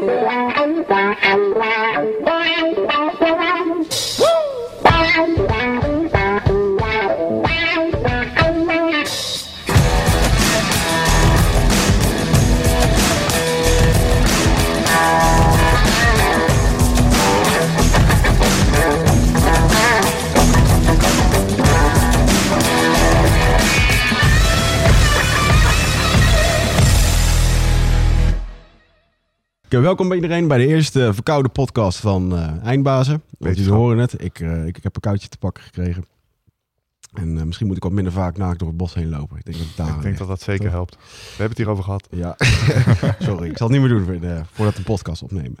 Thank you. Welkom bij iedereen bij de eerste verkoude podcast van eh Eindbazen. Want jullie horen het, ik, eh, ik, ik heb een koudje te pakken gekregen. En eh, misschien moet ik wat minder vaak naakt door het bos heen lopen. Ik denk dat daar Ik denk dat dat zeker Toch? helpt. We hebben het hierover gehad. Ja, sorry. Ik zal het niet meer doen voor de- voordat een podcast opnemen.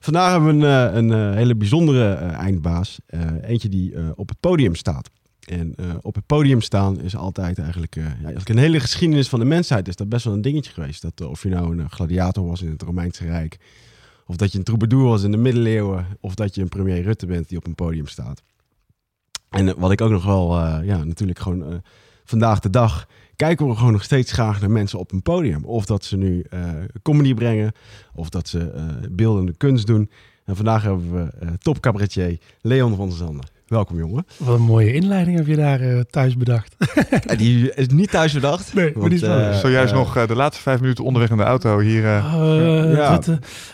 Vandaag hebben we een, een hele bijzondere eindbaas. Eentje die op het podium staat. En eh, op het podium staan is altijd eigenlijk... eh, ja, een hele geschiedenis van de mensheid is dat best wel een dingetje geweest. Dat, eh, of je nou een gladiator was in het Romeinse Rijk... of dat je een troubadour was in de middeleeuwen... of dat je een premier Rutte bent die op een podium staat. En wat ik ook nog wel... ja, natuurlijk gewoon... vandaag de dag kijken we gewoon nog steeds graag naar mensen op een podium. Of dat ze nu eh, comedy brengen, of dat ze eh, beeldende kunst doen. En vandaag hebben we top cabaretier Leon van der Zanden. Welkom jongen. Wat een mooie inleiding heb je daar eh, thuis bedacht. En die is niet thuis bedacht. Nee, maar die is wel- eh, Zojuist nog eh, de laatste vijf minuten onderweg in de auto hier. eh, Eh, ja.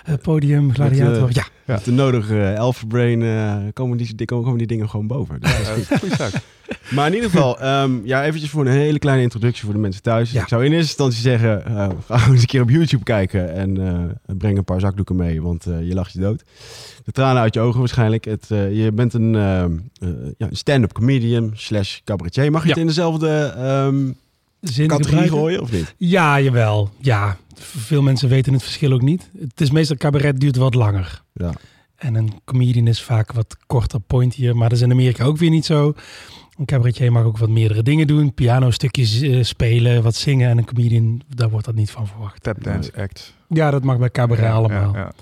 het, podium, gladiator. ja, Ja. Met de nodige uh, Elfenbrain eh, komen, die, die, komen die dingen gewoon boven. Dus dat is goed. Maar in ieder geval, ehm, ja, eventjes voor een hele kleine introductie voor de mensen thuis. Ja. Ik zou in eerste instantie zeggen, eh, ga eens een keer op YouTube kijken en eh, breng een paar zakdoeken mee, want eh, je lacht je dood. De tranen uit je ogen waarschijnlijk. Het, eh, je bent een, ehm, eh, ja, een stand-up comedian slash cabaretier. Mag je Ja. het in dezelfde ehm, zin categorie gooien of niet? Ja, jawel. Ja, veel mensen weten het verschil ook niet. Het is meestal cabaret duurt wat langer. Ja. En een comedian is vaak wat korter, pointier. Maar dat is in Amerika ook weer niet zo. Een cabaretier mag ook wat meerdere dingen doen. Piano-stukjes eh, spelen, wat zingen. En een comedian, daar wordt dat niet van verwacht. Tapdance act. Ja, dat mag bij cabaret Ja, allemaal. ja, ja.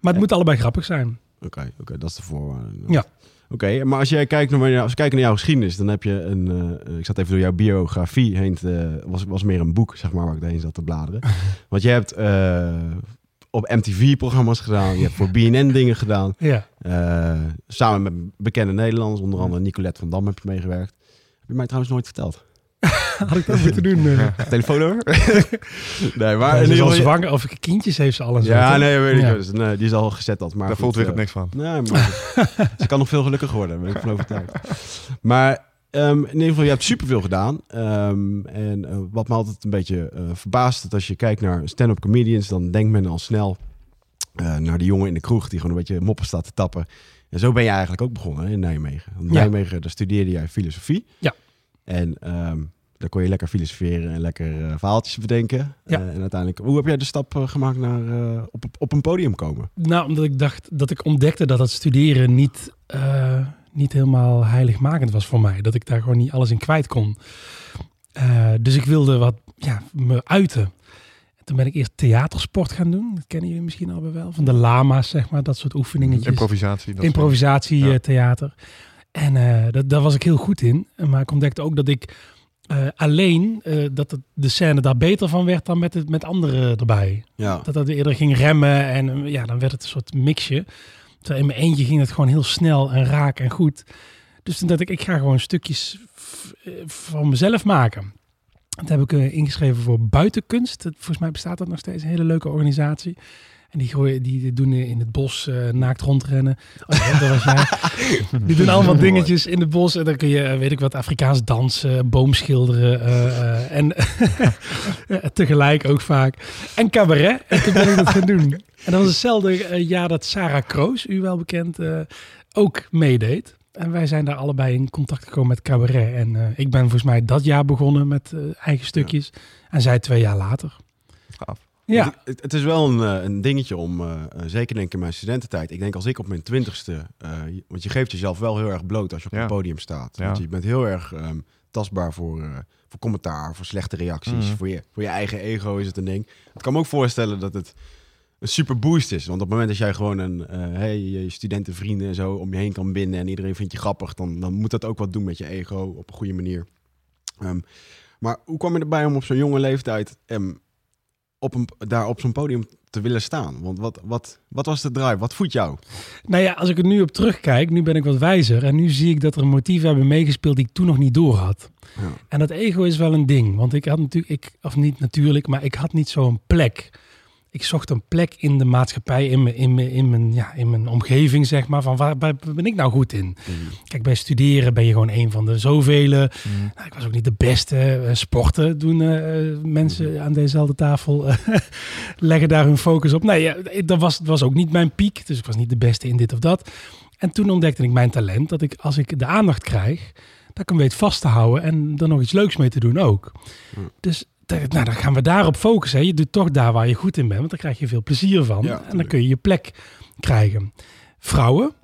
Maar het moet allebei grappig zijn. Oké, oké, dat is de voorwaarde. Ja. Oké, maar als jij kijkt naar, als we kijken naar jouw geschiedenis, dan heb je een. eh, ik zat even door jouw biografie heen. Te, was, was meer een boek, zeg maar, waar ik doorheen zat te bladeren. Want je hebt eh, op MTV-programma's gedaan, je hebt voor BNN dingen gedaan. Ja. Eh, samen met bekende Nederlanders, onder andere Nicolette van Dam heb je meegewerkt. Heb je mij trouwens nooit verteld? Had ik dat moeten doen? eh? Telefoonnummer? nee, maar Ja, al zwanger, of kindjes heeft ze al en zo. Ja, nee, weet ik. Ja. Dus, nee, die is al gezet dat. Maar Daar voelt weer eh, het niks van. Nee, maar ze kan nog veel gelukkiger worden, ben ik van overtuigd. Maar ehm, in ieder geval, je hebt superveel gedaan. Ehm, en eh, wat me altijd een beetje eh, verbaast, dat als je kijkt naar stand-up comedians, dan denkt men al snel eh, naar die jongen in de kroeg die gewoon een beetje moppen staat te tappen. En zo ben je eigenlijk ook begonnen hè, in Nijmegen. In Ja. Nijmegen, daar studeerde jij filosofie. Ja. En ehm, daar kon je lekker filosoferen en lekker eh, verhaaltjes bedenken. Ja. Eh, en uiteindelijk, hoe heb jij de stap eh, gemaakt naar eh, op, op een podium komen? Nou, omdat ik dacht dat ik ontdekte dat het studeren niet, eh, niet helemaal heiligmakend was voor mij. Dat ik daar gewoon niet alles in kwijt kon. Eh, dus ik wilde wat ja, me uiten. En toen ben ik eerst theatersport gaan doen. Dat kennen jullie misschien al wel. Van de lama's, zeg maar. Dat soort oefeningetjes. Improvisatie. dat Improvisatie, Ja. theater. En eh, dat, daar was ik heel goed in. Maar ik ontdekte ook dat ik eh, alleen, eh, dat het, de scène daar beter van werd dan met, het, met anderen erbij. Ja. Dat dat eerder ging remmen en ja, dan werd het een soort mixje. Terwijl in mijn eentje ging het gewoon heel snel en raak en goed. Dus toen dacht ik, ik ga gewoon stukjes van mezelf maken. Dat heb ik ingeschreven voor Buitenkunst. Volgens mij bestaat dat nog steeds, een hele leuke organisatie. En die, gooien, die doen in het bos eh, naakt rondrennen. Oh, dat was jij. Die doen allemaal dingetjes in het bos. En dan kun je, eh, weet ik wat, Afrikaans dansen, boomschilderen. eh, eh, en tegelijk ook vaak. En cabaret. En toen ben ik dat gaan doen. En dat was hetzelfde jaar dat Sarah Kroos, u wel bekend, ook meedeed. En wij zijn daar allebei in contact gekomen met cabaret. En ik ben volgens mij dat jaar begonnen met eigen stukjes. En zij twee jaar later. Gaaf. Ja, Het, is wel een, eh, een dingetje om, eh, eh, zeker denk ik in mijn studententijd. Ik denk als ik op mijn twintigste, want je geeft jezelf wel heel erg bloot als je op Ja. een podium staat. Ja. Want je bent heel erg ehm, tastbaar voor, voor commentaar, voor slechte reacties. Mhm. Voor, je, voor je eigen ego is het een ding. Ik kan me ook voorstellen dat het een super boost is. Want op het moment dat jij gewoon een, hey, je studentenvrienden en zo om je heen kan binden en iedereen vindt je grappig, dan, dan moet dat ook wat doen met je ego op een goede manier. Ehm, maar hoe kwam je erbij om op zo'n jonge leeftijd ehm, op een, daar op zo'n podium te willen staan? Want wat, wat, wat was de drive? Wat voedt jou? Nou ja, als ik er nu op terugkijk, nu ben ik wat wijzer. En nu zie ik dat er motieven hebben meegespeeld die ik toen nog niet door had. Ja. En dat ego is wel een ding. Want ik had natuurlijk, ik, of niet natuurlijk, maar ik had niet zo'n plek. Ik zocht een plek in de maatschappij, in mijn, in mijn, in mijn, ja, in mijn omgeving, zeg maar. Van waar, waar ben ik nou goed in? Kijk, bij studeren ben je gewoon een van de zoveel. Nou, ik was ook niet de beste. Eh, sporten doen eh, mensen aan dezezelfde tafel. eh, leggen daar hun focus op. Nee, ja, dat was, dat was ook niet mijn piek. Dus ik was niet de beste in dit of dat. En toen ontdekte ik mijn talent. Dat ik, als ik de aandacht krijg, dat ik hem weet vast te houden. En er nog iets leuks mee te doen ook. Hmm. Dus nou, dan gaan we daarop focussen. hè. Je doet toch daar waar je goed in bent. Want dan krijg je veel plezier van. Ja, en dan kun je je plek krijgen. Vrouwen.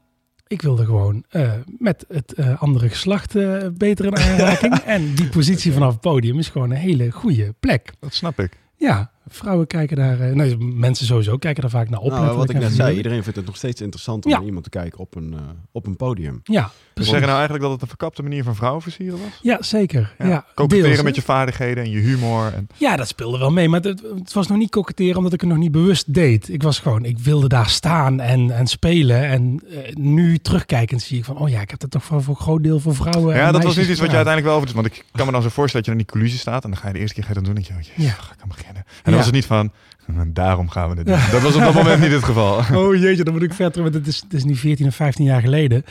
Ik wilde gewoon eh, met het eh, andere geslacht eh, beter in aanraking. en die positie vanaf het podium is gewoon een hele goede plek. Dat snap ik. Ja, vrouwen kijken daar... eh, nee, mensen sowieso kijken daar vaak naar op. Nou, wat ik net zei, iedereen vindt het nog steeds interessant om Ja. naar iemand te kijken op een, eh, op een podium. Ja, We precies. zeggen nou eigenlijk dat het een verkapte manier van vrouwen versieren was? Ja, zeker. Ja, Koketteren deels, hè. met je vaardigheden en je humor. En, Ja, dat speelde wel mee. Maar het, het was nog niet koketteren omdat ik het nog niet bewust deed. Ik was gewoon, ik wilde daar staan en, en spelen. En eh, nu terugkijkend zie ik van, oh ja, ik heb dat toch voor, voor een groot deel voor vrouwen. ja, en dat was niet iets wat je uiteindelijk wel over doet. Want ik kan me dan zo voorstellen dat je dan in die coulissen staat. En dan ga je de eerste keer ga je dat doen. En denk je, oh, jezus, Ja. ga ik aan beginnen. En dan Ja. Was het niet van, daarom gaan we dit doen. Dat was op dat moment niet het geval. Oh jeetje, dan moet ik verder. Want het is, het is nu 14 of 15 jaar geleden.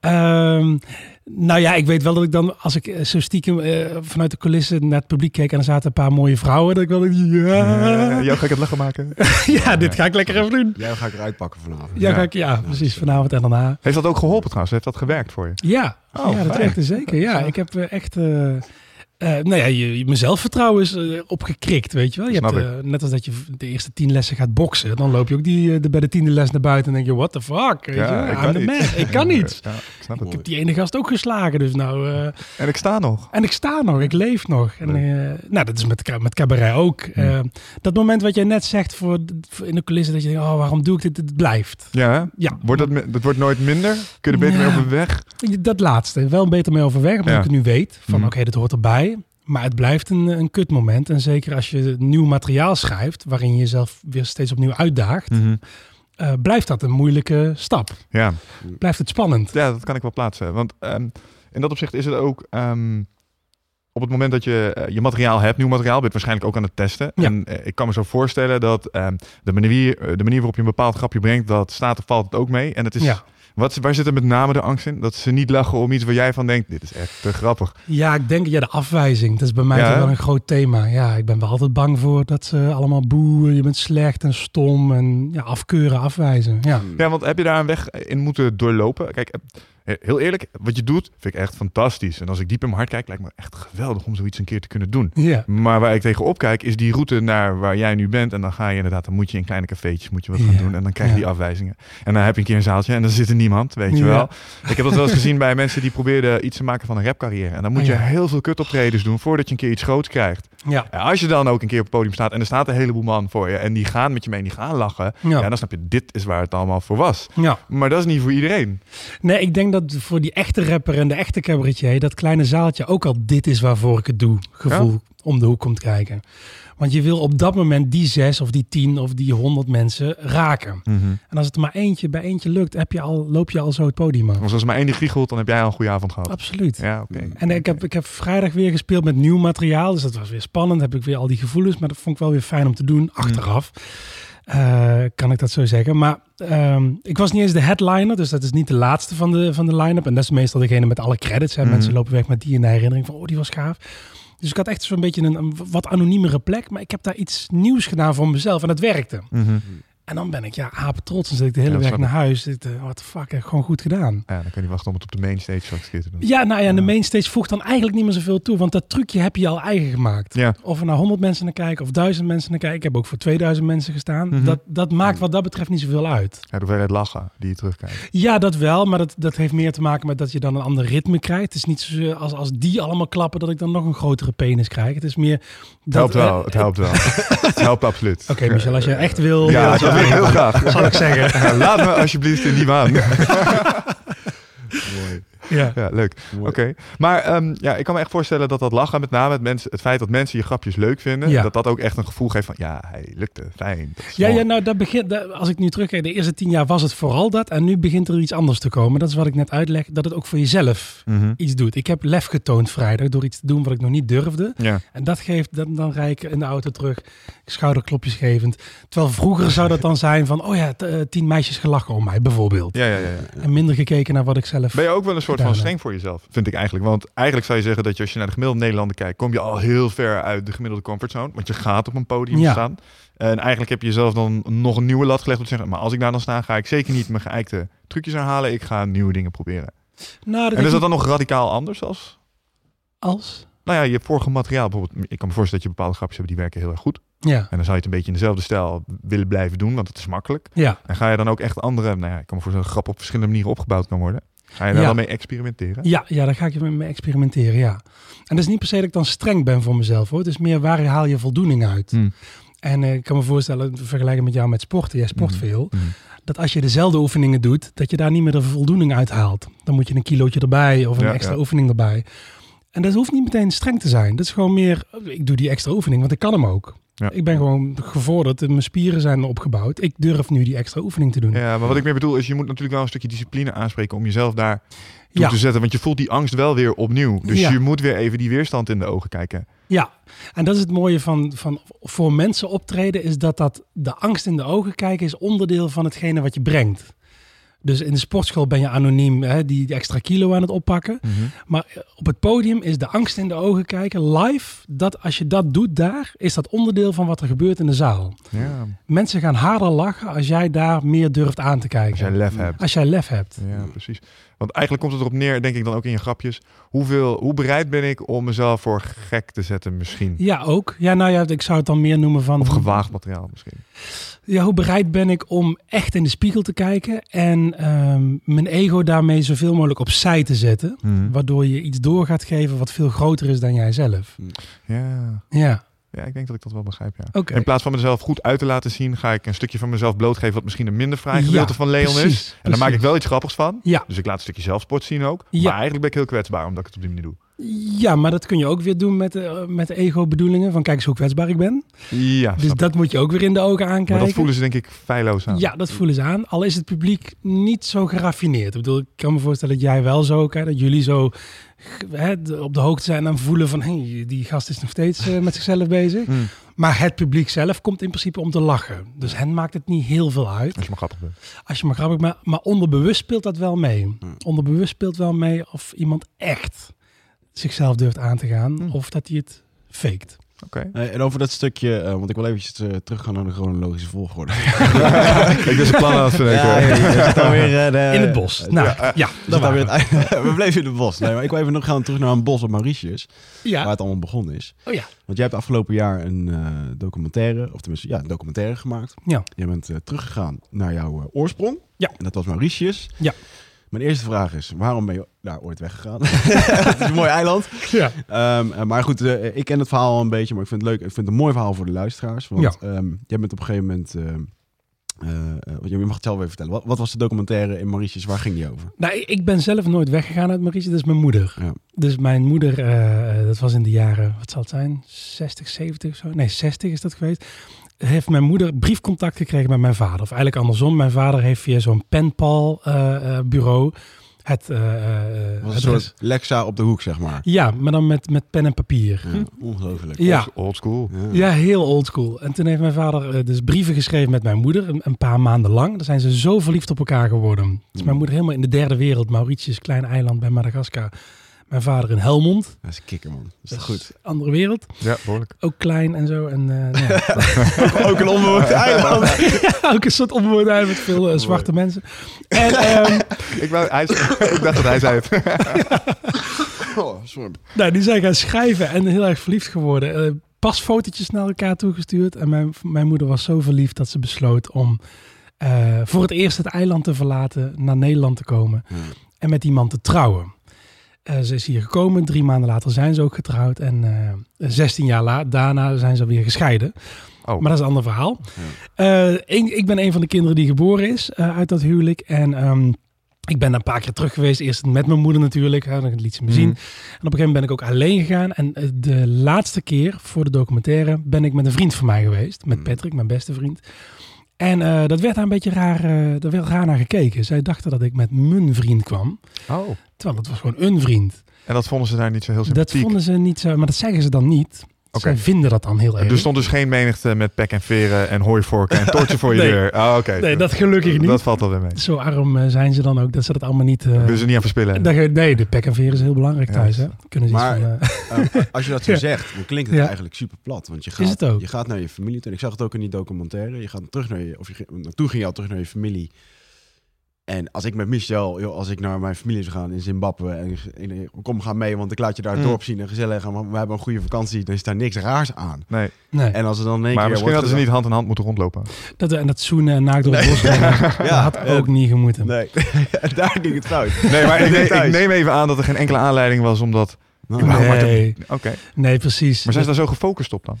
Ehm, nou ja, ik weet wel dat ik dan, als ik eh, zo stiekem eh, vanuit de coulissen naar het publiek keek en er zaten een paar mooie vrouwen, dat ik wel ja, Eh, jou ga ik het lachen maken. ja, dit ga ik lekker even doen. Jij ga ik eruit pakken vanavond. Ja, Ja. ga ik, ja, precies, vanavond en daarna. Heeft dat ook geholpen trouwens? Heeft dat gewerkt voor je? Ja, Oh, ja dat werkte zeker. Ja, ik heb eh, echt... eh eh, nou ja, je, je- mijn zelfvertrouwen is eh, opgekrikt, weet je wel. Je Snap hebt, eh, net als dat je de eerste tien lessen gaat boksen, dan loop je ook die, de, bij de tiende les naar buiten en denk je, what the fuck? Weet je? wel? ik kan the niet. man. Ik kan niet. Ja, ik snap Ik het. heb die ene gast ook geslagen, dus nou... En ik sta nog. en ik sta nog, ik leef nog. En, nou, dat is met, met cabaret ook. Eh, dat moment wat jij net zegt voor, voor in de coulissen, dat je denkt, oh, waarom doe ik dit? Het blijft. Ja, hè? Ja, Wordt dat, dat wordt nooit minder? Kun je er beter Ja. mee op weg? Dat laatste, wel beter mee overweg, omdat Ja. ik het nu weet. Van Mhm. oké, dit hoort erbij. Maar het blijft een, een kutmoment. En zeker als je nieuw materiaal schrijft, waarin je jezelf weer steeds opnieuw uitdaagt, Mhm. eh, blijft dat een moeilijke stap. Ja. Blijft het spannend. ja, dat kan ik wel plaatsen. Want ehm, in dat opzicht is het ook... ehm, op het moment dat je eh, je materiaal hebt, nieuw materiaal, ben je het waarschijnlijk ook aan het testen. Ja. En eh, ik kan me zo voorstellen dat ehm, de, manier, de manier waarop je een bepaald grapje brengt, dat staat of valt het ook mee. En het is, Ja. Wat, waar zit er met name de angst in? Dat ze niet lachen om iets waar jij van denkt, dit is echt te grappig. ja, ik denk, ja, de afwijzing. Dat is bij mij Ja, toch wel een groot thema. Ja, ik ben wel altijd bang voor dat ze allemaal boeien. Je bent slecht en stom en ja, afkeuren, afwijzen. Ja. Ja, want heb je daar een weg in moeten doorlopen? Kijk, heel eerlijk, wat je doet vind ik echt fantastisch. En als ik diep in mijn hart kijk, lijkt me echt geweldig om zoiets een keer te kunnen doen. Ja. Maar waar ik tegenop kijk, is die route naar waar jij nu bent. En dan ga je inderdaad, dan moet je in kleine cafeetjes moet je wat gaan Ja, doen. En dan krijg je ja. die afwijzingen. En dan heb je een keer een zaaltje en dan zit er niemand, weet je wel. Ik heb dat wel eens gezien bij mensen die probeerden iets te maken van een rapcarrière. En dan moet je heel veel kutoptredens doen voordat je een keer iets groots krijgt. Ja. Als je dan ook een keer op het podium staat en er staat een heleboel man voor je. En die gaan met je mee en die gaan lachen. Ja. Ja, dan snap je, dit is waar het allemaal voor was. ja. Maar dat is niet voor iedereen. Nee, ik denk dat voor die echte rapper en de echte cabaretier, dat kleine zaaltje ook al dit is waarvoor ik het doe, gevoel om de hoek komt kijken. Want je wil op dat moment die zes of die tien of die honderd mensen raken. En als het er maar eentje bij eentje lukt, heb je al, loop je al zo het podium af. Als er maar één die giechelt, dan heb jij al een goede avond gehad. Absoluut. Ja, oké. En ik heb, ik heb vrijdag weer gespeeld met nieuw materiaal. Dus dat was weer spannend. Heb ik weer al die gevoelens. Maar dat vond ik wel weer fijn om te doen. Achteraf. Eh, kan ik dat zo zeggen. Maar ehm, ik was niet eens de headliner. Dus dat is niet de laatste van de, van de line-up. En dat is meestal degene met alle credits. Hè. Mhm. Mensen lopen weg met die in de herinnering van... Oh, die was gaaf. Dus ik had echt zo'n beetje een, een wat anoniemere plek. Maar ik heb daar iets nieuws gedaan voor mezelf. En dat werkte. Mhm. En dan ben ik ja, apen trots. Dan zit ik de hele Ja, weg naar huis. Eh, what the fuck, heb ik gewoon goed gedaan. Ja, dan kan je wachten om het op de mainstage straks te doen. Ja, nou ja, en de mainstage voegt dan eigenlijk niet meer zoveel toe. Want dat trucje heb je al eigen gemaakt. Ja. Of er nou 100 mensen naar kijken of 1000 mensen naar kijken. Ik heb ook voor 2000 mensen gestaan. Mhm. dat, dat maakt wat dat betreft niet zoveel uit. Ja, de hoeveelheid lachen die je terugkijkt. Ja, dat wel. Maar dat, dat heeft meer te maken met dat je dan een ander ritme krijgt. Het is niet zo als, als die allemaal klappen dat ik dan nog een grotere penis krijg. Het is meer... Het helpt dat, wel, eh, het helpt wel. het helpt absoluut. Oké, Michel, als je echt wil... Ja, eh, dat wil heel graag. zal ik zeggen. Laat me alsjeblieft in die maan. Mooi. Ja. Ja, leuk. Oké. Maar ehm, ja, ik kan me echt voorstellen dat dat lachen, met name het, mensen, het feit dat mensen je grapjes leuk vinden, Ja. dat dat ook echt een gevoel geeft van, ja, hij lukte, fijn. Ja, mooi. ja, nou, dat begint, dat- als ik nu terugkijk, de eerste tien jaar was het vooral dat. En nu begint er iets anders te komen. Dat is wat ik net uitleg, dat het ook voor jezelf Mhm. iets doet. Ik heb lef getoond vrijdag door iets te doen wat ik nog niet durfde. Ja. En dat geeft, dan, dan rijd ik in de auto terug, schouderklopjes gevend. Terwijl vroeger zou dat dan zijn van, oh ja, eh, tien meisjes gelachen om mij bijvoorbeeld. Ja, ja, ja, ja. En minder gekeken naar wat ik zelf... Ben je ook wel een soort van streng voor jezelf, vind ik eigenlijk. Want eigenlijk zou je zeggen dat je als je naar de gemiddelde Nederlander kijkt, kom je al heel ver uit de gemiddelde comfortzone. Want je gaat op een podium Ja. staan. En eigenlijk heb je jezelf dan nog een nieuwe lat gelegd om te zeggen, maar als ik daar dan sta, ga ik zeker niet mijn geëikte trucjes herhalen. Ik ga nieuwe dingen proberen. Nou, En is ik dat dan nog radicaal anders als... als... Nou ja, je vorige materiaal bijvoorbeeld. Ik kan me voorstellen dat je bepaalde grapjes hebt die werken heel erg goed. Ja, En dan zou je het een beetje in dezelfde stijl willen blijven doen, want het is makkelijk. ja. En ga je dan ook echt andere, nou ja, ik kan me voorstellen dat grap op verschillende manieren opgebouwd kan worden. Ga je daar Ja. dan mee experimenteren? Ja, ja, daar ga ik mee experimenteren, ja. En dat is niet per se dat ik dan streng ben voor mezelf, hoor. Het is meer waar haal je voldoening uit. Hmm. En eh, ik kan me voorstellen, vergelijken met jou met sporten, jij sport Mhm. veel, Mhm. dat als je dezelfde oefeningen doet, dat je daar niet meer de voldoening uit haalt. Dan moet je een kilootje erbij of een Ja, extra ja. oefening erbij. En dat hoeft niet meteen streng te zijn. Dat is gewoon meer, ik doe die extra oefening, want ik kan hem ook. Ja. Ik ben gewoon gevorderd, mijn spieren zijn opgebouwd. Ik durf nu die extra oefening te doen. Ja, maar wat ik meer bedoel is, je moet natuurlijk wel een stukje discipline aanspreken om jezelf daar toe Ja. te zetten. Want je voelt die angst wel weer opnieuw. Dus Ja. je moet weer even die weerstand in de ogen kijken. Ja, en dat is het mooie van, van voor mensen optreden, is dat, dat de angst in de ogen kijken is onderdeel van hetgene wat je brengt. Dus in de sportschool ben je anoniem hè, die, die extra kilo aan het oppakken. Maar eh, op het podium is de angst in de ogen kijken live. Dat als je dat doet daar, is dat onderdeel van wat er gebeurt in de zaal. Ja, Mensen gaan harder lachen als jij daar meer durft aan te kijken. als jij lef hebt. Als jij lef hebt. Ja, precies. Want eigenlijk komt het erop neer, denk ik dan ook in je grapjes. Hoeveel, hoe bereid ben ik om mezelf voor gek te zetten misschien? Ja, ook. Ja, nou ja, ik zou het dan meer noemen van... Of gewaagd materiaal misschien. Ja, hoe bereid ben ik om echt in de spiegel te kijken en ehm, mijn ego daarmee zoveel mogelijk opzij te zetten, Mhm. waardoor je iets door gaat geven wat veel groter is dan jijzelf. Ja. Ja, ja, ik denk dat ik dat wel begrijp, ja. In plaats van mezelf goed uit te laten zien, ga ik een stukje van mezelf blootgeven wat misschien een minder fraai gedeelte Ja, van Leon is. precies, En dan maak ik wel iets grappigs van. Ja. Dus ik laat een stukje zelfsport zien ook. Ja. Maar eigenlijk ben ik heel kwetsbaar omdat ik het op die manier doe. Ja, maar dat kun je ook weer doen met, eh, met de ego-bedoelingen van kijk eens hoe kwetsbaar ik ben. Ja, Dus ik. dat moet je ook weer in de ogen aankijken. maar dat voelen ze denk ik feilloos aan. Ja, dat voelen ze aan. Al is het publiek niet zo geraffineerd. Ik bedoel, ik kan me voorstellen dat jij wel zo, hè, dat jullie zo hè, op de hoogte zijn en voelen van, hey, die gast is nog steeds eh, met zichzelf bezig. Mm. Maar het publiek zelf komt in principe om te lachen. Dus hen maakt het niet heel veel uit. Als je maar grappig bent. Als je maar grappig bent. Maar onderbewust speelt dat wel mee. Onderbewust speelt wel mee of iemand echt zichzelf durft aan te gaan. Hmm. Of dat hij het faked. Oké. En over dat stukje, eh, want ik wil eventjes eh, teruggaan naar de chronologische volgorde. ik dus een plan aan het verdenken. Ja, eh, de- In het bos. nou, ja, We dat het bleven in het bos. Nee, maar ik wil even nog gaan terug naar een bos op Mauritius, waar het allemaal begonnen is. Oh ja. Want jij hebt afgelopen jaar een eh, documentaire, of tenminste, ja, een documentaire gemaakt. Ja. Je bent eh, teruggegaan naar jouw eh, oorsprong. Ja. En dat was Mauritius. Ja. Mijn eerste vraag is, waarom ben je daar ooit weggegaan? het is een mooi eiland. Ja. Ehm, eh, maar goed, eh, ik ken het verhaal al een beetje, maar ik vind het leuk. Ik vind het een mooi verhaal voor de luisteraars. Want Ja. ehm, jij bent op een gegeven moment... eh, je mag het zelf even vertellen. Wat, wat was de documentaire in Mauritius? Waar ging die over? Nou, ik ben zelf nooit weggegaan uit Mauritius. Dat is mijn moeder. Ja. Dus mijn moeder, dat was in de jaren, wat zal het zijn? 60, 70 of zo? Nee, 60 is dat geweest. Heeft mijn moeder briefcontact gekregen met mijn vader. Of eigenlijk andersom. Mijn vader heeft via zo'n penpal eh, eh, bureau het... eh, eh, Het was een het soort Lexa op de hoek, zeg maar. Ja, maar dan met, met pen en papier. Ja, ongelooflijk. Ja. Old school. Ja. Ja, heel oldschool. En toen heeft mijn vader dus brieven geschreven met mijn moeder, een, een paar maanden lang. Daar zijn ze zo verliefd op elkaar geworden. Dus mijn moeder helemaal in de derde wereld, Mauritius, klein eiland bij Madagaskar. Mijn vader in Helmond, Dat is een kikker, man. Dat is dat toch is goed? andere wereld. Ja, behoorlijk. Ook klein en zo. En, eh, nou ja. Ook een onbewoond eiland. ook een soort onbewoond eiland met veel eh, zwarte mensen. En ehm, Ik, wou, hij, ik dacht dat hij zei het. Oh, sorry. nou, die zijn gaan schrijven en heel erg verliefd geworden. Eh, pasfotootjes naar elkaar toegestuurd. En mijn, mijn moeder was zo verliefd dat ze besloot om eh, voor het eerst het eiland te verlaten, naar Nederland te komen. Ja. en met die man te trouwen. Eh, ze is hier gekomen, drie maanden later zijn ze ook getrouwd en eh 16 jaar la daarna zijn ze weer gescheiden. Oh. Maar dat is een ander verhaal. Eh, ik, ik ben een van de kinderen die geboren is eh, uit dat huwelijk en ehm, Ik ben een paar keer terug geweest. Eerst met mijn moeder natuurlijk. Hè, dan liet ze me zien. Mhm. En op een gegeven moment ben ik ook alleen gegaan. En eh, de laatste keer voor de documentaire ben ik met een vriend van mij geweest. Met Mm. Patrick, mijn beste vriend. En eh, dat werd daar een beetje raar, eh daar werd raar naar gekeken. Zij dachten dat ik met mijn vriend kwam. Oh. Terwijl het was gewoon een vriend. En dat vonden ze daar niet zo heel Dat sympathiek. vonden ze niet zo, maar dat zeggen ze dan niet. Oké. Zij vinden dat dan heel erg. Er stond dus geen menigte met pek en veren en hooivorken en toortje voor je Nee. deur. Oh, oké. Nee, dat gelukkig niet. Dat valt wel weer mee. Zo arm eh, zijn ze dan ook dat ze dat allemaal niet... eh, Willen ze niet aan verspillen. dat nee, de pek en veer is heel belangrijk Ja, thuis. Hè? Kunnen ze iets Maar- van, eh, als je dat zo zegt, dan klinkt het Ja. eigenlijk super plat. Want je gaat, het ook. je gaat naar je familie toe. En ik zag het ook in die documentaire. Je gaat terug naar je, of je, naartoe ging je al terug naar je familie. En als ik met Michel, joh, als ik naar mijn familie zou gaan in Zimbabwe en, en kom gaan mee, want ik laat je daar het Mm. dorp zien en gezellig, en we hebben een goede vakantie, dan is daar niks raars aan. Nee, nee, En als er dan één maar keer misschien wordt hadden ze niet hand in hand moeten rondlopen. dat, en dat zoenen en naakt door het bos rennen, dat had eh, ook niet gemoeten. Nee, daar ging het fout. Nee, maar ik, neem- ik Thuis. neem even aan dat er geen enkele aanleiding was om dat... Maar Nee, Oké. nee, precies. Maar zijn ze daar zo gefocust op dan?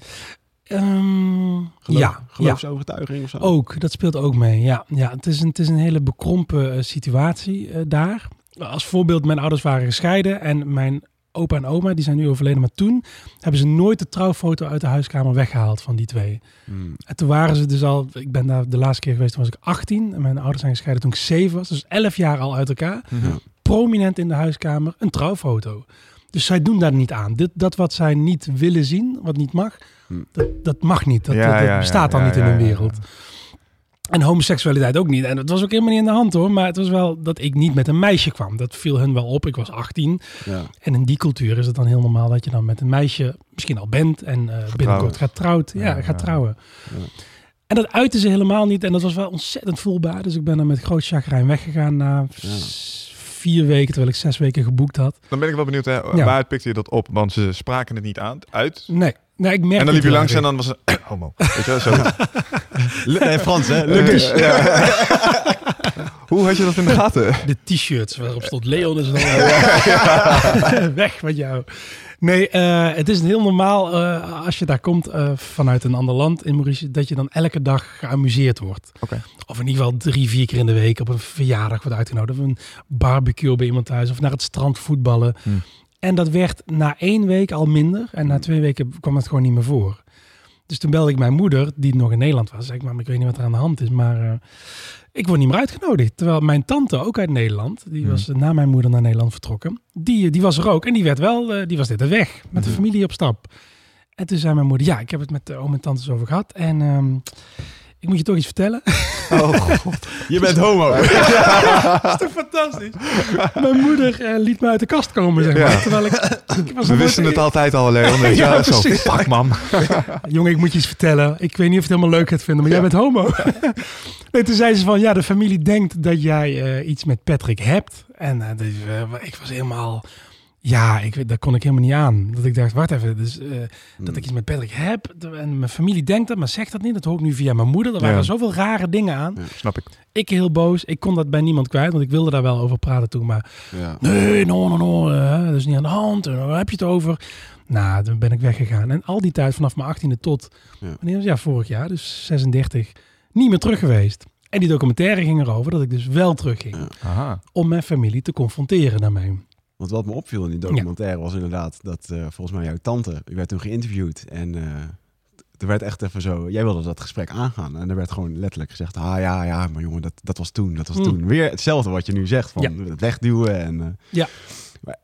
Ehm, geloof, ja, ja, geloofsovertuiging of zo? ook. Dat speelt ook mee. Ja, ja het, is een, het is een hele bekrompen eh, situatie eh, daar. Als voorbeeld, mijn ouders waren gescheiden en mijn opa en oma, die zijn nu overleden, maar toen hebben ze nooit de trouwfoto uit de huiskamer weggehaald van die twee. Hmm. En toen waren ze dus al, ik ben daar de laatste keer geweest, toen was ik 18 en mijn ouders zijn gescheiden toen ik 7 was, dus 11 jaar al uit elkaar. Ja. Prominent in de huiskamer, een trouwfoto. Dus zij doen daar niet aan. Dit, dat wat zij niet willen zien, wat niet mag. Dat, dat mag niet. Dat, Ja, dat- dat bestaat dan niet in hun ja. wereld. En homoseksualiteit ook niet. En dat was ook helemaal niet in de hand hoor. Maar het was wel dat ik niet met een meisje kwam. Dat viel hun wel op. Ik was 18. Ja. En in die cultuur is het dan heel normaal dat je dan met een meisje misschien al bent. En eh, binnenkort gaat trouwt. Ja, Ja, gaat trouwen. Ja. En dat uiten ze helemaal niet. En dat was wel ontzettend voelbaar. Dus ik ben dan met groot chagrijn weggegaan na vier weken. Terwijl ik zes weken geboekt had. Dan ben ik wel benieuwd, hè, waar pikte je dat op? Want ze spraken het niet aan, uit. Nee, nee ik merk En dan liep je langs en dan was het homo. Weet je, wel, zo. Nee, Frans, hè? Lucas. Ja. Hoe had je dat in de gaten? De t-shirts waarop stond Leon is weg met jou. Nee, eh, het is heel normaal eh, als je daar komt eh, vanuit een ander land in Mauritius, dat je dan elke dag geamuseerd wordt. Oké. Of in ieder geval drie, vier keer in de week op een verjaardag wordt uitgenodigd. Of een barbecue bij iemand thuis. Of naar het strand voetballen. Hmm. En dat werd na één week al minder. En na twee weken kwam het gewoon niet meer voor. Dus toen belde ik mijn moeder, die nog in Nederland was. Zei ik, mam, ik weet niet wat er aan de hand is, maar eh, ik word niet meer uitgenodigd. Terwijl mijn tante, ook uit Nederland, die Hmm. was eh, na mijn moeder naar Nederland vertrokken. Die, die was er ook en die werd wel, eh, die was dit weg. Met de Mhm. familie op stap. En toen zei mijn moeder, ja, ik heb het met de oom en tantes over gehad. En ehm, ik moet je toch iets vertellen. Oh, god. Je bent homo. dat is toch fantastisch? mijn moeder eh, liet me uit de kast komen, zeg maar. Ja. Terwijl ik, ik was We wisten het altijd al, Leon. Je Ja? Zo, precies. fuck, mam. Jongen, ik moet je iets vertellen. Ik weet niet of je het helemaal leuk gaat vinden, maar jij bent homo. nee, toen zei ze van, ja, de familie denkt dat jij eh, iets met Patrick hebt. En dus, eh, ik was helemaal... Ja, ik, daar kon ik helemaal niet aan. Dat ik dacht, wacht even, dus, eh, dat ik iets met Patrick heb. En mijn familie denkt dat, maar zegt dat niet. Dat hoor ik nu via mijn moeder. Er waren Ja. zoveel rare dingen aan. Snap ik. Ik heel boos. Ik kon dat bij niemand kwijt, want ik wilde daar wel over praten toen. Maar Ja. Nee, no, no, no. eh, dat is niet aan de hand. Waar heb je het over? Nou, toen ben ik weggegaan. En al die tijd vanaf mijn 18e tot, Ja. wanneer ja, vorig jaar, dus 36, niet meer terug geweest. En die documentaire ging erover dat ik dus wel terugging. Ja. Aha. Om mijn familie te confronteren daarmee. Want wat me opviel in die documentaire was inderdaad dat eh, volgens mij jouw tante, die werd toen geïnterviewd en eh, er werd echt even zo, jij wilde dat gesprek aangaan en er werd gewoon letterlijk gezegd, ah ja, ja, maar jongen, dat, dat was toen, dat was Mm. toen. Weer hetzelfde wat je nu zegt, van Ja. het wegduwen en... eh, Ja.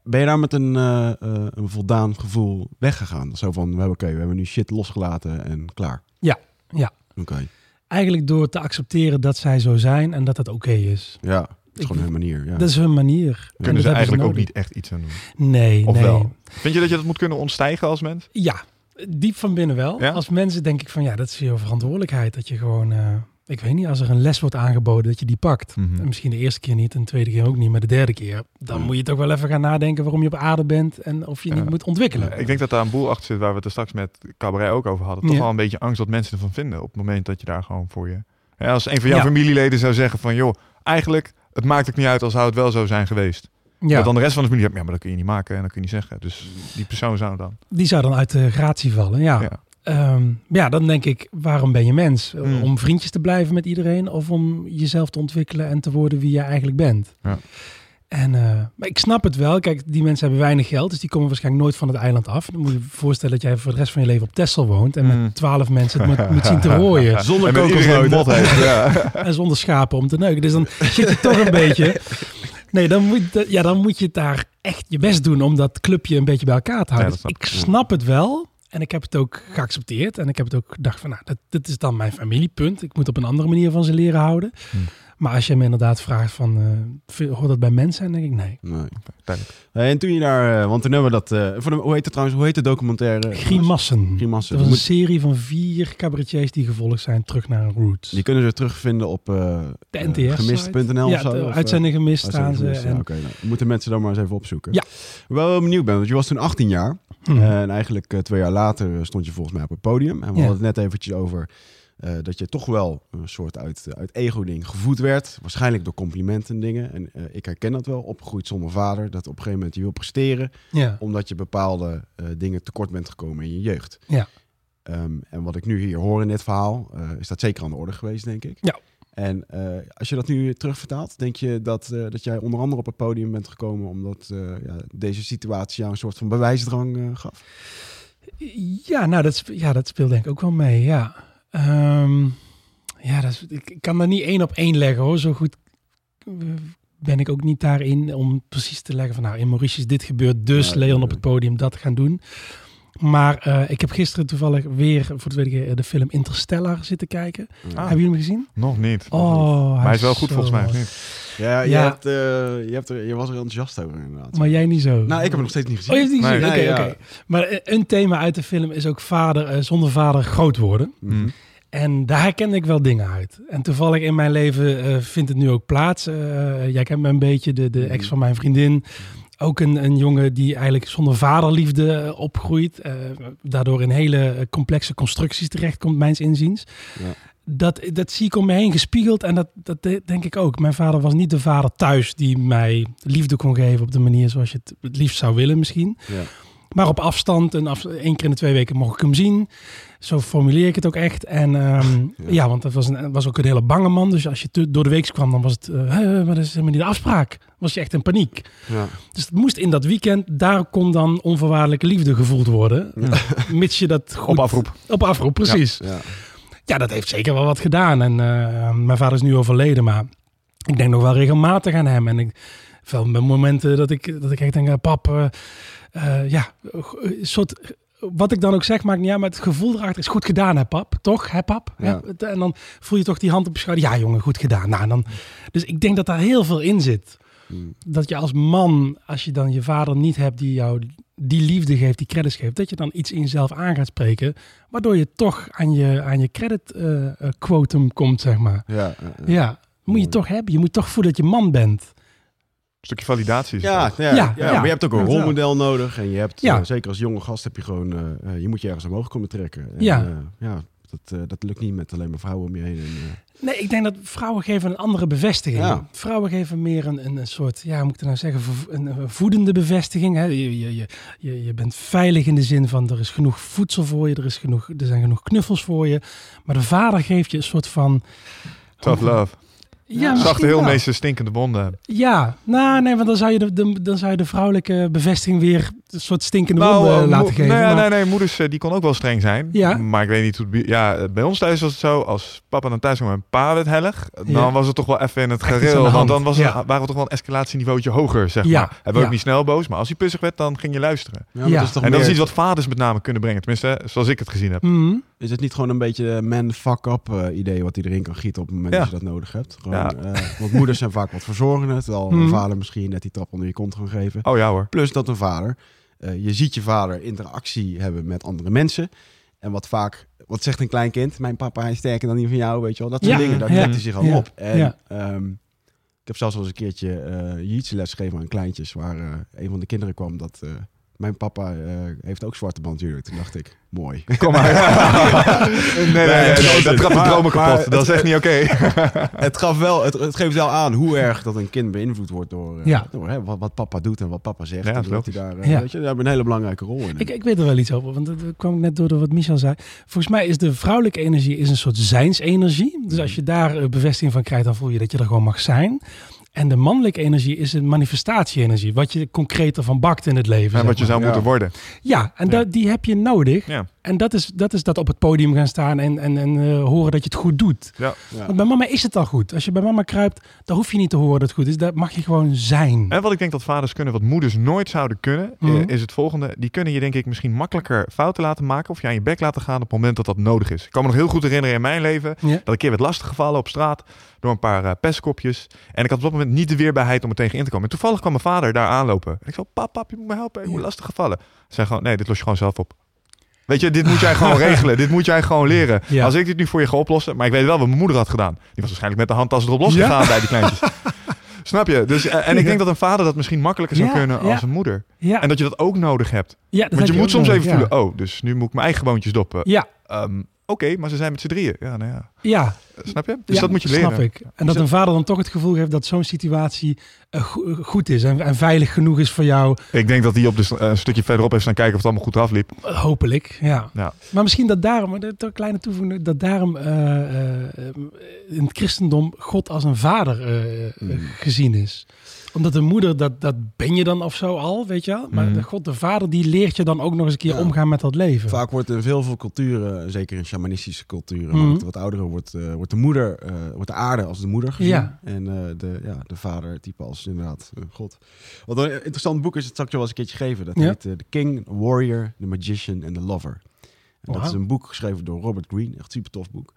Ben je daar met een, een voldaan gevoel weggegaan? Zo van, we hebben, oké, we hebben nu shit losgelaten en klaar. Ja, ja. Oké, Eigenlijk door te accepteren dat zij zo zijn en dat dat oké is. ja, is gewoon hun manier. Ja. Dat is hun manier. Kunnen ze eigenlijk ook niet echt iets aan doen? Nee, Of nee. wel? Vind je dat je dat moet kunnen ontstijgen als mens? Ja, diep van binnen wel. Ja? Als mensen denk ik van ja, dat is je verantwoordelijkheid. Dat je gewoon, eh, ik weet niet, als er een les wordt aangeboden, dat je die pakt. Mhm. En misschien de eerste keer niet en de tweede keer ook niet, maar de derde keer. Dan Ja. moet je toch wel even gaan nadenken waarom je op aarde bent en of je Ja. niet moet ontwikkelen. Ik denk dat daar een boel achter zit waar we het er straks met cabaret ook over hadden. Toch Ja. wel een beetje angst wat mensen ervan vinden op het moment dat je daar gewoon voor je... Ja, als een van jouw Ja. familieleden zou zeggen van joh, eigenlijk, het maakt ook niet uit als zou het wel zo zijn geweest. ja, Dat dan de rest van de familie, ja, maar dat kun je niet maken en dat kun je niet zeggen. Dus die persoon zou dan. die zou dan uit de gratie vallen, ja. Ja. ehm, ja, dan denk ik, waarom ben je mens? Hmm. Om vriendjes te blijven met iedereen of om jezelf te ontwikkelen en te worden wie je eigenlijk bent? Ja. En, eh, maar ik snap het wel. Kijk, die mensen hebben weinig geld, dus die komen waarschijnlijk nooit van het eiland af. Dan moet je je voorstellen dat jij voor de rest van je leven op Texel woont en met twaalf mensen het moet, moet zien te rooien. Zonder kokosnoten. mot heeft. Ja. en zonder schapen om te neuken. Dus dan zit je toch een beetje. Nee, dan moet, je- ja, dan moet je daar echt je best doen om dat clubje een beetje bij elkaar te houden. Ja, ik snap het wel. En ik heb het ook geaccepteerd. En ik heb het ook gedacht van, nou, dat, dit is dan mijn familiepunt. Ik moet op een andere manier van ze leren houden. Hmm. Maar als je me inderdaad vraagt van, eh, hoort dat bij mensen? Dan denk ik nee. Nee. Hey, en toen je daar, eh, want toen hebben we dat, eh, voor de, hoe heet het trouwens, hoe heet de documentaire? Grimassen. Grimassen. Dat was een serie van vier cabaretiers die gevolgd zijn terug naar roots. Die kunnen ze terugvinden op eh de eh, NTS. gemist.nl Ja, of zo? eh, uitzending gemist staan ze. ja, Oké, nou, moeten mensen dan maar eens even opzoeken. Ja. Wel benieuwd ben, want je was toen 18 jaar. Hm. Eh, en eigenlijk eh, twee jaar later eh, stond je volgens mij op het podium. En we hadden het net eventjes over dat je toch wel een soort uit, uit ego-ding gevoed werd. Waarschijnlijk door complimenten en dingen. En ik herken dat wel, opgegroeid zonder vader. Dat op een gegeven moment je wil presteren. ja. Omdat je bepaalde dingen tekort bent gekomen in je jeugd. Ja. Ehm, en wat ik nu hier hoor in dit verhaal, is dat zeker aan de orde geweest, denk ik. Ja. En eh, als je dat nu terugvertaalt, denk je dat, eh, dat jij onder andere op het podium bent gekomen omdat eh, ja, deze situatie jou een soort van bewijsdrang gaf? Ja, nou, dat, ja, dat speelt denk ik ook wel mee, ja. Ehm, ja, dat is, ik, kan daar niet één op één leggen, hoor. Zo goed ben ik ook niet daarin om precies te leggen van... nou, in Mauritius dit gebeurt, dus Ja, Leon op het podium dat gaan doen. Maar eh, ik heb gisteren toevallig weer voor de tweede keer de film Interstellar zitten kijken. Ah. Hebben jullie hem gezien? Nog niet. Oh, maar hij is wel goed zo volgens mij, of mooi. niet? Ja, je, Ja. Hebt, eh, je, hebt er, je was er enthousiast over inderdaad. Maar jij niet zo. nou, ik heb hem nog steeds niet gezien. Oh, je hebt niet gezien? Oké, Nee, oké. ja. Maar eh, een thema uit de film is ook vader, eh, zonder vader groot worden. Mhm. En daar herken ik wel dingen uit. En toevallig in mijn leven eh, vindt het nu ook plaats. Eh, jij kent me een beetje, de, de ex van mijn vriendin. Ook een, een jongen die eigenlijk zonder vaderliefde eh, opgroeit. eh, daardoor in hele eh, complexe constructies terechtkomt, mijns inziens. Ja. Dat, dat zie ik om me heen gespiegeld. En dat, dat de- denk ik ook. Mijn vader was niet de vader thuis die mij liefde kon geven op de manier zoals je het het liefst zou willen misschien. Ja. Maar op afstand, en af, één keer in de twee weken mocht ik hem zien. Zo formuleer ik het ook echt. En ehm, ja. Ja. want dat was, een, was ook een hele bange man. Dus als je te- door de week kwam, dan was het... "Hè, maar dat is helemaal niet de afspraak. was je echt in paniek. Ja. Dus het moest in dat weekend, daar kon dan onvoorwaardelijke liefde gevoeld worden. Mits je dat goed... Op afroep. Op afroep, precies. Ja, Ja. dat heeft zeker wel wat gedaan. En eh, mijn vader is nu overleden, maar ik denk nog wel regelmatig aan hem. En ik veel momenten dat ik, dat ik echt denk, eh, pap, ja, een soort... Wat ik dan ook zeg, maakt niet uit, maar het gevoel erachter is goed gedaan, hè pap? Toch, hè pap? Ja. En dan voel je toch die hand op je schouder. Ja, jongen, goed gedaan. Nou, dan, dus ik denk dat daar heel veel in zit. Mm. Dat je als man, als je dan je vader niet hebt die jou die liefde geeft, die credits geeft, dat je dan iets in jezelf aan gaat spreken, waardoor je toch aan je, aan je credit eh, eh, quotum komt, zeg maar. Ja, ja, moet je toch hebben. Je moet toch voelen dat je man bent. Een stukje validatie. is Ja, ja, ja, Ja, maar je hebt ook een rolmodel nodig. En je hebt, Ja. eh, zeker als jonge gast, heb je gewoon, eh, eh, je moet je ergens omhoog komen trekken. En, Ja. eh, ja dat, eh, dat lukt niet met alleen maar vrouwen om je heen. En, eh, Nee, ik denk dat vrouwen geven een andere bevestiging. Ja. Vrouwen geven meer een, een, een soort, ja, hoe moet ik het nou zeggen, een, een voedende bevestiging. Hè? Je, je, je, je, je bent veilig in de zin van er is genoeg voedsel voor je, er, is genoeg, er zijn genoeg knuffels voor je. Maar de vader geeft je een soort van... Tough love. Ja, Zachte heel meeste stinkende wonden. Ja, nou nee, want dan zou je de, de- dan zou je de vrouwelijke bevestiging weer een soort stinkende Nou, wonden eh, laten geven. Nee, maar- nee, nee. Moeders eh, die kon ook wel streng zijn. Ja. Maar ik weet niet hoe het... bij- Ja, eh, bij ons thuis was het zo. Als papa dan thuis kwam en pa werd hellig. Dan Ja. was het toch wel even in het gereel. Want dan was het, Ja. waren we toch wel een escalatieniveautje hoger, zeg Ja. maar. Hij werd Ja. ook niet snel boos. Maar als hij puzzig werd, dan ging je luisteren. ja, maar Ja. het is toch En dat is iets wat vaders met name kunnen brengen. Tenminste, zoals ik het gezien heb. Mhm. Is het niet gewoon een beetje man fuck up eh, idee wat hij erin kan gieten op het moment Ja. dat je dat nodig hebt? Gewoon, Ja. eh, want moeders zijn vaak wat verzorgender, terwijl een Mhm. vader misschien net die trap onder je kont kan geven. Oh ja hoor. Plus dat een vader, eh, je ziet je vader interactie hebben met andere mensen. En wat vaak, wat zegt een klein kind? Mijn papa is sterker dan die van jou, weet je wel. Dat soort Ja, dingen, daar ja, trekt hij zich al ja, op. En ja. ehm, ik heb zelfs wel eens een keertje uh, les gegeven aan kleintjes, waar een van de kinderen kwam dat... mijn papa eh, heeft ook zwarte band judo. Toen dacht ik, mooi. Kom maar. nee, nee, nee, nee, dat trapt de dromen kapot. maar dat is echt niet oké. het, gaf wel, het, het geeft wel aan hoe erg dat een kind beïnvloed wordt door, eh, Ja. door hè, wat, wat papa doet en wat papa zegt. Ja, dat hij daar, eh, Ja. weet je, daar hebben een hele belangrijke rol in. Ik, ik weet er wel iets over, want dat kwam ik net door wat Michel zei. Volgens mij is de vrouwelijke energie is een soort zijnsenergie. Dus als je daar bevestiging van krijgt, dan voel je dat je er gewoon mag zijn. En de mannelijke energie is een manifestatie-energie. Wat je concreter van bakt in het leven. En wat je maar. zou Ja. moeten worden. Ja, en Ja. dat- die heb je nodig. Ja. En dat is, dat is dat op het podium gaan staan en, en, en eh, horen dat je het goed doet. Ja. Want bij mama is het al goed. Als je bij mama kruipt, dan hoef je niet te horen dat het goed is. Dat mag je gewoon zijn. En wat ik denk dat vaders kunnen, wat moeders nooit zouden kunnen, eh, Mhm. is het volgende. Die kunnen je denk ik misschien makkelijker fouten laten maken of je aan je bek laten gaan op het moment dat dat nodig is. Ik kan me nog heel goed herinneren in mijn leven Ja. dat ik een keer werd lastiggevallen op straat door een paar eh, pestkopjes. En ik had op dat moment niet de weerbaarheid om er tegen in te komen. En toevallig kwam mijn vader daar aanlopen. En ik zei, pap, pap, je moet me helpen. Ik word Ja. lastiggevallen. Hij zei gewoon, nee, dit los je gewoon zelf op. Weet je, dit moet jij gewoon regelen. Dit moet jij gewoon leren. Ja. Als ik dit nu voor je ga oplossen. Maar ik weet wel wat mijn moeder had gedaan. Die was waarschijnlijk met de handtas erop Ja. losgegaan bij die kleintjes. Snap je? Dus, eh, en ik Ja. denk dat een vader dat misschien makkelijker zou Ja, kunnen als ja. een moeder. Ja, En dat je dat ook nodig hebt. ja dat Want je moet soms nodig, even ja. voelen, oh, dus nu moet ik mijn eigen boontjes doppen. Ja, Ehm, Oké, maar ze zijn met z'n drieën. Ja, nou ja. ja. Snap je? Dus Ja, dat moet je leren. Snap ik. En dat een vader dan toch het gevoel heeft dat zo'n situatie eh, go- eh, goed is en, en veilig genoeg is voor jou. Ik denk dat hij op de, eh, een stukje verderop heeft staan kijken of het allemaal goed afliep. Hopelijk, ja. Ja. Maar misschien dat daarom, dat een kleine toevoeging, dat daarom in het christendom God als een vader eh, eh, Mm. gezien is. Omdat de moeder, dat, dat ben je dan of zo al, weet je wel. Maar Mhm. de God, de vader, die leert je dan ook nog eens een keer Ja. omgaan met dat leven. Vaak wordt in veel veel culturen, zeker in shamanistische culturen, Mhm. maar wat, wat oudere, wordt, eh, wordt de moeder, eh, wordt de aarde als de moeder gezien. Ja. En eh, de, ja, de vader type als inderdaad God. Wat een interessant boek is, het zal ik je wel eens een keertje geven. Dat heet The King, Warrior, The Magician and The Lover. En dat is een boek geschreven door Robert Greene, echt super tof boek.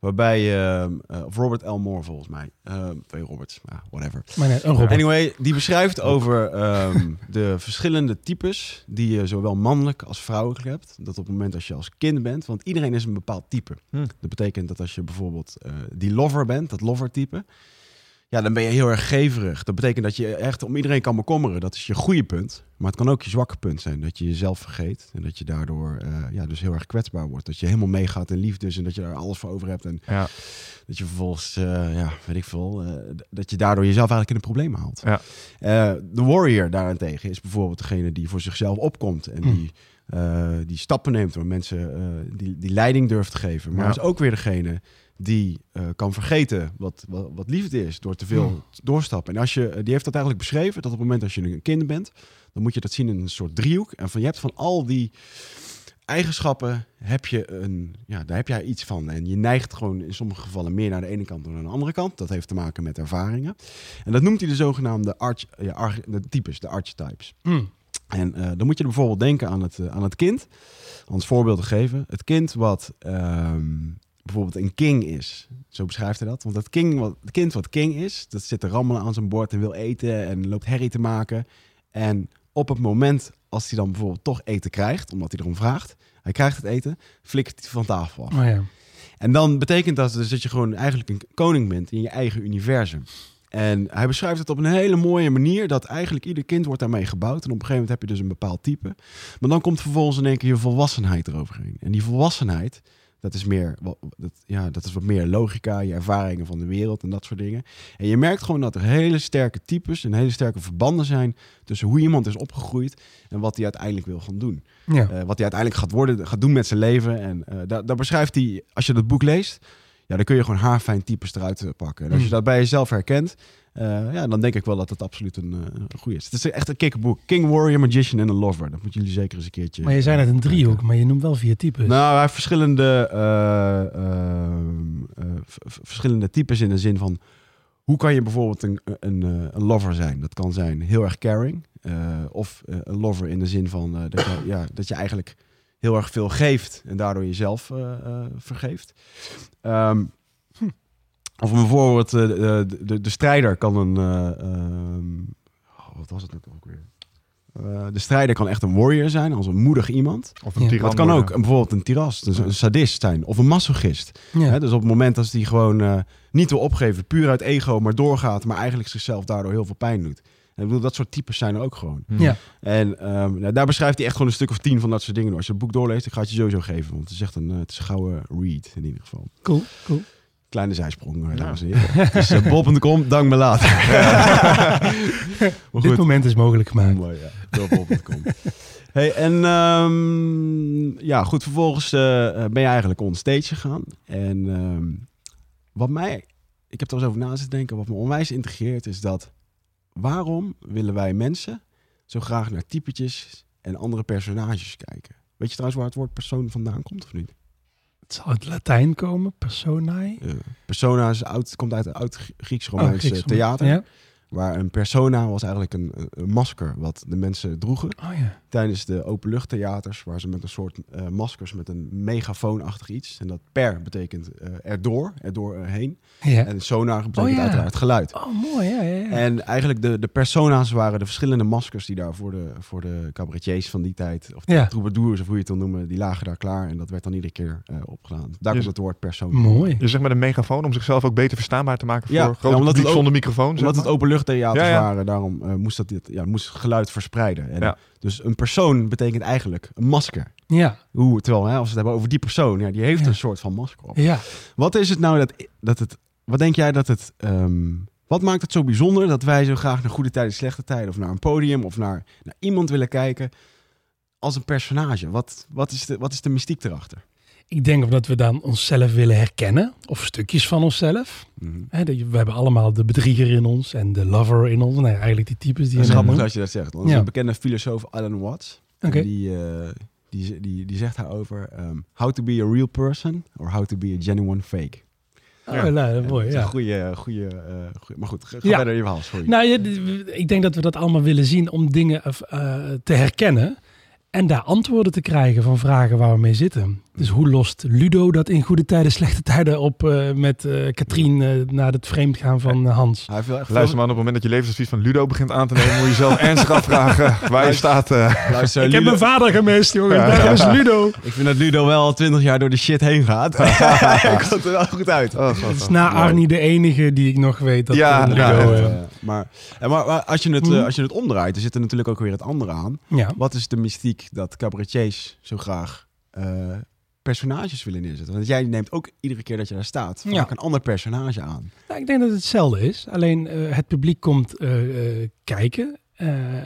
Waarbij, eh, of Robert L. Moore volgens mij, Ehm, twee Roberts, ja, whatever. Maar net, een. Anyway, die beschrijft over ehm, de verschillende types die je zowel mannelijk als vrouwelijk hebt. Dat op het moment als je als kind bent, want iedereen is een bepaald type. Hm. Dat betekent dat als je bijvoorbeeld eh, die lover bent, dat lover type, ja, dan ben je heel erg geverig. Dat betekent dat je echt om iedereen kan bekommeren. Dat is je goede punt. Maar het kan ook je zwakke punt zijn. Dat je jezelf vergeet. En dat je daardoor eh, ja, dus heel erg kwetsbaar wordt. Dat je helemaal meegaat in liefdes. En dat je daar alles voor over hebt. En Ja. dat je vervolgens, eh, ja, weet ik veel, eh, dat je daardoor jezelf eigenlijk in een probleem haalt. Ja. De warrior daarentegen is bijvoorbeeld degene die voor zichzelf opkomt en die, eh, die stappen neemt door mensen die, die leiding durft te geven. Maar Ja. is ook weer degene die eh, kan vergeten wat, wat, wat liefde is door te veel Hm. te doorstappen. En als je, die heeft dat eigenlijk beschreven dat op het moment als je een kind bent, dan moet je dat zien in een soort driehoek. En van je hebt van al die eigenschappen heb je een, ja, daar heb jij iets van. En je neigt gewoon in sommige gevallen meer naar de ene kant dan naar de andere kant. Dat heeft te maken met ervaringen. En dat noemt hij de zogenaamde arch, ja, arch- de types, de archetypes. Mm. En eh, dan moet je er bijvoorbeeld denken aan het, eh, aan het kind. Het voorbeeld te geven. Het kind wat ehm, bijvoorbeeld een king is. Zo beschrijft hij dat. Want het, king, wat, het kind wat king is, dat zit te rammelen aan zijn bord en wil eten en loopt herrie te maken. En op het moment als hij dan bijvoorbeeld toch eten krijgt, omdat hij erom vraagt, hij krijgt het eten, flikkert hij van tafel af. Oh ja. En dan betekent dat dus dat je gewoon eigenlijk een koning bent in je eigen universum. En hij beschrijft het op een hele mooie manier dat eigenlijk ieder kind wordt daarmee gebouwd. En op een gegeven moment heb je dus een bepaald type. Maar dan komt vervolgens in één keer je volwassenheid eroverheen. En die volwassenheid, dat is, meer, wat- dat, ja, dat is wat meer logica, je ervaringen van de wereld en dat soort dingen. En je merkt gewoon dat er hele sterke types en hele sterke verbanden zijn tussen hoe iemand is opgegroeid en wat hij uiteindelijk wil gaan doen. Ja. Eh, wat hij uiteindelijk gaat worden, gaat doen met zijn leven. En eh, daar, daar beschrijft hij, als je dat boek leest, ja, dan kun je gewoon haarfijn types eruit eh, pakken. En als je Mm. dat bij jezelf herkent, eh, ja, dan denk ik wel dat het absoluut een, eh, een goede is. Het is echt een kikkerboek. King, Warrior, Magician en een Lover. Dat moeten jullie zeker eens een keertje... Maar je zei net een driehoek, maar je noemt wel vier types. Nou, hij heeft verschillende, eh, verschillende types in de zin van... Hoe kan je bijvoorbeeld een, een, een lover zijn? Dat kan zijn heel erg caring. of een lover in de zin van dat, je, ja, dat je eigenlijk heel erg veel geeft... en daardoor jezelf vergeeft. Ehm, Of bijvoorbeeld eh, de, de, de strijder kan een... eh, ehm, oh, wat was het net ook weer? Eh, de strijder kan echt een warrior zijn, als een moedig iemand. Of een Ja. tiran het kan ook een- bijvoorbeeld een tiras, dus een sadist zijn. Of een masochist. ja. Hè? Dus op het moment dat hij gewoon eh, niet wil opgeven, puur uit ego, maar doorgaat, maar eigenlijk zichzelf daardoor heel veel pijn doet. ik bedoel, dat soort types zijn er ook gewoon. Mhm. Ja. En ehm, nou, daar beschrijft hij echt gewoon een stuk of tien van dat soort dingen. Als je het boek doorleest, ik ga het je sowieso geven. Want het is echt een, het is een gouden read in ieder geval. Cool, cool. Kleine zijsprong, eh, Ja. dames en heren. Dus uh, bob.com, dank me later. maar Dit goed, moment is mogelijk gemaakt. mooi, ja. Door bob.com. hey, en ehm, ja, goed, vervolgens eh, eh, ben je eigenlijk on stage gegaan. En ehm, wat mij, ik heb er eens over na zitten denken, wat me onwijs integreert is dat, waarom willen wij mensen zo graag naar typetjes en andere personages kijken? Weet je trouwens waar het woord persoon vandaan komt of niet? Het zal uit Latijn komen, personae. Ja. Persona is oud, komt uit het oud Oh, Grieks, theater. Ja. Waar een persona was eigenlijk een, masker wat de mensen droegen Oh ja. tijdens de openluchttheaters. Waar ze met een soort eh, maskers met een megafoonachtig iets. En dat per betekent eh, erdoor, erdoor eh, heen. ja. En sonar betekent Oh, ja. uiteraard geluid. Oh, mooi. Ja, ja, ja. En eigenlijk de, de persona's waren de verschillende maskers die daar voor de, voor de cabaretiers van die tijd, of de troubadours of hoe je het wil noemen, die lagen daar klaar. En dat werd dan iedere keer eh, opgedaan. Daar Dus- komt het woord persona. Mooi. Je zegt met een megafoon om zichzelf ook beter verstaanbaar te maken Ja, voor grote ja, omdat het publiek ook- zonder microfoon. zeg Omdat het maar. Ja, ja. waren, daarom eh, moest dat dit, ja, moest geluid verspreiden. En Ja. Dus een persoon betekent eigenlijk een masker. Ja, Hoe, terwijl, hè, als we het hebben over die persoon, ja, die heeft Ja. een soort van masker op. ja. Wat is het nou dat, dat het, wat denk jij dat het, ehm, wat maakt het zo bijzonder dat wij zo graag naar goede tijden, slechte tijden, of naar een podium, of naar, naar iemand willen kijken als een personage? Wat, wat, is de, wat is de mystiek erachter? Ik denk omdat we dan onszelf willen herkennen. Of stukjes van onszelf. Mhm. Hè, dat je- we hebben allemaal de bedrieger in ons en de lover in ons. Nee, eigenlijk die types die Dat is grappig dat je dat zegt. Want er is Ja. een bekende filosoof, Alan Watts. Die, eh, die, die, die zegt daarover, ehm, how to be a real person or how to be a genuine fake. Oh, Ja. nou, is mooi, ja. een goede, goede, eh, goeie- maar goed, ga Ja. verder in je verhaal, sorry. Nou, ja, ik denk dat we dat allemaal willen zien om dingen eh, te herkennen. En daar antwoorden te krijgen van vragen waar we mee zitten. Dus hoe lost Ludo dat in goede tijden, slechte tijden op eh, met eh Katrien eh, na het vreemdgaan van eh, Hans? Hij heeft echt Luister veel- man, op het moment dat je levensadvies van Ludo begint aan te nemen, moet je jezelf ernstig afvragen waar je staat. eh. Luister, ik heb mijn vader gemist, jongen. Ja. Daar is Ludo. Ik vind dat Ludo wel al twintig jaar door de shit heen gaat. Hij komt er wel goed uit. Oh, is na Arnie de enige die ik nog weet dat Ja, Ludo... ja, maar en maar, maar als, je het, Mhm. als je het omdraait, er zit er natuurlijk ook weer het andere aan. ja. Wat is de mystiek dat cabaretiers zo graag eh, personages willen neerzetten? Want jij neemt ook iedere keer dat je daar staat vaak Ja. een ander personage aan. Nou, ik denk dat het hetzelfde is. Alleen eh, het publiek komt eh, eh, kijken.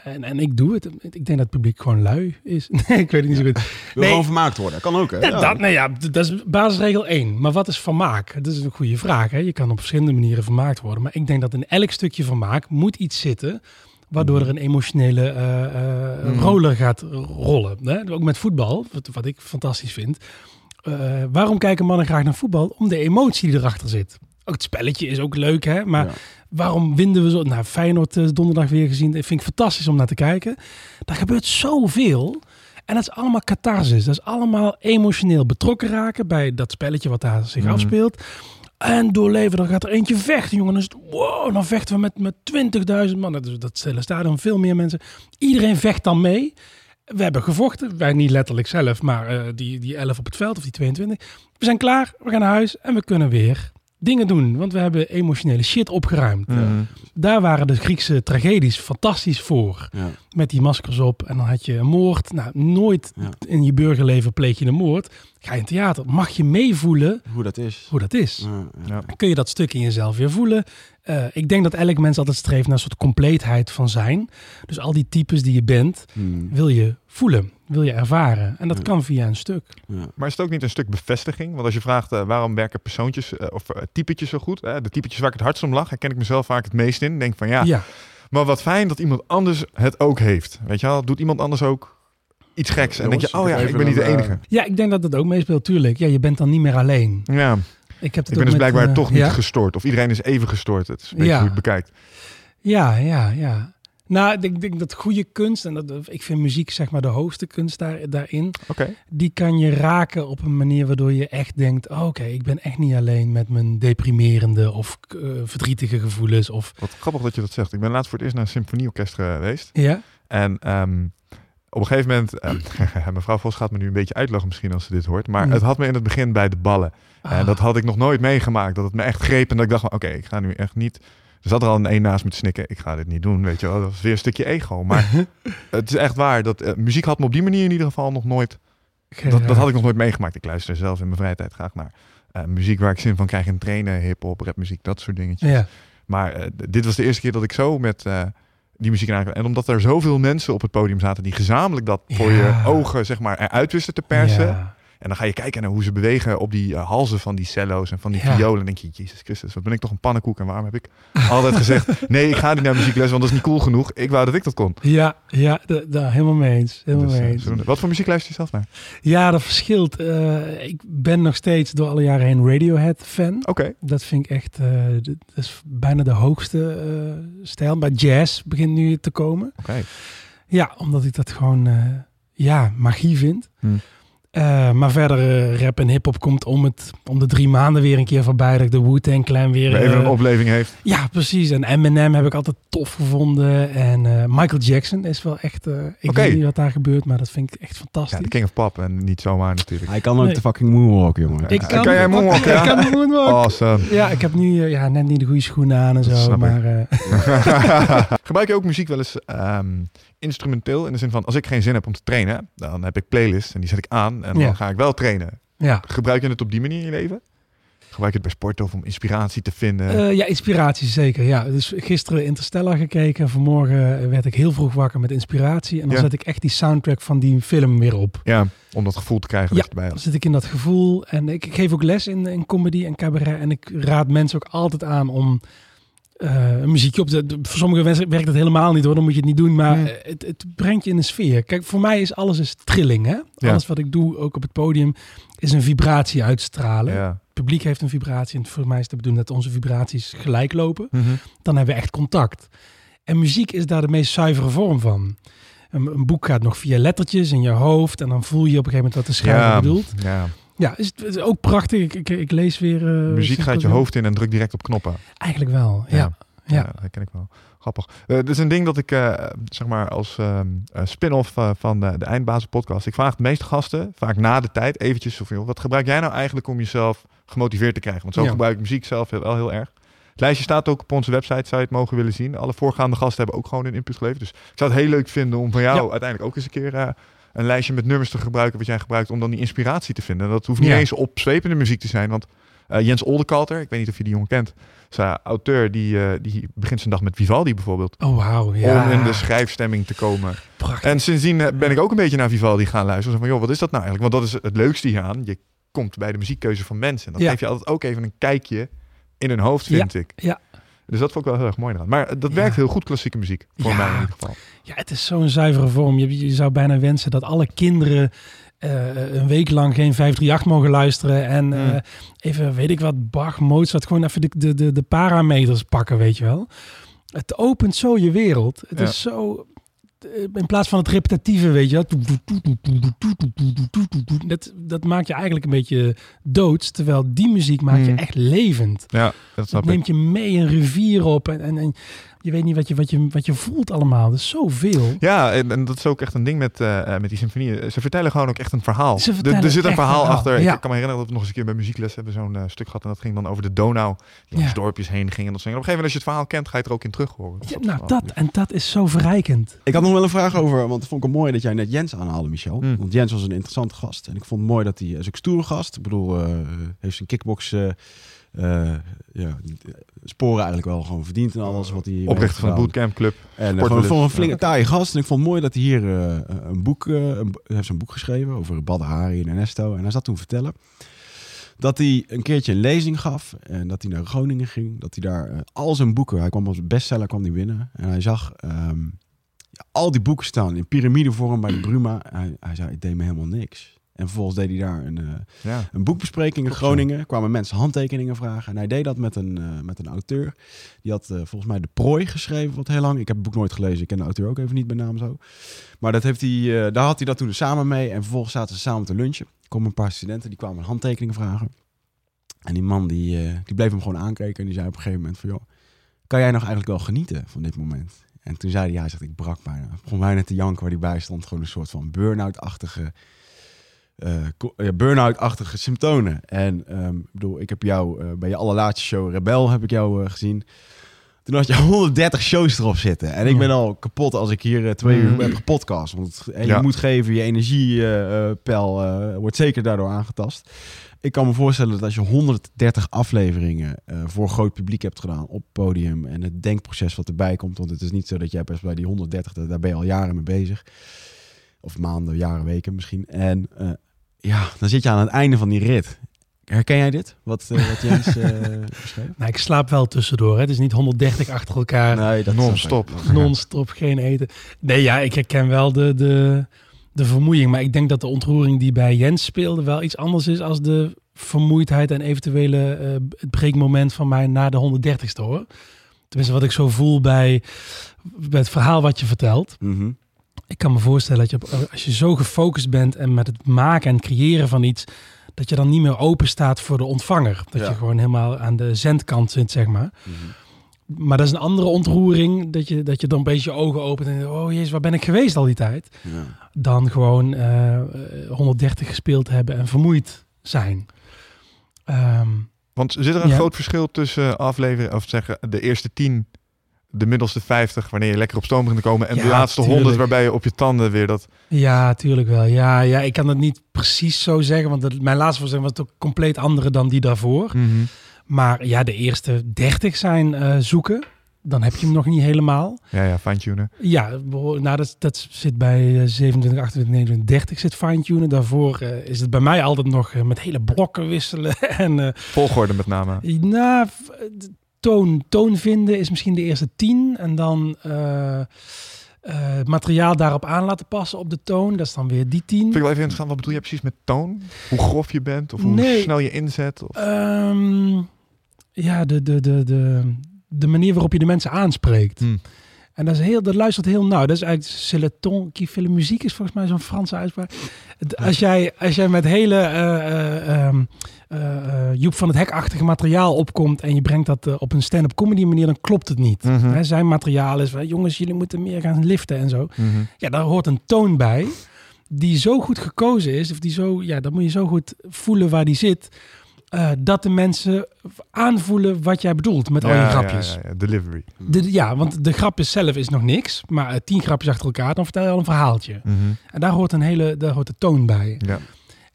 en, en ik doe het. Ik denk dat het publiek gewoon lui is. nee, ik weet het niet zo goed. Wil Nee. gewoon vermaakt worden. Kan ook, hè? Ja. Dat, nou ja, dat is basisregel 1. Maar wat is vermaak? Dat is een goede vraag. Hè? Je kan op verschillende manieren vermaakt worden. Maar ik denk dat in elk stukje vermaak moet iets zitten... waardoor er een emotionele eh, Mhm. roller gaat rollen. Hè? Ook met voetbal, wat, wat ik fantastisch vind. Eh, waarom kijken mannen graag naar voetbal? Om de emotie die erachter zit. Ook het spelletje is ook leuk, hè? Maar Ja. waarom winden we zo? Nou, Feyenoord donderdag weer gezien. Dat vind ik fantastisch om naar te kijken. Daar gebeurt zoveel. En dat is allemaal catharsis. Dat is allemaal emotioneel betrokken raken bij dat spelletje wat daar zich Mhm. afspeelt. En doorleven, dan gaat er eentje vechten, jongen. Dan dan vechten we met, met 20.000 man. Dat, dat stellen stadion, veel meer mensen. Iedereen vecht dan mee. We hebben gevochten, wij niet letterlijk zelf, maar eh, die, die 11 op het veld of die 22. We zijn klaar, we gaan naar huis en we kunnen weer dingen doen. Want we hebben emotionele shit opgeruimd. Mhm. Daar waren de Griekse tragedies fantastisch voor. Ja. Met die maskers op en dan had je een moord. Nou, nooit Ja. in je burgerleven pleeg je een moord. Ga je in het theater, mag je meevoelen Hoe dat is. hoe dat is. Ja, ja. Ja. Kun je dat stuk in jezelf weer voelen. Eh, ik denk dat elk mens altijd streeft naar een soort compleetheid van zijn. Dus al die types die je bent, Hmm. wil je voelen, wil je ervaren. En dat Ja. kan via een stuk. Ja. Maar is het ook niet een stuk bevestiging? Want als je vraagt eh, waarom werken persoontjes eh, of eh, typetjes zo goed, hè, de typetjes waar ik het hardst om lach, herken ik mezelf vaak het meest in. Denk van ja, Ja, maar wat fijn dat iemand anders het ook heeft. Weet je wel, doet iemand anders ook iets geks? En denk je, oh ja, ik ben niet de enige. ja ik denk dat dat ook meespeelt, tuurlijk. Ja, je bent dan niet meer alleen. Ja, Ik, heb het ik ben dus met, blijkbaar toch niet ja? gestoord. Of iedereen is even gestoord. Het is een beetje Ja. hoe je het bekijkt. Ja, ja, ja. Nou, ik denk dat goede kunst, en dat, ik vind muziek zeg maar de hoogste kunst daar, daarin, die kan je raken op een manier waardoor je echt denkt, oh, oké, ik ben echt niet alleen met mijn deprimerende of eh, verdrietige gevoelens. Of, Wat grappig dat je dat zegt. Ik ben laatst voor het eerst naar een symfonieorkest geweest. ja, En ehm, op een gegeven moment, ehm, mevrouw Vos gaat me nu een beetje uitlachen misschien als ze dit hoort. Maar Mm. het had me in het begin bij de ballen. En Ah. dat had ik nog nooit meegemaakt. Dat het me echt greep en dat ik dacht van oké, ik ga nu echt niet Er zat er al een één naast me te snikken. Ik ga dit niet doen, weet je wel. Dat was weer een stukje ego. Maar het is echt waar. Dat, eh, muziek had me op die manier in ieder geval nog nooit... Dat, dat had ik nog nooit meegemaakt. Ik luister zelf in mijn vrije tijd graag naar eh, muziek waar ik zin van krijg in trainen. Hip-hop, rapmuziek, dat soort dingetjes. Ja, Maar eh, dit was de eerste keer dat ik zo met eh, die muziek aankwam. En omdat er zoveel mensen op het podium zaten die gezamenlijk dat voor Ja. je ogen zeg maar eruit wisten te persen. Ja. En dan ga je kijken naar hoe ze bewegen op die eh, halzen van die cello's en van die Ja. violen. En denk je, Jezus Christus, wat ben ik toch een pannenkoek. En waarom heb ik altijd gezegd, nee, ik ga niet naar muziekles, want dat is niet cool genoeg. Ik wou dat ik dat kon. Ja, ja da- da- helemaal mee eens. Helemaal Dus, eh, mee eens. wat voor muziek luister je zelf naar? Ja, dat verschilt. Eh, ik ben nog steeds door alle jaren heen Radiohead-fan. Oké, Dat vind ik echt, dat is bijna de hoogste stijl. Maar jazz begint nu te komen. oké. Ja, omdat ik dat gewoon, ja, magie vind. Hmm. Eh, maar verder, eh, rap en hip-hop komt om, het, om de drie maanden weer een keer voorbij. Dat ik de Wu-Tang Clan weer... Weer even eh, een opleving heeft. ja, precies. En Eminem heb ik altijd tof gevonden. En eh, Michael Jackson is wel echt... eh, ik Oké. weet niet wat daar gebeurt, maar dat vind ik echt Ja, fantastisch. de King of Pop en niet zomaar natuurlijk. Hij kan ook Nee. de fucking moonwalk, jongen. Ik Kan jij moonwalken, ja? Ik kan moonwalk. Awesome. Ja, ik heb nu eh, ja, net niet de goede schoenen aan en Dat zo. Maar eh, Gebruik je ook muziek wel eens ehm, instrumenteel? In de zin van, als ik geen zin heb om te trainen, dan heb ik playlists en die zet ik aan en Ja. dan ga ik wel trainen. ja. Gebruik je het op die manier in je leven? Gebruik je het bij sport of om inspiratie te vinden? Eh, ja, inspiratie zeker. Ja. Dus gisteren Interstellar gekeken. Vanmorgen werd ik heel vroeg wakker met inspiratie. En dan Ja. zet ik echt die soundtrack van die film weer op. ja, om dat gevoel te krijgen dat Ja. je erbij Dan zit ik in dat gevoel. En ik, ik geef ook les in, in comedy en cabaret. En ik raad mensen ook altijd aan om eh, een muziekje op te... Voor sommige mensen werkt het helemaal niet hoor. Dan moet je het niet doen. Maar eh, het, het brengt je in een sfeer. Kijk, voor mij is alles is trilling. Hè? Ja. Alles wat ik doe, ook op het podium, is een vibratie uitstralen. Ja. Het publiek heeft een vibratie. En voor mij is de bedoeling dat onze vibraties gelijk lopen. Mhm. Dan hebben we echt contact. En muziek is daar de meest zuivere vorm van. Een, een boek gaat nog via lettertjes in je hoofd. En dan voel je op een gegeven moment wat de schrijver Ja, bedoelt. ja. Ja, is het is ook prachtig. Ik, ik, ik lees weer... eh, Muziek gaat je hoofd in en drukt direct op knoppen. Eigenlijk wel, ja. Ja. ja. Ja, dat ken ik wel. Grappig. Dit is een ding dat ik, eh, zeg maar, als eh, spin-off van de, de Eindbazen podcast. Ik vraag de meeste gasten, vaak na de tijd, eventjes zoveel. Wat gebruik jij nou eigenlijk om jezelf gemotiveerd te krijgen? Want zo Ja. gebruik ik muziek zelf wel heel erg. Het lijstje staat ook op onze website, zou je het mogen willen zien. Alle voorgaande gasten hebben ook gewoon een input geleverd. Dus ik zou het heel leuk vinden om van jou Ja. uiteindelijk ook eens een keer een lijstje met nummers te gebruiken wat jij gebruikt om dan die inspiratie te vinden. En dat hoeft niet Ja. eens opzwepende muziek te zijn, want eh, Jens Oldekalter, ik weet niet of je die jongen kent, is auteur die, eh, die begint zijn dag met Vivaldi bijvoorbeeld. Oh, wauw. Ja. Om in de schrijfstemming te komen. Prachtig. En sindsdien eh, ben ik ook een beetje naar Vivaldi gaan luisteren. Zo van, joh, wat is dat nou eigenlijk? Want dat is het leukste hieraan. Je komt bij de muziekkeuze van mensen. En dat Ja. geeft je altijd ook even een kijkje in hun hoofd, vind ik. ja. Dus dat vond ik wel heel erg mooi eraan. Maar eh, dat Ja. werkt heel goed, klassieke muziek. Voor Ja. mij in ieder geval. Ja, het is zo'n zuivere vorm. Je, je zou bijna wensen dat alle kinderen eh, een week lang geen 538 mogen luisteren. En eh, Hmm. even, weet ik wat, Bach, Mozart, gewoon even de, de, de, de parameters pakken, weet je wel. Het opent zo je wereld. Het Ja. is zo... eh, In plaats van het repetitieve, weet je. Dat, dat maakt je eigenlijk een beetje doods. Terwijl die muziek maakt je Hmm. echt levend. Ja, dat Dat snap ik. neemt je mee een rivier op. En, en, en je weet niet wat je, wat, je, wat je voelt allemaal. Dat is zoveel. Ja, en, en dat is ook echt een ding met, eh, eh, met die symfonieën. Ze vertellen gewoon ook echt een verhaal. Ze Er- vertellen er zit een echt verhaal, een verhaal, achter. ja. Ik kan me herinneren dat we nog eens een keer bij muziekles hebben zo'n eh, stuk gehad. En dat ging dan over de Donau. Die langs Ja. dorpjes heen ging. En dat zingen. Op een gegeven moment, als je het verhaal kent, ga je het er ook in terug horen. Ja, nou, dat en dat is zo verrijkend. Ik had nog wel een vraag over, want het vond ik mooi dat jij net Jens aanhaalde, Michel. Hmm. Want Jens was een interessante gast. En ik vond het mooi dat hij, is ook stoere gast. Ik bedoel, eh, heeft zijn kickbox eh, eh, ja, sporen eigenlijk wel gewoon verdiend en alles wat hij Oprichter van de. Bootcamp Club. En uh, Sportwillen. gewoon voor een flinke taaie gast. En ik vond het mooi dat hij hier eh, een boek, eh, een, hij heeft een boek geschreven over Badr Hari en Ernesto. En hij zat toen vertellen dat hij een keertje een lezing gaf en dat hij naar Groningen ging. Dat hij daar eh, al zijn boeken, hij kwam als bestseller kwam hij binnen. En hij zag ehm, ja, al die boeken staan in piramidevorm bij de Bruma. Hij, hij zei, het deed me helemaal niks. En vervolgens deed hij daar een, eh, Ja. een boekbespreking in. Groningen. Kwamen mensen handtekeningen vragen. En hij deed dat met een, eh, met een auteur. Die had eh, volgens mij De Prooi geschreven, wat heel lang. Ik heb het boek nooit gelezen. Ik ken de auteur ook even niet bij naam zo. Maar dat heeft hij, daar had hij dat toen samen mee. En vervolgens zaten ze samen te lunchen. Er komen een paar studenten, die kwamen handtekeningen vragen. En die man die, die bleef hem gewoon aankijken. En die zei op een gegeven moment van... joh, kan jij nog eigenlijk wel genieten van dit moment? En toen zei hij, ja, hij zegt, ik brak bijna. Ik begon bijna te janken waar hij bij stond. Gewoon een soort van burn-out-achtige ja, burn-out-achtige symptomen. En ehm, ik bedoel, ik heb jou eh, bij je allerlaatste show Rebel heb ik jou eh, gezien. Toen had je 130 shows erop zitten. En ik ben Mm. al kapot als ik hier twee Mm. uur heb gepodcast. Want en je Ja. moet geven, je energiepeil wordt zeker daardoor aangetast. Ik kan me voorstellen dat als je 130 afleveringen voor groot publiek hebt gedaan op podium en het denkproces wat erbij komt, want het is niet zo dat jij best bij die 130, daar ben je al jaren mee bezig. Of maanden, jaren, weken misschien. En ja, dan zit je aan het einde van die rit. Herken jij dit? Wat, eh, wat Jens eh beschreef? Nou, ik slaap wel tussendoor. Hè. Het is niet 130 achter elkaar. Nee, dat Non-stop. Non-stop, geen eten. Nee, ja, ik herken wel de, de, de vermoeiing. Maar ik denk dat de ontroering die bij Jens speelde wel iets anders is als de vermoeidheid en eventuele eh, het breekmoment van mij na de 130ste hoor. Tenminste, wat ik zo voel bij, bij het verhaal wat je vertelt. Mhm. Ik kan me voorstellen dat je als je zo gefocust bent en met het maken en creëren van iets, dat je dan niet meer open staat voor de ontvanger. Dat Ja. je gewoon helemaal aan de zendkant zit, zeg maar. Mhm. Maar dat is een andere ontroering, dat je, dat je dan een beetje je ogen opent en denkt, oh jezus, waar ben ik geweest al die tijd? Ja. Dan gewoon eh, eh, 130 gespeeld hebben en vermoeid zijn. Ehm, Want zit er een Ja. groot verschil tussen afleveren, of zeggen, de eerste 10, de middelste 50, wanneer je lekker op stoom begint te komen, en de laatste tuurlijk. 100, waarbij je op je tanden weer dat. ja, tuurlijk wel. Ja, ja, ik kan het niet precies zo zeggen, want het- mijn laatste voorstelling was ook compleet andere dan die daarvoor. Maar ja, de eerste 30 zijn eh, zoeken. Dan heb je hem nog niet helemaal. Ja, ja, fine-tunen. Ja, nou, dat, dat zit bij eh, 27, 28, 29, 30 zit fine-tunen. Daarvoor eh, is het bij mij altijd nog eh, met hele blokken wisselen. en Volgorde met name. nou, toon, toon vinden is misschien de eerste 10. En dan eh, eh, materiaal daarop aan laten passen op de toon. Dat is dan weer die 10. Vind ik wel even interessant, wat bedoel je precies met toon? Hoe grof je bent, of hoe Nee. snel je inzet? Of... Ehm, ja, de, de, de, de, de manier waarop je de mensen aanspreekt. Hm. En dat, is heel, dat luistert heel nauw. Dat is eigenlijk Celeton qui fait muziek is volgens mij zo'n Franse uitspraak. Als jij, als jij met hele eh, Joep van het Hek-achtige materiaal opkomt en je brengt dat op een stand-up comedy manier, dan klopt het niet. Mhm. Zijn materiaal is van, jongens, jullie moeten meer gaan liften en zo. Mhm. Ja, daar hoort een toon bij die zo goed gekozen is, of die zo, ja, dan moet je zo goed voelen waar die zit, eh, dat de mensen aanvoelen wat jij bedoelt met al je grapjes. Ja, ja, ja, delivery. De, ja, want de grapjes zelf is nog niks, maar eh, tien grapjes achter elkaar, dan vertel je al een verhaaltje. Mhm. En daar hoort een hele, daar hoort de toon bij. Ja.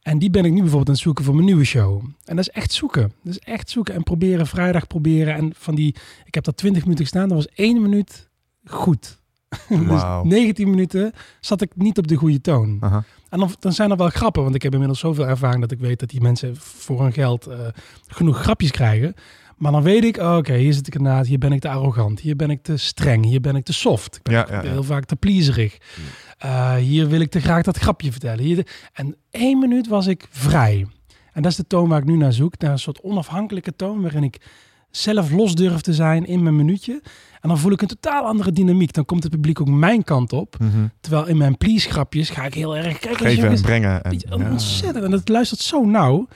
En die ben ik nu bijvoorbeeld aan het zoeken voor mijn nieuwe show. En dat is echt zoeken. Dat is echt zoeken en proberen, vrijdag proberen. En van die, ik heb daar 20 minuten gestaan, dat was één minuut goed. Wauw. dus 19 minuten zat ik niet op de goede toon. Aha. En dan, dan zijn er wel grappen, want ik heb inmiddels zoveel ervaring dat ik weet dat die mensen voor hun geld eh, genoeg grapjes krijgen. Maar dan weet ik, oh, oké, hier zit ik inderdaad, hier ben ik te arrogant, hier ben ik te streng, hier ben ik te soft. Ik ben Ja, ook ja, ja. heel vaak te pleaserig. Eh, hier wil ik te graag dat grapje vertellen. Hier de- en één minuut was ik vrij. En dat is de toon waar ik nu naar zoek, naar een soort onafhankelijke toon waarin ik zelf los durf te zijn in mijn minuutje. En dan voel ik een totaal andere dynamiek. Dan komt het publiek ook mijn kant op. Mhm. Terwijl in mijn please grapjes ga ik heel erg kijken. Geven en brengen. En, ja. Ontzettend. En dat luistert zo nauw.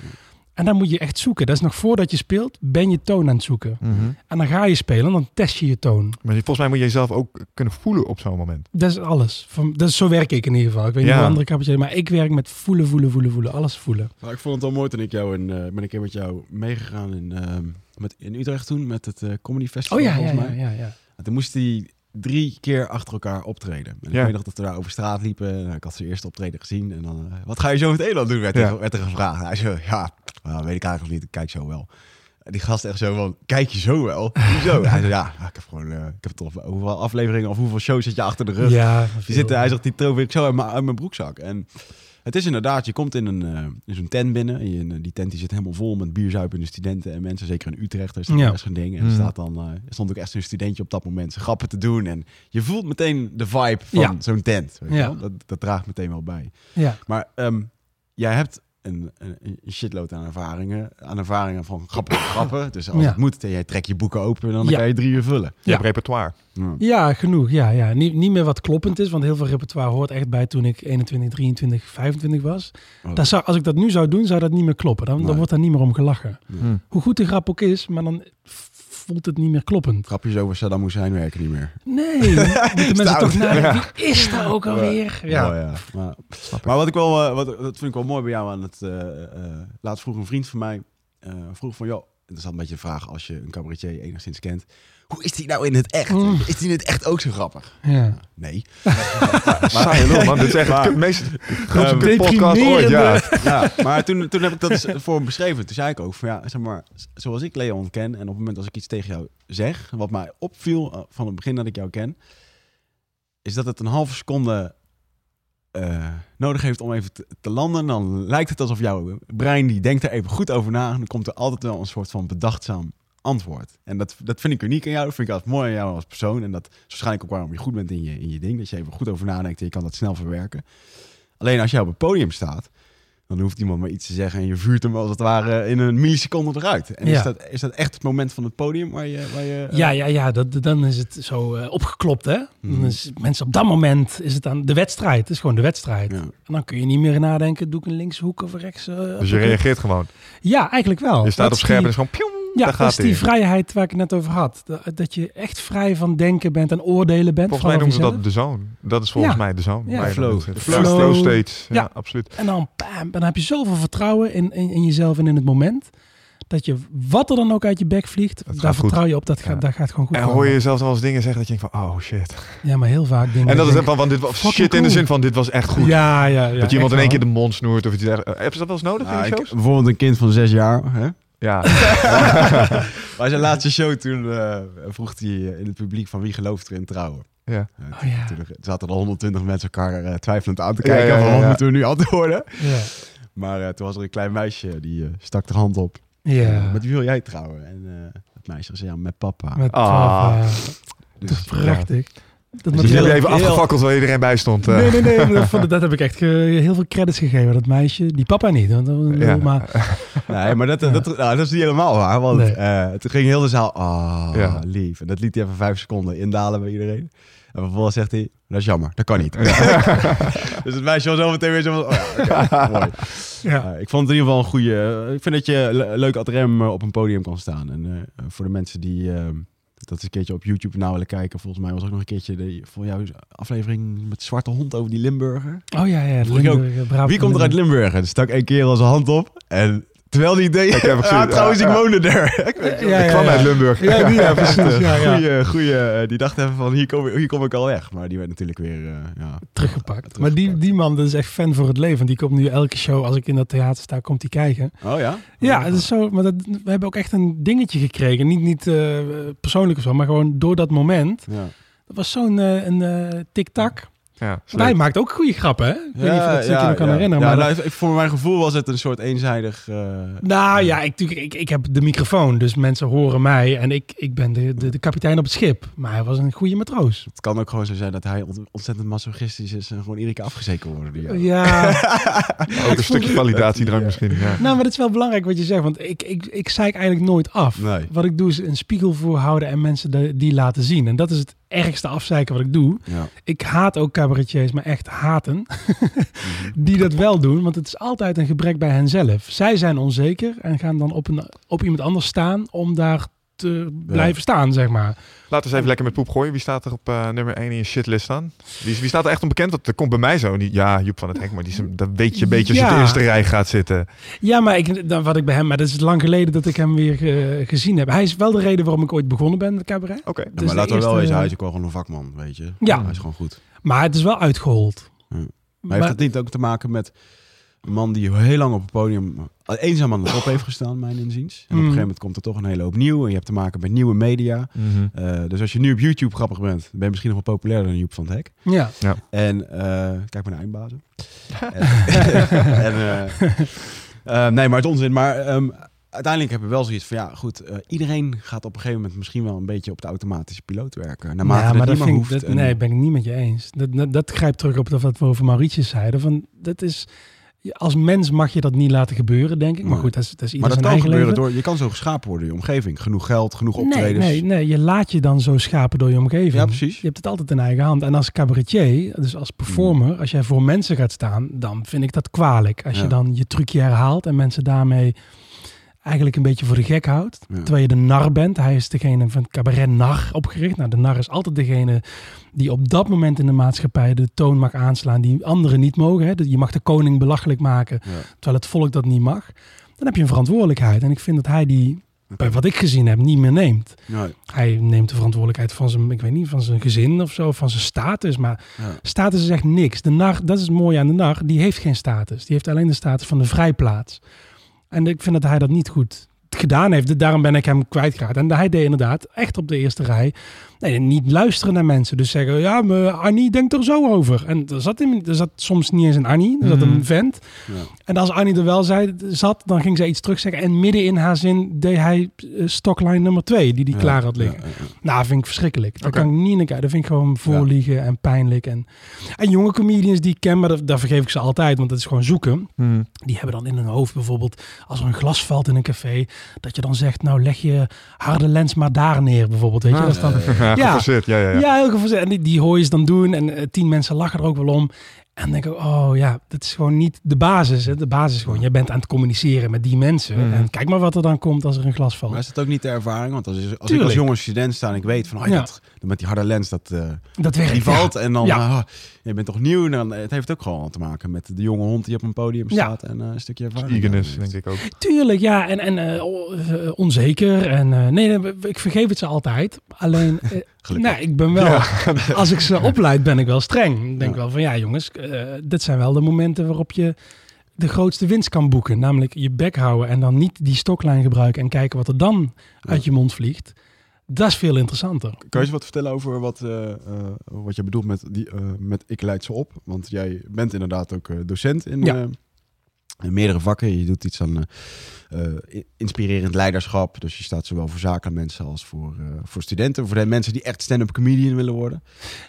En dan moet je echt zoeken. Dat is nog voordat je speelt, ben je toon aan het zoeken. Mhm. En dan ga je spelen, dan test je je toon. Maar volgens mij moet je jezelf ook kunnen voelen op zo'n moment. Dat is alles. Van, dat is, zo werk ik in ieder geval. Ik weet niet hoe andere cabaretiers, maar ik werk met voelen, voelen, voelen, voelen. Alles voelen. Nou, ik vond het wel mooi toen ik jou in, eh, ben ik een keer met jou meegegaan in, ehm, met, in Utrecht toen met het eh, Comedy Festival Oh ja, ja, volgens ja, mij. ja, ja. En toen moest hij drie keer achter elkaar optreden. En Ja. ik weet nog dat we daar over straat liepen. En ik had zijn eerste optreden gezien. En dan, eh, wat ga je zo meteen dan doen? Werd, Ja. er, werd er gevraagd. Hij zei, ja, nou, weet ik eigenlijk nog niet. Ik kijk zo wel. En die gast echt zo van, kijk je zo wel? Hoezo? Hij zei, ja, ik heb gewoon, eh, ik heb toch hoeveel afleveringen of hoeveel shows zit je achter de rug? Ja, Die zitten, hij zegt, die tover ik zo uit mijn, uit mijn broekzak. En het is inderdaad, je komt in, een, eh, in zo'n tent binnen. En je, die tent die zit helemaal vol met bierzuipende studenten en mensen. Zeker in Utrecht, daar is Ja. een ding. En er, Mhm. staat dan, eh, er stond ook echt een studentje op dat moment zijn grappen te doen. En je voelt meteen de vibe van Ja. zo'n tent. Weet Ja. wel? Dat, dat draagt meteen wel bij. ja. Maar ehm, jij hebt een, een, een shitload aan ervaringen. Aan ervaringen van grappige grappen. Dus als Ja. het moet, en jij trekt je boeken open, dan Ja. kan je drie uur vullen. Je hebt repertoire. Ja. Ja, genoeg. Ja, ja. Niet, niet meer wat kloppend is, want heel veel repertoire hoort echt bij toen ik 21, 23, 25 was. Oh. Dat zou, als ik dat nu zou doen, zou dat niet meer kloppen. Dan, dan wordt daar niet meer om gelachen. Hm. Hoe goed de grap ook is, maar dan voelt het niet meer kloppend. Grapjes over Saddam Hussein werken niet meer. Nee, moeten mensen toch nadenken, wie is dat ook alweer? Ja, Ja. ja. Maar, maar wat ik wel, eh, wat, dat vind ik wel mooi bij jou aan het. eh, laatst vroeg een vriend van mij, vroeg van, joh, dat is al een beetje een vraag als je een cabaretier enigszins kent. Hoe is die nou in het echt? Mm. Is die in het echt ook zo grappig? Ja. Nee. Saaie lul, man. Dit is echt Maar- de meest grootste Ehm, podcast ooit. Ja. ja, maar toen, toen heb ik dat voor hem beschreven. Toen zei ik ook van ja, zeg maar, zoals ik Leon ken en op het moment als ik iets tegen jou zeg, wat mij opviel eh, van het begin dat ik jou ken, is dat het een halve seconde eh, nodig heeft om even te, te landen. Dan lijkt het alsof jouw brein die denkt er even goed over na en dan komt er altijd wel een soort van bedachtzaam antwoord. En dat, dat vind ik uniek aan jou, dat vind ik altijd mooi aan jou als persoon. En dat is waarschijnlijk ook waarom je goed bent in je, in je ding, dat je even goed over nadenkt en je kan dat snel verwerken. Alleen als jij op het podium staat, dan hoeft iemand maar iets te zeggen en je vuurt hem als het ware in een milliseconde eruit. En Ja. is, dat, is dat echt het moment van het podium waar je... Waar je eh, Ja, ja, ja dat, dan is het zo eh, opgeklopt, hè? Mhm. Dan is mensen op dat moment is het dan de wedstrijd. Het is gewoon de wedstrijd. Ja. En dan kun je niet meer nadenken, doe ik een linkshoek of een rechts? eh, Dus je reageert gewoon. Ja, eigenlijk wel. Je staat Dat op scherm en is gewoon... pioeng, Ja, daar dat is gaat die vrijheid waar ik het net over had. Dat, dat je echt vrij van denken bent en oordelen bent. Volgens mij noemen ze dat de zone. Dat is volgens Ja. mij de zone. Ja, flow. De Flow, flow. states. Ja, Ja. absoluut. En dan, bam, dan heb je zoveel vertrouwen in, in, in jezelf en in het moment. Dat je, wat er dan ook uit je bek vliegt, daar goed. vertrouw je op. Dat, Ja. gaat, dat gaat gewoon goed En hoor je jezelf wel eens dingen zeggen dat je denkt van... Oh shit. Ja, maar heel vaak dingen. En dat is denk van, van dit was fucking shit in de zin van dit was echt goed. Ja, ja, ja. dat je iemand in één keer de mond snoert of iets dergelijks. Heb je dat wel eens nodig in ik- shows? bijvoorbeeld een kind van zes jaar. Hè? Ja. Bij zijn laatste show toen eh, vroeg hij eh, in het publiek van wie gelooft er in trouwen. ja. Eh, Oh, ja. Toen zaten er 120 mensen elkaar eh, twijfelend aan te Ja, kijken. ja, ja, van wat ja. moeten we nu antwoorden? Ja. Maar eh, toen was er een klein meisje die eh, stak de hand op. Ja. Met wie wil jij trouwen? En eh het meisje zei ja, met papa. Met Ah. papa. Dus, Dat is prachtig. Dat Dus je even heel- afgefakkeld waar iedereen bij stond. eh. Nee, nee, nee. maar Dat, dat heb ik echt ge- heel veel credits gegeven. Dat meisje. Die papa niet. Want, een Ja. maar Nee, maar dat, dat, nou, dat is niet helemaal waar. Want Nee. eh, toen ging heel de zaal, ah, Ja. lief. En dat liet hij even vijf seconden indalen bij iedereen. En vervolgens zegt hij, dat is jammer, dat kan niet. dus het meisje was zo meteen weer zo van, oh ja, oké, mooi. ja. Eh, ik vond het in ieder geval een goede... ik vind dat je le- leuk ad rem eh, op een podium kan staan. En eh, voor de mensen die eh, dat eens een keertje op YouTube naar willen kijken... volgens mij was ook nog een keertje de, voor jou aflevering met Zwarte Hond over die Limburger. Oh ja, ja. Ook, Limburg, Brabant- Wie komt er uit Limburg? En stak één keer al zijn hand op. En terwijl die deed... Ik heb gezien, ah, trouwens, ik woonde daar. Ik weet- Ja, ja, ik kwam ja. uit Limburg. Ja, die, ja, precies. Ja, ja. Goeie, goeie, eh, die dacht even van, hier kom, hier kom ik al weg. Maar die werd natuurlijk weer... eh, ja, Teruggepakt. Maar die, die man dat is echt fan voor het leven. Die komt nu elke show, als ik in dat theater sta, komt hij kijken. Oh ja? Ja, het is zo. Maar dat, we hebben ook echt een dingetje gekregen. Niet, niet eh, persoonlijk of zo, maar gewoon door dat moment. Ja. Dat was zo'n eh, een eh, tik-tak. Ja, hij maakt ook goede grappen, hè? Ik weet niet of je dat stukje nog kan herinneren. Ja, maar nou, ik- voor mijn gevoel was het een soort eenzijdig... eh, Nou ja, ik, ik, ik heb de microfoon, dus mensen horen mij en ik, ik ben de, de, de kapitein op het schip. Maar hij was een goede matroos. Het kan ook gewoon zo zijn dat hij ont- ontzettend masochistisch is en gewoon iedere keer afgezeken die- Ja, Ook een stukje validatiedrang Ja. misschien. Ja. nou, maar dat is wel belangrijk wat je zegt, want ik, ik, ik zeik eigenlijk nooit af. Nee. Wat ik doe is een spiegel voorhouden en mensen de- die laten zien. En dat is het ergste afzeiken wat ik doe. Ja. Ik haat ook cabaretiers, maar echt haten, die dat wel doen. Want het is altijd een gebrek bij henzelf. Zij zijn onzeker en gaan dan op, een, op iemand anders staan om daar te blijven staan, zeg maar. Laten we eens even lekker met poep gooien. Wie staat er op eh, nummer 1 in je shitlist staan? Wie, wie staat er echt onbekend? Want dat komt bij mij zo niet. Ja, Joep van het Hek, maar die is, dat weet je een beetje als je op de eerste rij gaat zitten. Ja, maar ik, dan, wat ik bij hem, maar dat is lang geleden dat ik hem weer eh, gezien heb. Hij is wel de reden waarom ik ooit begonnen ben met cabaret. Oké. Ja, Dus maar laten we wel eerste- wezen, hij is ook wel gewoon een vakman, weet je. Ja. Hij is gewoon goed. Maar het is wel uitgehold. Ja. Maar Maar, heeft het niet ook te maken met een man die heel lang op het podium eenzaam aan de top heeft gestaan, mijn inziens. En op een Mm. gegeven moment komt er toch een hele hoop nieuw. En je hebt te maken met nieuwe media. Mhm. Eh, dus als je nu op YouTube grappig bent, dan ben je misschien nog wel populairder dan Joep van het Hek. ja. En eh, kijk maar naar eindbazen. en, eh, eh, nee, maar het onzin. Maar ehm, uiteindelijk hebben we wel zoiets van, ja goed, eh, iedereen gaat op een gegeven moment misschien wel een beetje op de automatische piloot werken. Naarmate ja, maar dat vind ik, hoeft. dat, en- nee, ben ik niet met je eens. Dat, dat, dat grijpt terug op dat wat we over Mauritius zeiden. Van, dat is, als mens mag je dat niet laten gebeuren, denk ik. Maar Nee. goed, dat is, dat is maar dat kan gebeuren leven. door, je kan zo geschapen worden in je omgeving. Genoeg geld, genoeg Nee, optredens. nee, nee, je laat je dan zo schapen door je omgeving. Ja, precies. Je hebt het altijd in eigen hand. En als cabaretier, dus als performer, als jij voor mensen gaat staan, dan vind ik dat kwalijk. Als Ja. je dan je trucje herhaalt en mensen daarmee eigenlijk een beetje voor de gek houdt. Ja. Terwijl je de nar bent. Hij is degene van het cabaret nar opgericht. Nou, de nar is altijd degene die op dat moment in de maatschappij de toon mag aanslaan die anderen niet mogen. Hè. Je mag de koning belachelijk maken, Ja. terwijl het volk dat niet mag. Dan heb je een verantwoordelijkheid. En ik vind dat hij die bij wat ik gezien heb, niet meer neemt. Nee. Hij neemt de verantwoordelijkheid van zijn, ik weet niet, van zijn gezin of zo, van zijn status. Maar Ja. status is echt niks. De nar, dat is het mooie aan de nar, die heeft geen status. Die heeft alleen de status van de vrijplaats. En ik vind dat hij dat niet goed gedaan heeft. Daarom ben ik hem kwijtgeraakt. En hij deed inderdaad echt op de eerste rij. Nee, niet luisteren naar mensen. Dus zeggen, ja, maar Annie denkt er zo over. En er zat, hem, er zat soms niet eens een Annie, er zat Mhm. een vent. Ja. En als Annie er wel zei, zat, dan ging ze iets terugzeggen. En midden in haar zin deed hij eh, stockline nummer twee, die die Ja, klaar had liggen. ja. Nou, vind ik verschrikkelijk. Daar Oké. kan ik niet naar kijken. Dat vind ik gewoon voorliegen en pijnlijk. En, en jonge comedians die ik ken, maar dat, daar vergeef ik ze altijd, want dat is gewoon zoeken. Hmm. Die hebben dan in hun hoofd bijvoorbeeld, als er een glas valt in een café, dat je dan zegt, nou leg je harde lens maar daar neer bijvoorbeeld. Weet je, Ah, dat is dan... Ja, Ja. Ja, ja, ja. Ja, heel. En die, die hoor je ze dan doen en eh, tien mensen lachen er ook wel om. En dan denk ik, oh ja, dat is gewoon niet de basis. Hè. De basis is gewoon, je bent aan het communiceren met die mensen. Mhm. En kijk maar wat er dan komt als er een glas valt. Maar is het ook niet de ervaring? Want als, als ik als jonge student sta en ik weet van, oh, Ja. dat, met die harde lens, dat, eh, dat werkt. die ja. valt. En dan, Ja. ah, je bent toch nieuw. En dan, het heeft ook gewoon te maken met de jonge hond die op een podium Ja. staat. En eh, een stukje ervaring. Eagerness, denk ik ook. Tuurlijk, ja. En, en eh, eh, onzeker. En eh, nee, ik vergeef het ze altijd. Alleen, eh, nee, ik ben wel... Ja. Als ik ze opleid, ben ik wel streng. Ik denk Ja. wel van, ja jongens, eh, dit zijn wel de momenten waarop je de grootste winst kan boeken. Namelijk je bek houden en dan niet die stoklijn gebruiken en kijken wat er dan uit je mond vliegt. Dat is veel interessanter. Kan je eens wat vertellen over wat, eh, eh, wat je bedoelt met, die, eh, met Ik leid ze op? Want jij bent inderdaad ook docent in, Ja. eh, in meerdere vakken. Je doet iets aan inspirerend leiderschap. Dus je staat zowel voor zakenmensen als voor, eh, voor studenten. Voor de mensen die echt stand-up comedian willen worden.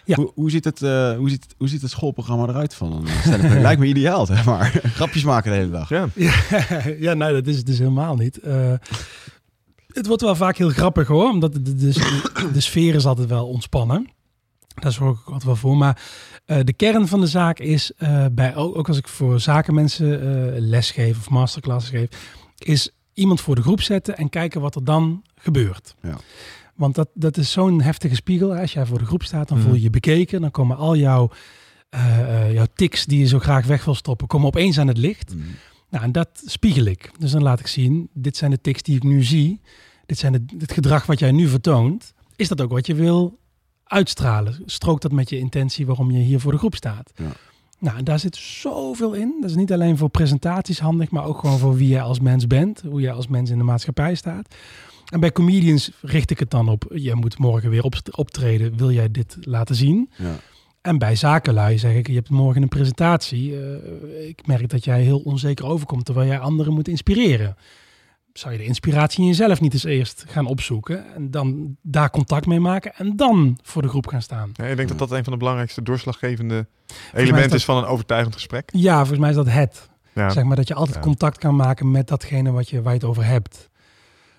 Ja. Hoe, hoe, ziet het, eh, hoe, ziet, hoe ziet het schoolprogramma eruit van een stand-up? Lijkt me ideaal, zeg maar. Grapjes maken de hele dag. Ja. Ja, ja nee, dat is het dus helemaal niet. Het wordt wel vaak heel grappig hoor, omdat de, de, de, de sfeer is altijd wel ontspannen. Daar zorg ik altijd wel voor. Maar eh, de kern van de zaak is, eh, bij, ook, als ik voor zakenmensen eh les geef of masterclasses geef, is iemand voor de groep zetten en kijken wat er dan gebeurt. Ja. Want dat, dat is zo'n heftige spiegel. Als jij voor de groep staat, dan voel je je bekeken. Dan komen al jouw, jouw tics die je zo graag weg wil stoppen, komen opeens aan het licht. Mm. Nou, en dat spiegel ik. Dus dan laat ik zien, dit zijn de tics die ik nu zie. Dit zijn het, het gedrag wat jij nu vertoont. Is dat ook wat je wil uitstralen? Strookt dat met je intentie waarom je hier voor de groep staat? Ja. Nou, en daar zit zoveel in. Dat is niet alleen voor presentaties handig, maar ook gewoon voor wie jij als mens bent. Hoe jij als mens in de maatschappij staat. En bij comedians richt ik het dan op, je moet morgen weer op, optreden. Wil jij dit laten zien? Ja. En bij zakenlui zeg ik, je hebt morgen een presentatie. Eh, ik merk dat jij heel onzeker overkomt, terwijl jij anderen moet inspireren. Zou je de inspiratie in jezelf niet eens eerst gaan opzoeken en dan daar contact mee maken en dan voor de groep gaan staan? Ja, ik denk dat dat een van de belangrijkste doorslaggevende elementen is is, van een overtuigend gesprek. Ja, volgens mij is dat het. Ja. Zeg maar dat je altijd Ja. contact kan maken met datgene wat je, waar je het over hebt.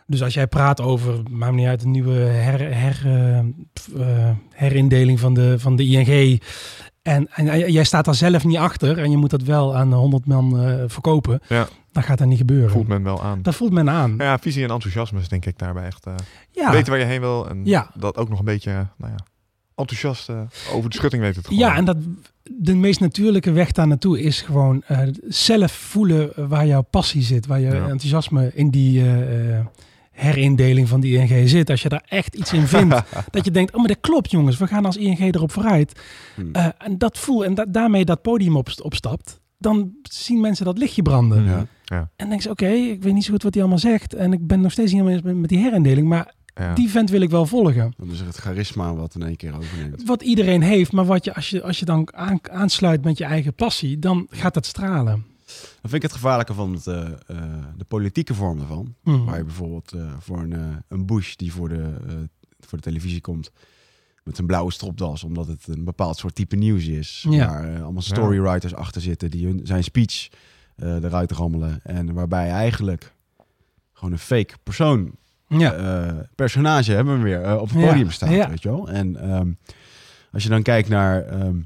Dus als jij praat over, maakt niet uit, een nieuwe her, her, eh, eh, herindeling van de, van de ING. En, en jij staat daar zelf niet achter en je moet dat wel aan 100 man eh, verkopen. Ja. Dan gaat dat niet gebeuren. Voelt men wel aan. Dat voelt men aan. Ja, visie en enthousiasme is denk ik daarbij echt... eh, Ja, Weten waar je heen wil en Ja. dat ook nog een beetje, nou ja, enthousiast eh, over de schutting weten te gooien. ja en dat, de meest natuurlijke weg daar naartoe is gewoon zelf voelen waar jouw passie zit. Waar je enthousiasme in die herindeling van die ING zit. Als je daar echt iets in vindt. dat je denkt, oh maar dat klopt jongens. We gaan als ING erop vooruit. Hmm. Eh, en dat voel en da- daarmee dat podium op, opstapt. Dan zien mensen dat lichtje branden. Ja. En denken ze, oké, ik weet niet zo goed wat hij allemaal zegt. En ik ben nog steeds niet helemaal eens met, met die herindeling. Maar Ja. die vent wil ik wel volgen. Dan is het charisma wat in één keer overneemt. Wat iedereen heeft, maar wat je, als, je, als je dan aan, aansluit met je eigen passie, dan gaat dat stralen. Vind ik het gevaarlijke van het, eh, eh, de politieke vorm ervan. Hmm. Waar je bijvoorbeeld eh, voor een, een Bush die voor de, voor de televisie komt met een blauwe stropdas, omdat het een bepaald soort type nieuws is. Ja. Waar allemaal storywriters achter zitten die hun, zijn speech eruit rammelen. En waarbij eigenlijk gewoon een fake persoon, Ja. personage hebben we weer op het podium staat. Ja. Weet je wel? En ehm, als je dan kijkt naar, ehm,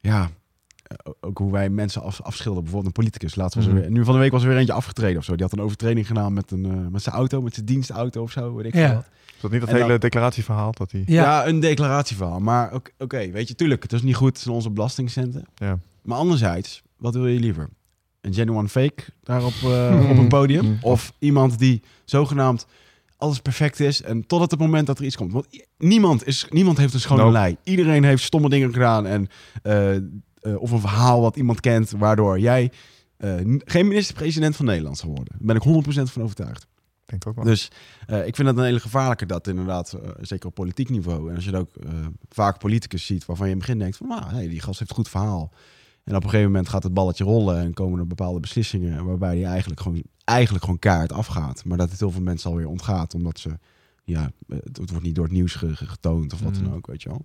ja, ook hoe wij mensen af, afschilderen. Bijvoorbeeld een politicus. Laten we Mhm. weer, nu van de week was er weer eentje afgetreden of zo. Die had een overtreding gedaan met, een, eh, met zijn auto, met zijn dienstauto of zo. Weet ik Ja. wat. Is dat niet dat En dan- hele declaratieverhaal? Dat die... Ja. Ja. een declaratieverhaal. Maar oké, oké, weet je, tuurlijk, het is niet goed. Het zijn onze belastingcenten. Ja. Maar anderzijds, wat wil je liever? Een genuine fake daar op, eh, Mhm. op een podium? Mhm. Of iemand die zogenaamd alles perfect is. En tot het moment dat er iets komt. Want niemand, is, niemand heeft een schone Nope. lei. Iedereen heeft stomme dingen gedaan. En, eh, eh, of een verhaal wat iemand kent, waardoor jij eh, geen minister-president van Nederland zal worden. Daar ben ik 100% van overtuigd. Denk ook wel. Dus eh, ik vind het een hele gevaarlijke dat inderdaad, zeker op politiek niveau. En als je het ook vaak politicus ziet waarvan je in het begin denkt van, nou, hey, die gast heeft een goed verhaal. En op een gegeven moment gaat het balletje rollen en komen er bepaalde beslissingen waarbij die eigenlijk gewoon, eigenlijk gewoon kaart afgaat. Maar dat het heel veel mensen alweer ontgaat, omdat ze, ja, het, het wordt niet door het nieuws ge- ge- getoond of wat Mm. dan ook, weet je wel.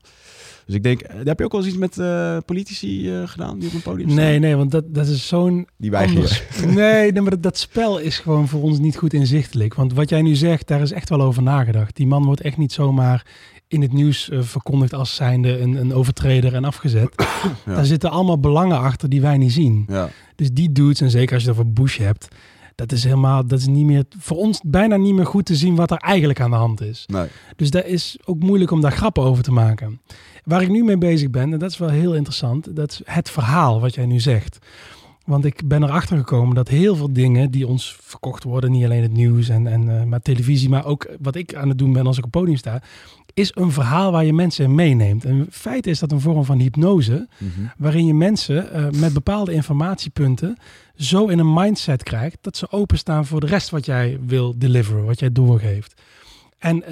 Dus ik denk, eh, heb je ook wel eens iets met eh, politici eh, gedaan die op een podium staan? Nee, nee, want dat, dat is zo'n Die weigeren. Nee, nee, maar dat, dat spel is gewoon voor ons niet goed inzichtelijk. Want wat jij nu zegt, daar is echt wel over nagedacht. Die man wordt echt niet zomaar in het nieuws verkondigd als zijnde een, een overtreder en afgezet. Ja. Daar zitten allemaal belangen achter die wij niet zien. Ja, Dus die dudes, en zeker als je het over Bush hebt, dat is helemaal, dat is niet meer, voor ons bijna niet meer goed te zien wat er eigenlijk aan de hand is. nee. Dus dat is ook moeilijk om daar grappen over te maken. Waar ik nu mee bezig ben, en dat is wel heel interessant, dat is het verhaal wat jij nu zegt. Want ik ben erachter gekomen dat heel veel dingen die ons verkocht worden, niet alleen het nieuws en, en eh, maar televisie, maar ook wat ik aan het doen ben als ik op podium sta, is een verhaal waar je mensen in meeneemt. En in feite is dat een vorm van hypnose, Mhm. waarin je mensen eh, met bepaalde informatiepunten zo in een mindset krijgt dat ze openstaan voor de rest wat jij wil deliveren, wat jij doorgeeft. En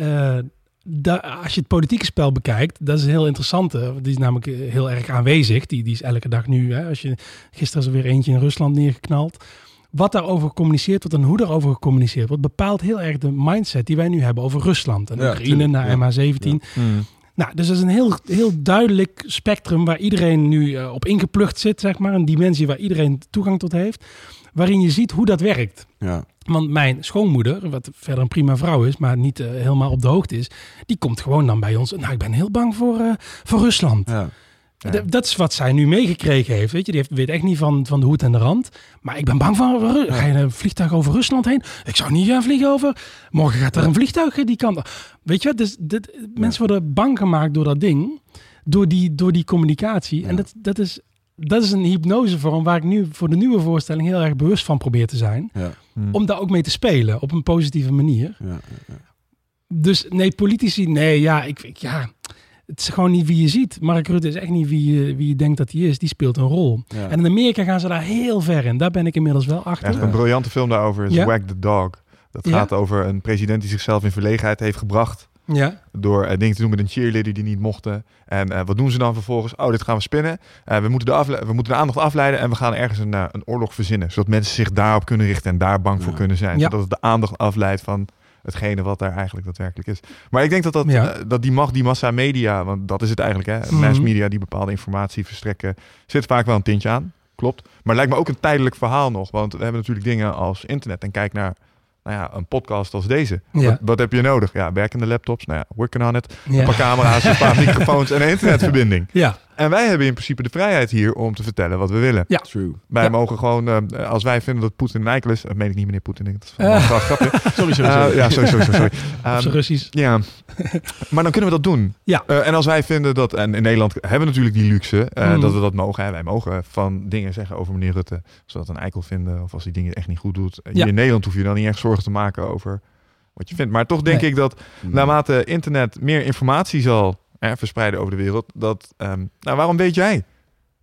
da- als je het politieke spel bekijkt, dat is een heel interessante. Die is namelijk eh, heel erg aanwezig. Die, die is elke dag nu. Hè, als je, gisteren is er weer eentje in Rusland neergeknald. Wat daarover gecommuniceerd wordt en hoe daarover gecommuniceerd wordt, bepaalt heel erg de mindset die wij nu hebben over Rusland en Ja, Oekraïne tuurlijk, naar ja. MH17. Hmm. Nou, dus dat is een heel, heel duidelijk spectrum waar iedereen nu eh, op ingeplucht zit, zeg maar. Een dimensie waar iedereen toegang tot heeft. Waarin je ziet hoe dat werkt. ja. Want mijn schoonmoeder, wat verder een prima vrouw is, maar niet eh, helemaal op de hoogte is, die komt gewoon dan bij ons. Nou, ik ben heel bang voor, eh, voor Rusland. ja. Ja. Dat is wat zij nu meegekregen heeft. Weet je, die heeft, weet echt niet van, van de hoed en de rand. Maar ik ben bang van. Ru- Ga je een vliegtuig over Rusland heen? Ik zou niet gaan vliegen over. Morgen gaat er een vliegtuig die kant. Weet je wat? Dus dit, mensen worden bang gemaakt door dat ding. Door die, door die communicatie. Ja. En dat, dat, is, dat is een hypnosevorm waar ik nu voor de nieuwe voorstelling heel erg bewust van probeer te zijn. Ja, Hmm. Om daar ook mee te spelen op een positieve manier. ja, ja. Dus nee, politici, nee, ja, ik, ik- ja, het is gewoon niet wie je ziet. Mark Rutte is echt niet wie je, wie je denkt dat hij is. Die speelt een rol. Ja. En in Amerika gaan ze daar heel ver in. Daar ben ik inmiddels wel achter. Echt een briljante film daarover is Ja. Wag the Dog. Dat Ja. gaat over een president die zichzelf in verlegenheid heeft gebracht. Ja, Door eh, dingen te doen met een cheerleader die niet mochten. En eh, wat doen ze dan vervolgens? Oh, dit gaan we spinnen. Eh, we, moeten de afle- we moeten de aandacht afleiden en we gaan ergens een, een oorlog verzinnen. Zodat mensen zich daarop kunnen richten en daar bang voor kunnen zijn. Ja. Zodat het de aandacht afleidt van hetgene wat daar eigenlijk daadwerkelijk is. Maar ik denk dat, dat, Ja. eh, dat die macht, die massa media, want dat is het eigenlijk, hè? Mhm. mass media die bepaalde informatie verstrekken, zit vaak wel een tintje aan. Klopt. Maar het lijkt me ook een tijdelijk verhaal nog. Want we hebben natuurlijk dingen als internet. En kijk naar nou ja, een podcast als deze. Ja. Wat, wat heb je nodig? Ja, werkende laptops. Nou ja, working on it. Een paar camera's, een paar microfoons en een internetverbinding. ja. En wij hebben in principe de vrijheid hier om te vertellen wat we willen. Ja. True. Wij Ja. mogen gewoon, eh, als wij vinden dat Poetin een eikel is, dat meen ik niet meneer Poetin, dat is van Eh. een grapje. Sorry, sorry, Eh, sorry. ja, sorry, sorry, sorry. Ehm, Russisch. ja, maar dan kunnen we dat doen. Ja. Eh, en als wij vinden dat, en in Nederland hebben we natuurlijk die luxe, eh, Mm. dat we dat mogen. Hè. Wij mogen van dingen zeggen over meneer Rutte, als we dat een eikel vinden of als hij dingen echt niet goed doet. Hier Ja. in Nederland hoef je dan niet echt zorgen te maken over wat je vindt. Maar toch denk Nee. ik dat Mm. naarmate internet meer informatie zal verspreiden over de wereld, dat, ehm, nou waarom weet jij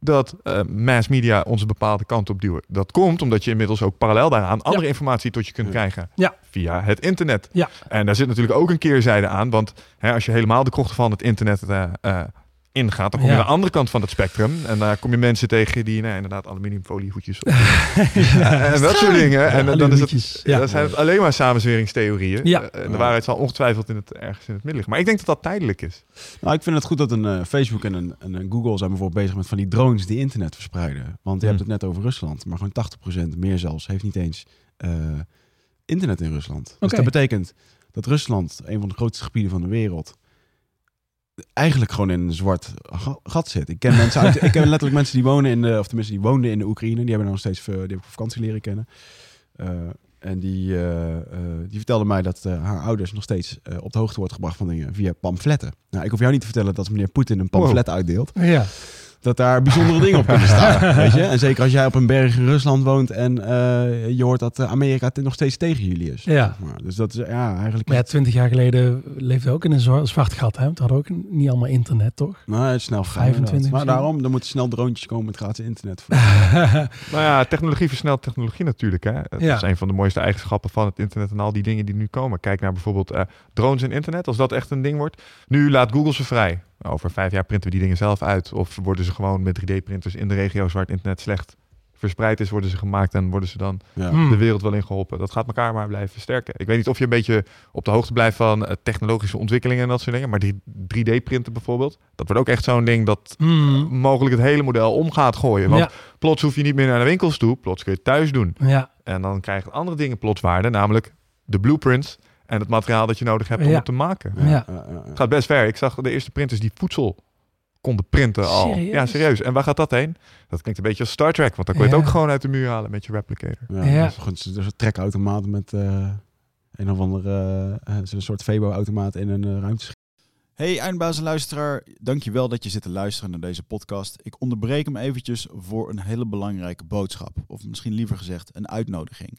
dat eh, mass media onze bepaalde kant op duwen? Dat komt omdat je inmiddels ook parallel daaraan andere informatie tot je kunt krijgen Ja. via het internet. Ja. En daar zit natuurlijk ook een keerzijde aan, want hè, als je helemaal de krochten van het internet eh, eh, ingaat, dan kom je Ja. aan de andere kant van het spectrum en daar kom je mensen tegen die nou, inderdaad aluminiumfoliehoedjes op en dat soort dingen. En Ja, dan is het. Ja. dan zijn het alleen maar samenzweringstheorieën. Ja. Eh, en de waarheid zal ongetwijfeld in het, ergens in het midden liggen. Maar ik denk dat dat tijdelijk is. Nou, ik vind het goed dat een eh, Facebook en een, en een Google zijn bijvoorbeeld bezig met van die drones die internet verspreiden. Want je Hmm. hebt het net over Rusland, maar gewoon 80% meer zelfs heeft niet eens eh, internet in Rusland. Dus dat betekent dat Rusland, een van de grootste gebieden van de wereld, eigenlijk gewoon in een zwart ga- gat zit. Ik ken mensen uit, ik ken letterlijk mensen die wonen in de, of tenminste die woonden in de Oekraïne. Die hebben nog steeds, veel- die heb ik op vakantie leren kennen. Eh, en die, eh, eh, die vertelde mij dat eh, haar ouders nog steeds eh, op de hoogte wordt gebracht van dingen via pamfletten. Nou, ik hoef jou niet te vertellen dat meneer Poetin een pamflet uitdeelt. Ja. Dat daar bijzondere dingen op kunnen staan. weet je? En zeker als jij op een berg in Rusland woont en eh, je hoort dat Amerika nog steeds tegen jullie is. Ja. Maar, dus dat is ja, eigenlijk... Maar ja, twintig jaar geleden leefde ook in een zwa- zwart gat. Hè? We hadden ook niet allemaal internet, toch? Nou, het is snel gaan, 25 inderdaad. Maar daarom, er moeten snel droontjes komen met gratis internet. Nou ja, technologie versnelt technologie natuurlijk. Hè? Het Ja. is een van de mooiste eigenschappen van het internet en al die dingen die nu komen. Kijk naar bijvoorbeeld eh, drones en internet. Als dat echt een ding wordt. Nu laat Google ze vrij. Over vijf jaar printen we die dingen zelf uit. Of worden ze gewoon met 3D-printers in de regio's waar het internet slecht verspreid is, worden ze gemaakt en worden ze dan Ja. Hmm. de wereld wel in geholpen. Dat gaat elkaar maar blijven versterken. Ik weet niet of je een beetje op de hoogte blijft van eh, technologische ontwikkelingen en dat soort dingen. Maar die 3D-printen bijvoorbeeld, dat wordt ook echt zo'n ding dat Hmm. mogelijk het hele model om gaat gooien. Want Ja. plots hoef je niet meer naar de winkels toe, plots kun je het thuis doen. Ja, En dan krijgen andere dingen plots waarde, namelijk de blueprints en het materiaal dat je nodig hebt om Ja. het te maken. Ja. ja, ja. Het gaat best ver. Ik zag de eerste printers die voedsel konden printen al. Serieus? Ja, serieus. En waar gaat dat heen? Dat klinkt een beetje als Star Trek, want dan kon je het ook gewoon uit de muur halen met je replicator. Ja, Ja. Dus, goed, dus een trekautomaat met eh, een of andere eh, eh, een soort Febo-automaat in een uh, ruimteschip. Hey eindbaas en luisteraar, dankjewel dat je zit te luisteren naar deze podcast. Ik onderbreek hem eventjes voor een hele belangrijke boodschap. Of misschien liever gezegd een uitnodiging.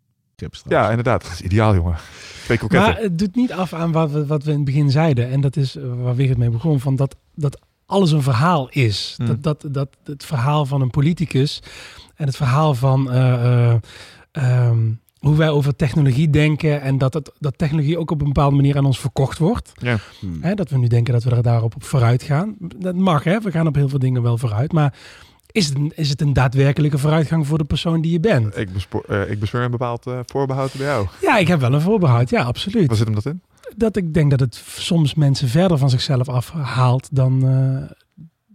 Ja, inderdaad. Dat is ideaal, jongen. Twee. Maar het doet niet af aan wat we, wat we in het begin zeiden. En dat is eh, waar Wigert mee begon. Van dat, dat alles een verhaal is. Hmm. Dat, dat, dat het verhaal van een politicus. En het verhaal van eh, eh, ehm, hoe wij over technologie denken. En dat, het, dat technologie ook op een bepaalde manier aan ons verkocht wordt. Ja. Hè, dat we nu denken dat we er daarop op vooruit gaan. Dat mag, hè? we gaan op heel veel dingen wel vooruit. Maar is het, een, is het een daadwerkelijke vooruitgang voor de persoon die je bent? Ik, bespo- eh, ik bespeur een bepaald eh, voorbehoud bij jou. Ja, ik heb wel een voorbehoud. Ja, absoluut. Waar zit hem dat in? dat ik denk dat het soms mensen verder van zichzelf afhaalt dan, eh,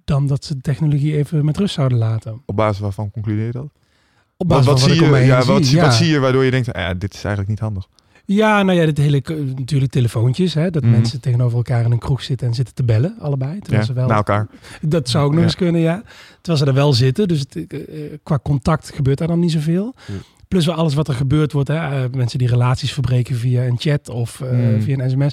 dan dat ze de technologie even met rust zouden laten. Op basis waarvan concludeer je dat? Op Wat, basis wat van zie om me je, ja, wat, zie, zie- ja. wat zie je waardoor je denkt, ah, ja, dit is eigenlijk niet handig. Ja, nou ja, dit hele, natuurlijk telefoontjes. Hè, dat Mhm. mensen tegenover elkaar in een kroeg zitten en zitten te bellen, allebei. Ja, Terwijl ze wel, naar elkaar. Dat zou ook nog Ja. eens kunnen, ja. Terwijl ze er wel zitten. Dus het, eh, qua contact gebeurt daar dan niet zoveel. Ja. Plus wel alles wat er gebeurd wordt. Hè. eh, mensen die relaties verbreken via een chat of eh, Hmm. via een sms.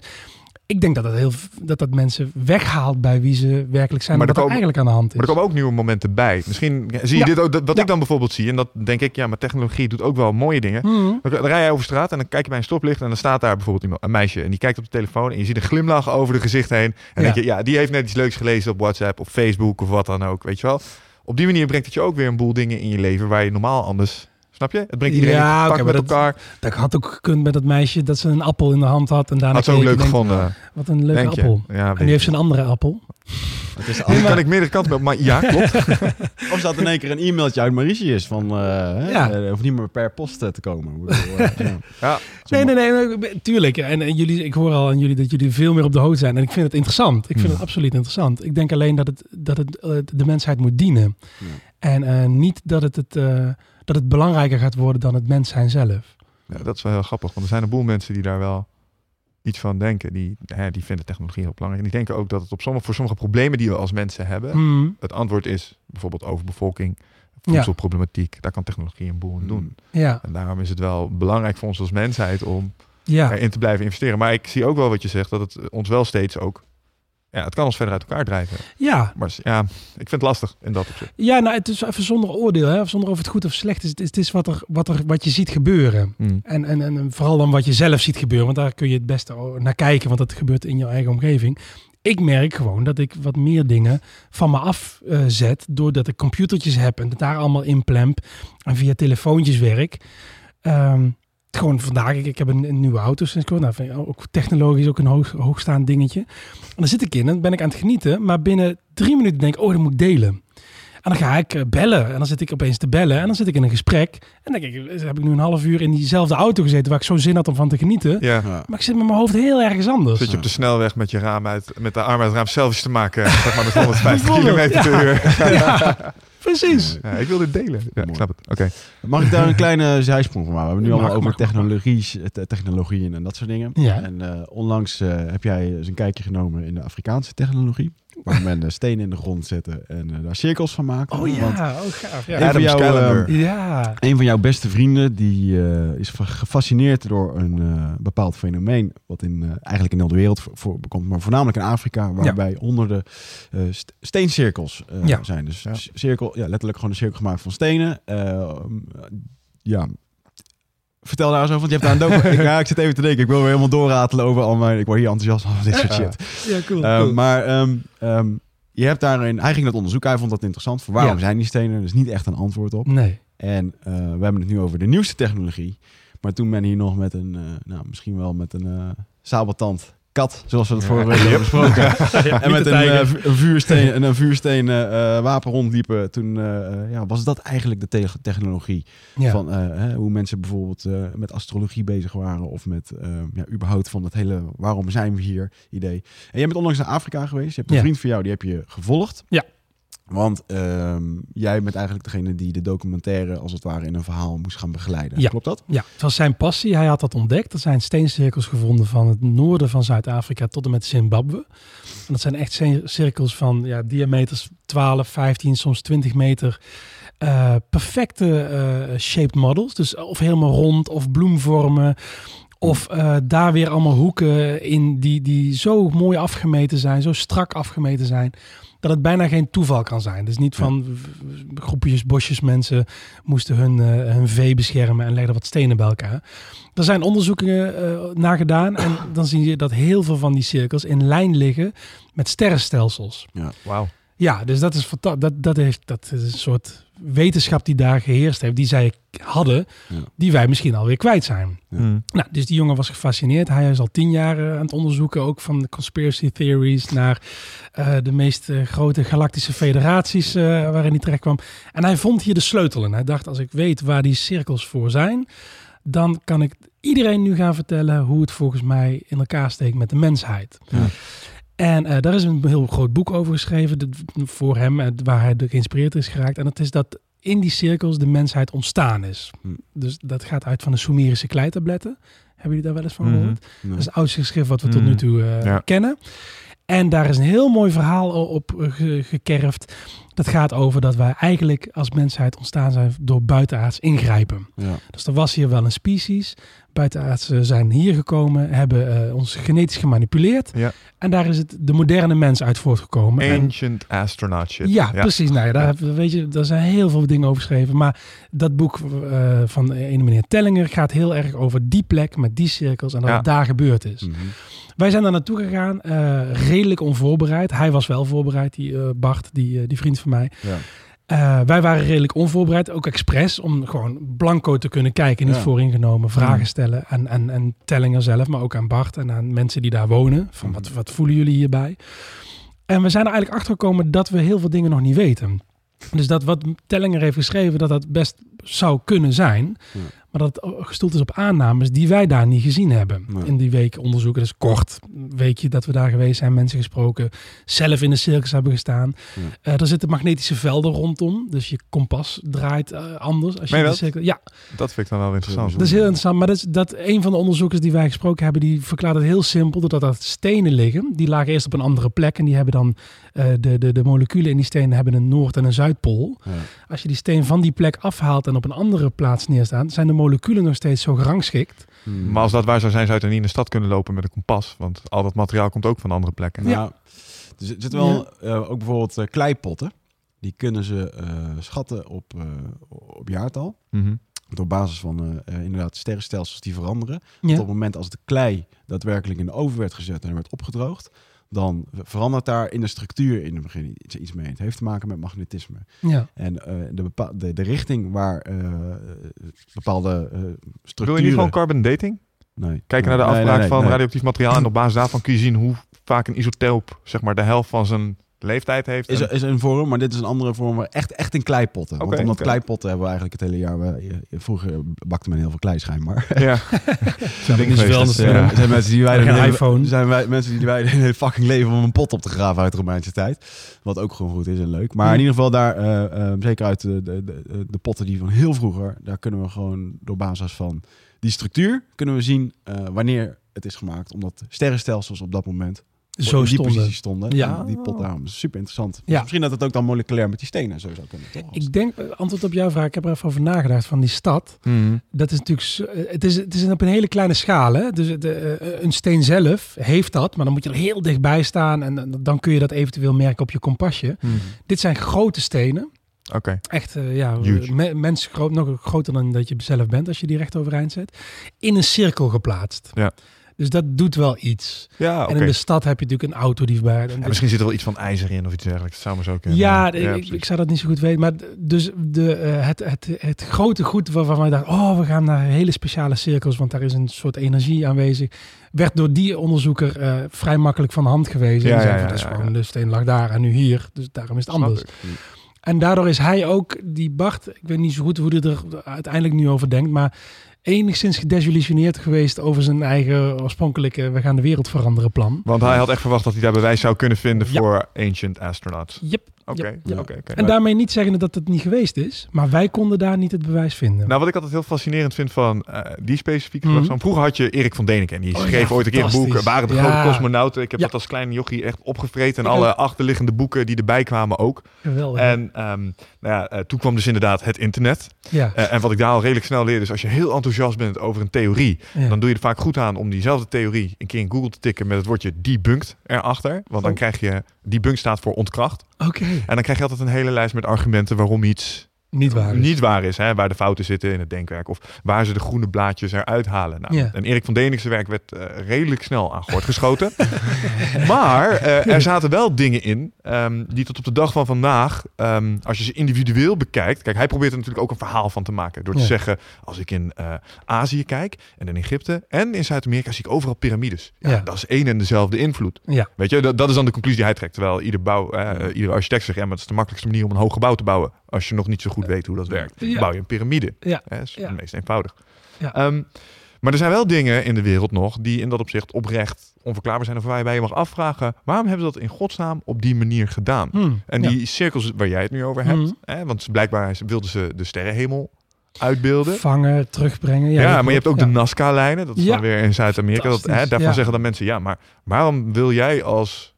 Ik denk dat dat, heel, dat dat mensen weghaalt bij wie ze werkelijk zijn. Maar wat er komen- eigenlijk aan de hand is. Maar er komen ook nieuwe momenten bij. Misschien zie je Ja. dit ook, dat- Ja. ik dan bijvoorbeeld zie. En dat denk ik, ja, maar technologie doet ook wel mooie dingen. Hmm. Dan, dan rij je over straat en dan kijk je bij een stoplicht en dan staat daar bijvoorbeeld iemand, een meisje en die kijkt op de telefoon en je ziet een glimlach over de gezicht heen. En Ja. denk je, ja, die heeft net iets leuks gelezen op WhatsApp of Facebook of wat dan ook, weet je wel. Op die manier brengt het je ook weer een boel dingen in je leven waar je normaal anders, snap je? Het brengt iedereen Ja, in contact oké, met maar elkaar. Dat had ook gekund met dat meisje dat ze een appel in de hand had. En daarna Had ze ook leuk gevonden, Wat een leuke denk appel. Ja, En nu heeft ze een andere appel. Het is kan ik meerdere kanten op, maar ja, klopt. Of staat in één keer een e-mailtje uit Mauritius van, eh hè, Ja. eh, hoeft niet meer per post eh, te komen. Ja. Ja. Nee, nee, nee, nee, tuurlijk. En, en jullie, ik hoor al aan jullie dat jullie veel meer op de hoogte zijn. En ik vind het interessant. Ik vind Hmm. het absoluut interessant. Ik denk alleen dat het, dat het de mensheid moet dienen. Ja. En eh, niet dat het, het, eh, dat het belangrijker gaat worden dan het mens zijn zelf. Ja, dat is wel heel grappig, want er zijn een boel mensen die daar wel iets van denken. Die, hè, die vinden technologie heel belangrijk. En die denken ook dat het op sommige, voor sommige problemen die we als mensen hebben, Hmm. het antwoord is bijvoorbeeld overbevolking, voedselproblematiek. Daar kan technologie een boel in doen. Ja, En daarom is het wel belangrijk voor ons als mensheid om ja. erin te blijven investeren. Maar ik zie ook wel wat je zegt, dat het ons wel steeds ook... Ja, het kan ons verder uit elkaar drijven. ja. Maar ja, ik vind het lastig in dat opzicht. Ja, nou, het is even zonder oordeel, hè? zonder of het goed of slecht is. Het is, het is wat, er, wat, er, wat je ziet gebeuren. Mm. En, en, en vooral dan wat je zelf ziet gebeuren, want daar kun je het beste naar kijken, want dat gebeurt in jouw eigen omgeving. Ik merk gewoon dat ik wat meer dingen van me afzet, doordat ik computertjes heb en het daar allemaal inplemp en via telefoontjes werk. Ehm, gewoon vandaag, ik, ik heb een, een nieuwe auto sinds kort. Nou, vind ik ook technologisch ook een hoog, hoogstaand dingetje. En dan zit ik in en ben ik aan het genieten, maar binnen drie minuten denk ik, oh, dat moet ik delen. En dan ga ik eh, bellen. En dan zit ik opeens te bellen. En dan zit ik in een gesprek. En dan denk ik, eh, heb ik nu een half uur in diezelfde auto gezeten... waar ik zo zin had om van te genieten. Ja. Maar ik zit met mijn hoofd heel ergens anders. Zit je op de snelweg met je raam uit, met de arm uit het raam selfies te maken, zeg maar met 150 Bijvoorbeeld, kilometer per uur. ja, precies. Ja, ik wil dit delen. Ja, ik snap het. Oké. Mag ik daar een kleine zijsprong van maken? We hebben nu Mag, allemaal over technologie, te- technologieën en dat soort dingen. Ja. En eh, onlangs eh, heb jij eens een kijkje genomen in de Afrikaanse technologie. Waar men eh, stenen in de grond zetten en eh, daar cirkels van maken. Oh ja, Want oh gaaf. Ja, een, van calendar. eh, ja. een van jouw beste vrienden die eh, is fa- gefascineerd door een eh, bepaald fenomeen. Wat in, eh, eigenlijk in heel de wereld voor, voorkomt, maar voornamelijk in Afrika. Waarbij honderden eh, st- steencirkels eh, Ja. zijn. Dus Ja. cirkel, ja, letterlijk gewoon een cirkel gemaakt van stenen. Ja, Vertel daar eens over, want je hebt daar een docu- ik, ja, ik zit even te denken. Ik wil weer helemaal doorratelen over al mijn... Ik word hier enthousiast van dit soort shit. ja, cool. Eh, cool. maar ehm, ehm, je hebt daarin... Hij ging dat onderzoeken. Hij vond dat interessant. Voor waarom Ja. zijn die stenen? Er is niet echt een antwoord op. nee. En eh, we hebben het nu over de nieuwste technologie. Maar toen men hier nog met een... eh, nou, misschien wel met een eh sabeltand kat, zoals we het vorige week hebben besproken. Ja, en met een, eh, vu- een vuursteen, en een vuursteen eh, eh, wapen rondliepen. Toen ja, was dat eigenlijk de te- technologie. ja. Van eh, hè, hoe mensen bijvoorbeeld eh, met astrologie bezig waren. Of met eh, ja, überhaupt van het hele waarom zijn we hier idee. En jij bent onlangs naar Afrika geweest. Je hebt een Ja. vriend van jou, die heb je gevolgd. Ja. Want ehm, jij bent eigenlijk degene die de documentaire als het ware in een verhaal moest gaan begeleiden. Ja. Klopt dat? Ja, het was zijn passie. Hij had dat ontdekt. Er zijn steencirkels gevonden van het noorden van Zuid-Afrika tot en met Zimbabwe. En dat zijn echt cir- cirkels van ja, diameters 12, 15, soms 20 meter. Eh, perfecte eh, shaped models. Dus of helemaal rond of bloemvormen. Of eh, daar weer allemaal hoeken in die, die zo mooi afgemeten zijn, zo strak afgemeten zijn, dat het bijna geen toeval kan zijn. Dus niet van groepjes, bosjes mensen moesten hun, eh, hun vee beschermen en legden wat stenen bij elkaar. Er zijn onderzoeken eh, naar gedaan en dan zie je dat heel veel van die cirkels in lijn liggen met sterrenstelsels. Wauw. Ja, dus dat is dat, dat, heeft, dat is een soort wetenschap die daar geheerst heeft, die zij hadden, Ja. die wij misschien alweer kwijt zijn. Ja. Mm. Nou, dus die jongen was gefascineerd. Hij is al tien jaar eh, aan het onderzoeken, ook van de conspiracy theories naar eh, de meest eh, grote galactische federaties eh, waarin hij terecht kwam. En hij vond hier de sleutel in. Hij dacht, als ik weet waar die cirkels voor zijn, dan kan ik iedereen nu gaan vertellen hoe het volgens mij in elkaar steekt met de mensheid. Ja. En eh, daar is een heel groot boek over geschreven de- voor hem, eh, waar hij door geïnspireerd is geraakt. En dat is dat in die cirkels de mensheid ontstaan is. Hm. Dus dat gaat uit van de Sumerische kleitabletten. Hebben jullie daar wel eens van Mhm. gehoord? Dat is het oudste geschrift wat we tot Mhm. nu toe eh, Ja. kennen. En daar is een heel mooi verhaal op ge- gekerfd. Dat gaat over dat wij eigenlijk als mensheid ontstaan zijn door buitenaards ingrijpen. Ja. Dus er was hier wel een species. Buitenaardsen zijn hier gekomen, hebben eh, ons genetisch gemanipuleerd. Ja. En daar is het de moderne mens uit voortgekomen. En- Ancient astronaut shit. ja, precies. Nou ja, daar, Ja. weet je, daar zijn heel veel dingen over geschreven. Maar dat boek eh, van de ene meneer Tellinger gaat heel erg over die plek met die cirkels en dat het daar gebeurd is. Mhm. Wij zijn daar naartoe gegaan, eh, redelijk onvoorbereid. Hij was wel voorbereid, die Bart, die, die vriend van mij. Ja. Eh, wij waren redelijk onvoorbereid, ook expres, om gewoon blanco te kunnen kijken, niet Ja. vooringenomen, vragen Mm. stellen aan, aan, aan Tellinger zelf, maar ook aan Bart en aan mensen die daar wonen. Van wat, wat voelen jullie hierbij? En we zijn er eigenlijk achter gekomen dat we heel veel dingen nog niet weten. Dus dat wat Tellinger heeft geschreven, dat dat best zou kunnen zijn. Ja. Maar dat het gestoeld is op aannames die wij daar niet gezien hebben. Nee. In die week onderzoeken. Dat is kort. Weekje dat we daar geweest zijn, mensen gesproken. Zelf in de circus hebben gestaan. Eh, er zitten magnetische velden rondom. Dus je kompas draait eh, anders. Als je in de cirkel, ja, Dat vind ik dan wel interessant. dat is heel interessant. Maar dat is dat een van de onderzoekers die wij gesproken hebben, die verklaart het heel simpel. Doordat er stenen liggen. Die lagen eerst op een andere plek. En die hebben dan eh, de, de, de moleculen in die stenen hebben een Noord- en een Zuidpool. Ja. Als je die steen van die plek afhaalt en op een andere plaats neerstaan, zijn de moleculen nog steeds zo gerangschikt. Hmm. Maar als dat waar zou zijn, zou je dan niet in de stad kunnen lopen met een kompas. Want al dat materiaal komt ook van andere plekken. Nou, er zit zit wel eh, ook bijvoorbeeld eh, kleipotten. Die kunnen ze eh, schatten op, eh, op jaartal. Mhm. Want op basis van inderdaad sterrenstelsels die veranderen. Ja. Op het moment als de klei daadwerkelijk in de oven werd gezet en werd opgedroogd, dan verandert daar in de structuur in het begin iets, iets mee. Het heeft te maken met magnetisme. Ja. En eh, de, de, de richting waar eh, bepaalde eh Wil structuren... je niet gewoon carbon dating? Nee. Kijken Nee, naar de nee, afbraak nee, van nee. radioactief materiaal. En op basis daarvan kun je zien hoe vaak een isotoop zeg maar, de helft van zijn leeftijd heeft. Is, En- is een vorm, maar dit is een andere vorm. waar Echt, echt in kleipotten. Want Oké, omdat oké. kleipotten hebben we eigenlijk het hele jaar... We, je- vroeger bakte men heel veel klei schijnbaar. ja. Zijn ja. Mensen die wij een hele- iPhone. zijn wij, mensen die wij een hele fucking leven om een pot op te graven uit de Romeinse tijd. Wat ook gewoon goed is en leuk. Maar in ieder geval daar, eh, eh, zeker uit de, de, de, de potten die van heel vroeger, daar kunnen we gewoon door basis van die structuur kunnen we zien eh, wanneer het is gemaakt. Omdat sterrenstelsels op dat moment Zo in die stonden. positie stonden. Ja. Die pot daarom is super interessant. Dus Ja. misschien dat het ook dan moleculair met die stenen zo zou kunnen. Toch? Ik denk, eh, antwoord op jouw vraag, ik heb er even over nagedacht van die stad. Mhm. Dat is natuurlijk, eh, het is, het is op een hele kleine schaal. Hè? Dus de, eh, een steen zelf heeft dat, maar dan moet je er heel dichtbij staan en dan- kun je dat eventueel merken op je kompasje. Mhm. Dit zijn grote stenen. Oké. Echt, ja, Huge. me, mensgroot, nog groter dan dat je zelf bent als je die recht overeind zet. In een cirkel geplaatst. Ja. Dus dat doet wel iets. Ja. En in de stad heb je natuurlijk een auto die voorbij. Ja, misschien zit er wel iets van ijzer in of iets dergelijks. Dat zou maar zo kunnen. Ja, ik, ik zou dat niet zo goed weten. Maar dus de, eh, het, het, het grote goed waarvan wij dachten... oh, we gaan naar hele speciale cirkels... want daar is een soort energie aanwezig... werd door die onderzoeker eh, vrij makkelijk van de hand gewezen. Ja, Ja, ja, ja, dat is gewoon, de steen lag daar en nu hier. Dus daarom is het Snap anders. ik. En daardoor is hij ook, die Bart... ik weet niet zo goed hoe hij er uiteindelijk nu over denkt... maar enigszins gedesillusioneerd geweest over zijn eigen oorspronkelijke... we gaan de wereld veranderen plan. Want hij had echt verwacht dat hij daar bewijs zou kunnen vinden Ja. voor ancient astronauts. Yep. Oké. En daarmee niet zeggen dat het niet geweest is... maar wij konden daar niet het bewijs vinden. Nou, wat ik altijd heel fascinerend vind van eh, die specifieke gedragsvorm. Vroeger had je Erik van Däniken. En die Oh schreef ja, ooit een keer een boek. fantastisch. Waren de Ja. grote cosmonauten. Ik heb Ja. dat als kleine jochie echt opgevreten. En alle achterliggende boeken die erbij kwamen ook. Geweldig. En ehm, nou ja, eh, toen kwam dus inderdaad het internet. ja. Eh, en wat ik daar al redelijk snel leerde is als je heel enthousiast bent over een theorie. ja. Dan doe je er vaak goed aan om diezelfde theorie een keer in Google te tikken met het woordje debunked erachter. Want dan Oh. krijg je, debunked staat voor ontkracht. En dan krijg je altijd een hele lijst met argumenten waarom iets Niet waar. is. niet waar is. Hè? Waar de fouten zitten in het denkwerk. Of waar ze de groene blaadjes eruit halen. Nou, Ja. En Erik van Denikse werk werd eh, redelijk snel aan gort geschoten. maar eh, er zaten wel dingen in ehm, die tot op de dag van vandaag, ehm, als je ze individueel bekijkt. Kijk, hij probeert er natuurlijk ook een verhaal van te maken. Door te Ja. zeggen, als ik in eh, Azië kijk en in Egypte en in Zuid-Amerika zie ik overal piramides. Ja. Dat is één en dezelfde invloed. Weet je, dat, dat is dan de conclusie die hij trekt. Terwijl ieder, bouw, ieder architect zegt, ja, maar het is de makkelijkste manier om een hoog gebouw te bouwen. Als je nog niet zo goed weet hoe dat werkt. Bouw je een piramide. Ja. Hè, is Ja. het meest eenvoudig. Ja. Ehm, maar er zijn wel dingen in de wereld nog die in dat opzicht oprecht onverklaarbaar zijn. Of waar je bij je mag afvragen, waarom hebben ze dat in godsnaam op die manier gedaan? Hmm. En Ja. die cirkels waar jij het nu over hebt, Mhm. hè, want blijkbaar wilden ze de sterrenhemel uitbeelden. vangen, terugbrengen. Ja, maar je hebt ook de Nazca-lijnen. Dat is dan weer in Zuid-Amerika. Dat, hè, Fantastisch, daarvan zeggen dan mensen, ja, maar waarom wil jij als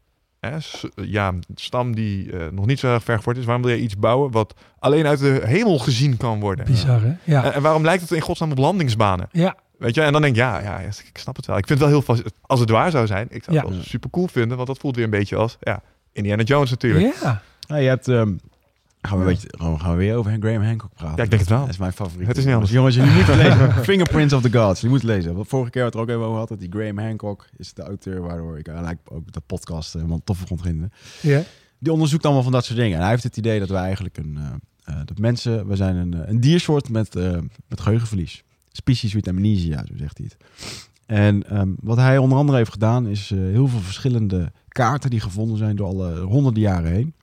hè, ja, stam die eh, nog niet zo erg ver voort is, waarom wil jij iets bouwen wat alleen uit de hemel gezien kan worden? Bizar, hè? Ja. En, en waarom lijkt het in godsnaam op landingsbanen? ja. Weet je, en dan denk ik, ja, ja, ik snap het wel. Ik vind het wel heel vast. Als het waar zou zijn, ik zou het Ja. wel super cool vinden, want dat voelt weer een beetje als, ja, Indiana Jones natuurlijk. Ja. Ja, je hebt... ehm, gaan, we beetje, gaan we- gaan we weer over Graham Hancock praten? Ja, ik denk het wel. Dat is mijn favoriet. Het is niet anders. Jongens, jullie moeten lezen. Fingerprints of the Gods. Je moet lezen. Want vorige keer we het er ook even over hadden. Die Graham Hancock is de auteur waardoor ik eigenlijk ook dat podcast helemaal tof vond vinden. Ja. Die onderzoekt allemaal van dat soort dingen. En hij heeft het idee dat wij eigenlijk een... eh, eh, dat mensen... We zijn een, eh, een diersoort met, eh, met geheugenverlies. Species with amnesia, zo zegt hij het. En ehm, wat hij onder andere heeft gedaan... is eh, heel veel verschillende kaarten die gevonden zijn door alle honderden jaren heen.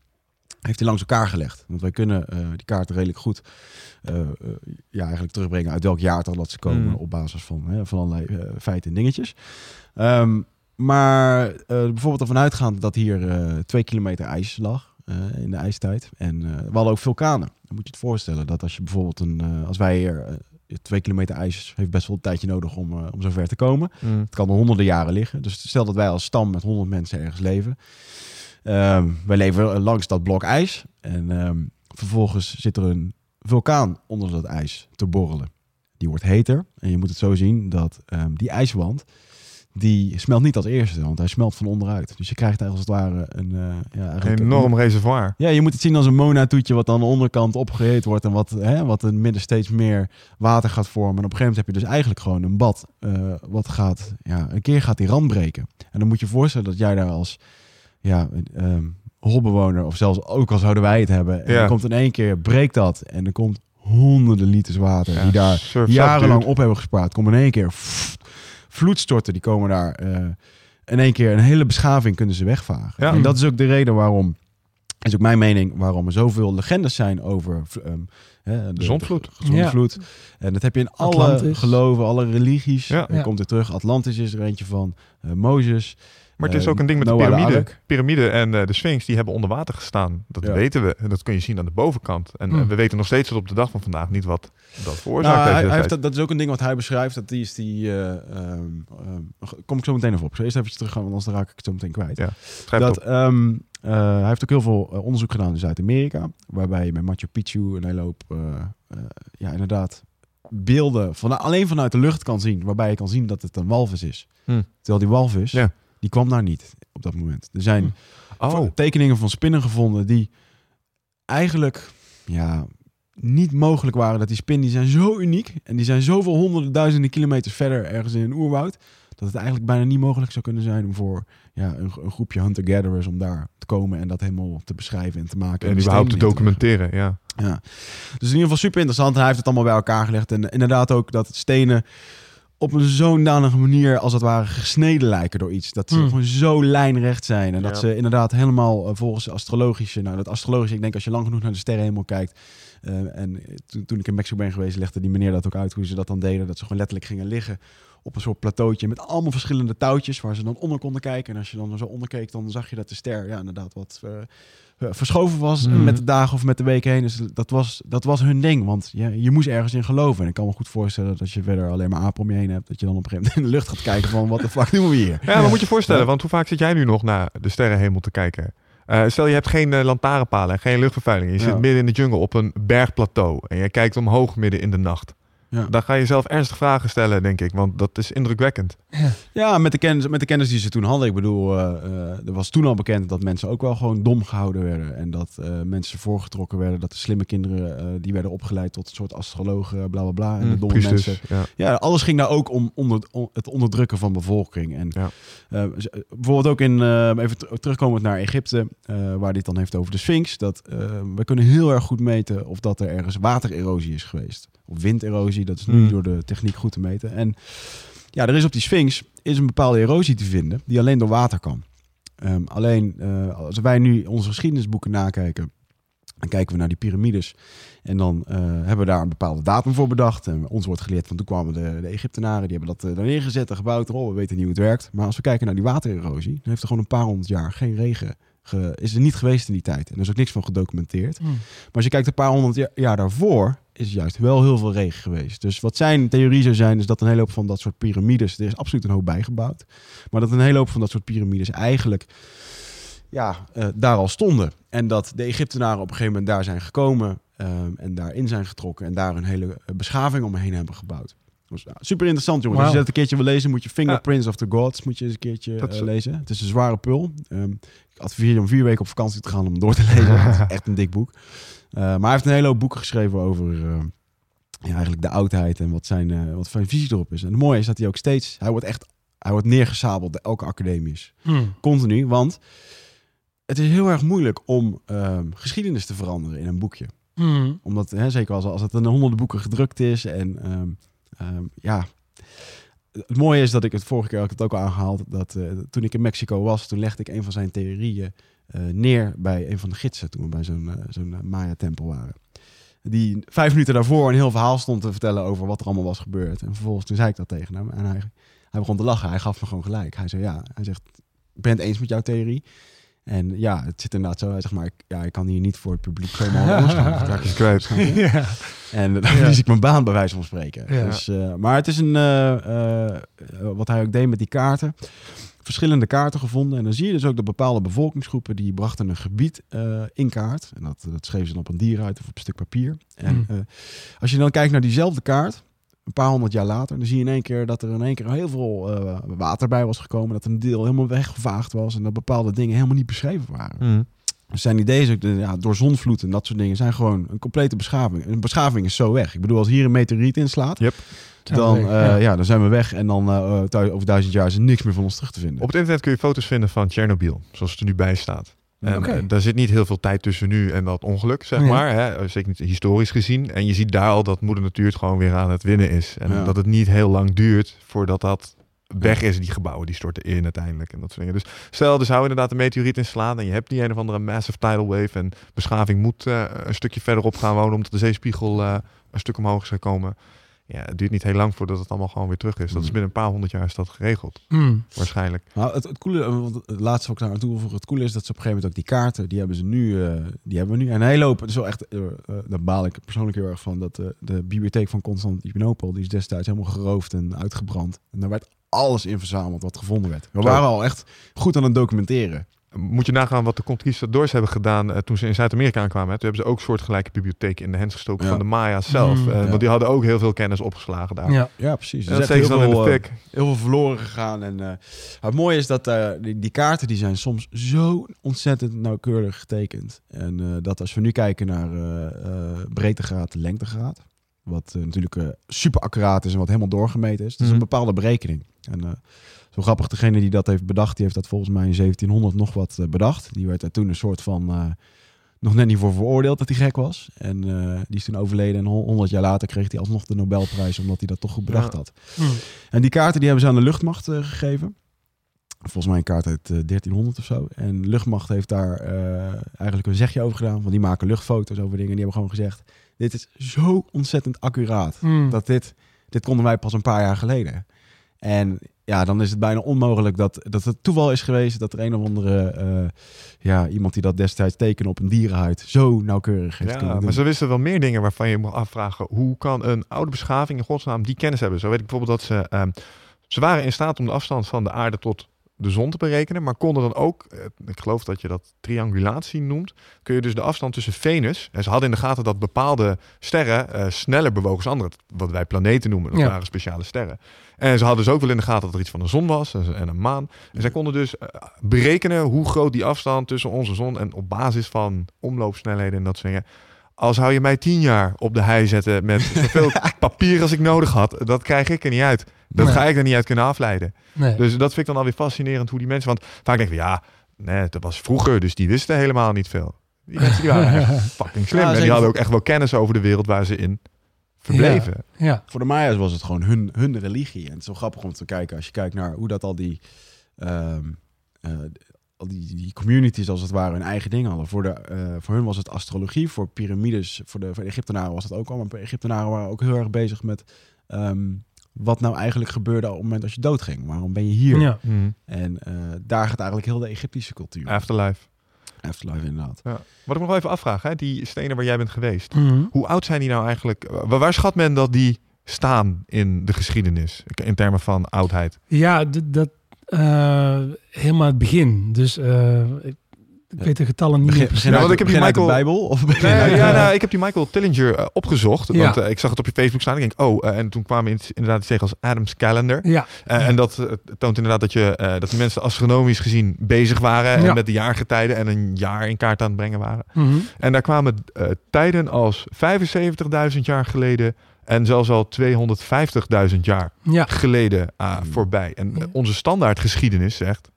Heeft hij langs elkaar gelegd. Want wij kunnen eh, die kaarten redelijk goed eh, eh, ja, eigenlijk terugbrengen uit welk jaartal dat ze komen Mm. op basis van, hè, van allerlei feiten en dingetjes. Ehm, maar bijvoorbeeld ervan uitgaand dat hier twee kilometer ijs lag in de ijstijd. En we hadden ook vulkanen. Dan moet je het voorstellen dat als je bijvoorbeeld een, als wij hier twee kilometer ijs heeft best wel een tijdje nodig om, eh, om zover te komen. Mm. Het kan er honderden jaren liggen. Dus stel dat wij als stam met honderd mensen ergens leven. Ehm, wij leven langs dat blok ijs. En ehm, vervolgens zit er een vulkaan onder dat ijs te borrelen. Die wordt heter. En je moet het zo zien dat ehm, die ijswand... die smelt niet als eerste, want hij smelt van onderuit. Dus je krijgt als het ware een... eh, ja, eigenlijk Een enorm reservoir. ja, je moet het zien als een Mona-toetje wat aan de onderkant opgeheet wordt en wat, hè, wat in het midden steeds meer water gaat vormen. En op een gegeven moment heb je dus eigenlijk gewoon een bad eh, wat gaat, ja, een keer gaat die rand breken. En dan moet je je voorstellen dat jij daar als, ja, een, ehm, holbewoner of zelfs ook al zouden wij het hebben. En Ja. dan komt in één keer, breekt dat en er komt honderden liters water Ja, die daar jarenlang op hebben gespaard. Komen in één keer pff, vloedstorten, die komen daar eh, in één keer een hele beschaving kunnen ze wegvagen. Ja. En dat is ook de reden waarom, is ook mijn mening, waarom er zoveel legendes zijn over ehm, hè, de, zondvloed. de zondvloed. En dat heb je in alle Atlantis. geloven, alle religies. Ja. Ja. komt er terug. Atlantis is er eentje van. eh, Mozes. Maar het is Eh, ook een ding met de Noah de piramide. Piramide en eh, de Sphinx, die hebben onder water gestaan. Dat Ja. weten we. En dat kun je zien aan de bovenkant. En Hmm. eh, we weten nog steeds tot op de dag van vandaag niet wat dat veroorzaakt Nou, heeft. hij, hij heeft dat, dat is ook een ding wat hij beschrijft. Dat die is die. eh, ehm, ehm, kom ik zo meteen even op. Zo eerst even terug gaan, want anders raak ik het zo meteen kwijt. Ja, dat, ehm, eh, hij heeft ook heel veel onderzoek gedaan in Zuid-Amerika. Waarbij je met Machu Picchu een hele hoop, eh, eh, ja, inderdaad, beelden van, alleen vanuit de lucht kan zien. Waarbij je kan zien dat het een walvis is. Hmm. Terwijl die walvis, Ja. Die kwam daar niet op dat moment. Er zijn Oh, tekeningen van spinnen gevonden die eigenlijk ja, niet mogelijk waren. Dat die spinnen die zijn zo uniek en die zijn zoveel honderden duizenden kilometers verder ergens in een oerwoud. Dat het eigenlijk bijna niet mogelijk zou kunnen zijn om voor ja, een, een groepje hunter-gatherers om daar te komen en dat helemaal te beschrijven en te maken. en die überhaupt te documenteren, ja. Ja. Dus in ieder geval super interessant. En hij heeft het allemaal bij elkaar gelegd. En inderdaad ook dat stenen op een zo'n danige manier als het ware gesneden lijken door iets. Dat ze Hmm. gewoon zo lijnrecht zijn. En dat Ja. ze inderdaad helemaal eh, volgens astrologische... Nou, dat astrologische, ik denk als je lang genoeg naar de sterrenhemel kijkt... eh, en toen, toen ik in Mexico ben geweest, legde die meneer dat ook uit hoe ze dat dan deden. Dat ze gewoon letterlijk gingen liggen op een soort plateautje met allemaal verschillende touwtjes waar ze dan onder konden kijken. En als je dan zo onder keek, dan zag je dat de ster ja, inderdaad wat eh, verschoven was Mhm. met de dagen of met de weken heen. Dus dat was, dat was hun ding, want ja, je moest ergens in geloven. En ik kan me goed voorstellen dat als je verder alleen maar apen om je heen hebt, dat je dan op een gegeven moment in de lucht gaat kijken van wat de fuck doen we hier? Ja, maar moet je voorstellen, want hoe vaak zit jij nu nog naar de sterrenhemel te kijken? Eh, stel je hebt geen eh, lantaarnpalen en geen luchtvervuiling. Je Ja. zit midden in de jungle op een bergplateau en je kijkt omhoog midden in de nacht. Ja. Dan ga je zelf ernstig vragen stellen, denk ik, want dat is indrukwekkend. Ja, met de, kennis, met de kennis die ze toen hadden. Ik bedoel, eh, eh, er was toen al bekend dat mensen ook wel gewoon dom gehouden werden. En dat eh, mensen voorgetrokken werden. Dat de slimme kinderen, eh, die werden opgeleid tot een soort astrologen, bla bla bla. En de Mm, domme priesters, mensen. ja. Ja, alles ging daar ook om onder, om het onderdrukken van bevolking. En eh, bijvoorbeeld ook in, eh, even ter- terugkomend naar Egypte, eh, waar dit dan heeft over de Sphinx. Dat we kunnen heel erg goed meten of dat er ergens watererosie is geweest. Of winderosie, dat is nu Hmm. door de techniek goed te meten. En ja, er is op die Sphinx is een bepaalde erosie te vinden die alleen door water kan. Ehm, alleen eh, als wij nu onze geschiedenisboeken nakijken, dan kijken we naar die piramides. En dan eh, hebben we daar een bepaalde datum voor bedacht. En ons wordt geleerd van toen kwamen de, de Egyptenaren, die hebben dat eh, daar neergezet en gebouwd. Oh, we weten niet hoe het werkt. Maar als we kijken naar die watererosie, dan heeft er gewoon een paar honderd jaar geen regen. ge- is er niet geweest in die tijd. En er is ook niks van gedocumenteerd. Hmm. Maar als je kijkt een paar honderd jaar, jaar daarvoor, is juist wel heel veel regen geweest. Dus wat zijn theorie zou zijn, is dat een hele hoop van dat soort piramides, er is absoluut een hoop bijgebouwd, maar dat een hele hoop van dat soort piramides eigenlijk ja, eh, daar al stonden. En dat de Egyptenaren op een gegeven moment daar zijn gekomen ehm, en daarin zijn getrokken en daar een hele eh, beschaving omheen hebben gebouwd. Dus, ja, super interessant jongens. Als je dat een keertje wil lezen, moet je Fingerprints of the Gods moet je eens een keertje is- eh, lezen. Het is een zware pul. Ehm, ik adviseer je om vier weken op vakantie te gaan om door te lezen. Het is echt een dik boek. Eh, maar hij heeft een hele hoop boeken geschreven over eh, ja, eigenlijk de oudheid en wat zijn, eh, wat zijn visie erop is. En het mooie is dat hij ook steeds, hij wordt echt, hij wordt neergesabeld, elke academisch. Hmm. Continu, want het is heel erg moeilijk om ehm, geschiedenis te veranderen in een boekje. Hmm. Omdat, hè, zeker als, als het in honderden boeken gedrukt is. En ehm, ehm, ja, het mooie is dat ik het vorige keer het ook al aangehaald. Dat eh, toen ik in Mexico was, toen legde ik een van zijn theorieën eh, neer bij een van de gidsen toen we bij zo'n eh, zo'n Maya-tempel waren. Die vijf minuten daarvoor een heel verhaal stond te vertellen over wat er allemaal was gebeurd. En vervolgens toen zei ik dat tegen hem en hij, hij begon te lachen. Hij gaf me gewoon gelijk. Hij zei ja, hij zegt, ik ben het eens met jouw theorie. En ja, het zit inderdaad zo. Zegt maar, ik, ja, ik kan hier niet voor het publiek zomaar anders gaan. Is kwijt. ja. en dan verlies ik mijn baan bij wijze van spreken. Ja. Dus, eh, maar het is een, eh, eh, wat hij ook deed met die kaarten, verschillende kaarten gevonden. En dan zie je dus ook dat bepaalde bevolkingsgroepen, die brachten een gebied in kaart. En dat, dat schreven ze dan op een dieruit of op een stuk papier. En Mm. als je dan kijkt naar diezelfde kaart, een paar honderd jaar later, dan zie je in één keer dat er in één keer heel veel eh, water bij was gekomen. Dat een deel helemaal weggevaagd was en dat bepaalde dingen helemaal niet beschreven waren. Mhm. Dus zijn ideeën, is ook de- ja, door zonvloed en dat soort dingen, zijn gewoon een complete beschaving. Een beschaving is zo weg. Ik bedoel, als hier een meteoriet inslaat, Yep. dan, Zijn we eh, weg, ja. ja. dan zijn we weg. En dan eh, over duizend jaar is er niks meer van ons terug te vinden. Op het internet kun je foto's vinden van Chernobyl, zoals het er nu bij staat. En Oké. eh, daar zit niet heel veel tijd tussen nu en dat ongeluk, zeg Ja. maar. Hè? Zeker niet historisch gezien. En je ziet daar al dat moeder natuur het gewoon weer aan het winnen is. En Ja. dat het niet heel lang duurt voordat dat weg is. Die gebouwen die storten in uiteindelijk. En dat soort dingen. Dus stel, er zou inderdaad een meteoriet inslaan. En je hebt die een of andere massive tidal wave. En beschaving moet eh, een stukje verderop gaan wonen. Omdat de zeespiegel eh, een stuk omhoog is gekomen. Ja, het duurt niet heel lang voordat het allemaal gewoon weer terug is. Dat is Mm. binnen een paar honderd jaar is dat geregeld. Mm. Waarschijnlijk. Nou, het, het coole, want het laatste wat ik daar aan toevoegen, het coole is dat ze op een gegeven moment ook die kaarten, die hebben ze nu, eh, die hebben we nu. En hoop, het is wel echt, eh, eh, daar baal ik persoonlijk heel erg van, dat eh, de bibliotheek van Constantinopel, die is destijds helemaal geroofd en uitgebrand. En daar werd alles in verzameld wat gevonden werd. We waren al echt goed aan het documenteren. Moet je nagaan wat de conquistadors hebben gedaan eh, toen ze in Zuid-Amerika aankwamen. Hè? Toen hebben ze ook soortgelijke bibliotheken in de hand gestoken Ja. van de Maya's zelf. Mm, Eh, ja. Want die hadden ook heel veel kennis opgeslagen daar. Ja. Ja, precies. En Er dat in de eh, heel veel verloren gegaan. En eh, het mooie is dat eh, die, die kaarten die zijn soms zo ontzettend nauwkeurig getekend. En eh, dat als we nu kijken naar breedtegraad, lengtegraad. Wat natuurlijk eh, super accuraat is en wat helemaal doorgemeten is. Dat is Mhm. een bepaalde berekening. En eh, zo grappig, degene die dat heeft bedacht, die heeft dat volgens mij in 1700 nog wat eh, bedacht. Die werd daar toen een soort van... eh, nog net niet voor veroordeeld dat hij gek was. En eh, die is toen overleden. En hon- 100 jaar later kreeg hij alsnog de Nobelprijs omdat hij dat toch goed bedacht Ja. had. Mm. En die kaarten die hebben ze aan de luchtmacht gegeven. Volgens mij een kaart uit eh, 1300 of zo. En luchtmacht heeft daar eigenlijk een zegje over gedaan. Want die maken luchtfoto's over dingen. En die hebben gewoon gezegd, dit is zo ontzettend accuraat. Mm. Dat dit, dit konden wij pas een paar jaar geleden. En ja, dan is het bijna onmogelijk dat, dat het toeval is geweest dat er een of andere, eh, ja, iemand die dat destijds tekende op een dierenhuid, zo nauwkeurig heeft Ja, maar doen. ze wisten wel meer dingen waarvan je moet afvragen. Hoe kan een oude beschaving in godsnaam die kennis hebben? Zo weet ik bijvoorbeeld dat ze... ehm, ze waren in staat om de afstand van de aarde tot de zon te berekenen. Maar konden dan ook, eh, ik geloof dat je dat triangulatie noemt. Kun je dus de afstand tussen Venus... En ze hadden in de gaten dat bepaalde sterren eh, sneller bewogen dan andere. Wat wij planeten noemen. Dat Ja. waren speciale sterren. En ze hadden dus ook wel in de gaten dat er iets van een zon was en en een maan. En zij konden dus eh, berekenen hoe groot die afstand tussen onze zon en op basis van omloopsnelheden en dat soort dingen. Als zou je mij tien jaar op de hei zetten met zoveel papier als ik nodig had, dat krijg ik er niet uit. Dat Nee. ga ik er niet uit kunnen afleiden. Nee. Dus dat vind ik dan alweer fascinerend hoe die mensen, want vaak denken we ja, nee, dat was vroeger, dus die wisten helemaal niet veel. Die mensen die waren echt fucking slim Ja, en die hadden ook echt wel kennis over de wereld waar ze in verbleven. ja. Voor de Maya's was het gewoon hun, hun religie. En het is wel grappig om te kijken als je kijkt naar hoe dat al die, ehm, eh, al die, die communities als het ware hun eigen dingen hadden. Voor, de, eh, voor hun was het astrologie, voor piramides, voor de, voor de Egyptenaren was dat ook al. Maar de Egyptenaren waren ook heel erg bezig met ehm, wat nou eigenlijk gebeurde op het moment als je doodging. Waarom ben je hier? Ja. Mhm. En eh, daar gaat eigenlijk heel de Egyptische cultuur. Afterlife. Afterlife inderdaad. Ja. Wat ik nog wel even afvraag, hè, die stenen waar jij bent geweest. Mhm. Hoe oud zijn die nou eigenlijk? Wa- Waar schat men dat die staan in de geschiedenis? In termen van oudheid. Ja, dat helemaal het begin. Dus eh, ik, ik weet de getallen niet meer precies. Ja, want ik heb die de Michael- Bijbel? Of begin Nee, uit, ja, eh, nou, ik heb die Michael Tillinger eh, opgezocht. Ja. Want eh, ik zag het op je Facebook staan. Ik denk, oh, eh, en toen kwamen in- inderdaad iets tegen als Adam's Calendar. Ja, Eh, En dat eh, toont inderdaad dat, je, eh, dat die mensen astronomisch gezien bezig waren. En Ja. met de jaargetijden en een jaar in kaart aan het brengen waren. Mhm. En daar kwamen eh, tijden als 75.000 jaar geleden. En zelfs al 250.000 jaar ja. geleden ah, Hmm. voorbij. En Ja. eh, onze standaardgeschiedenis zegt...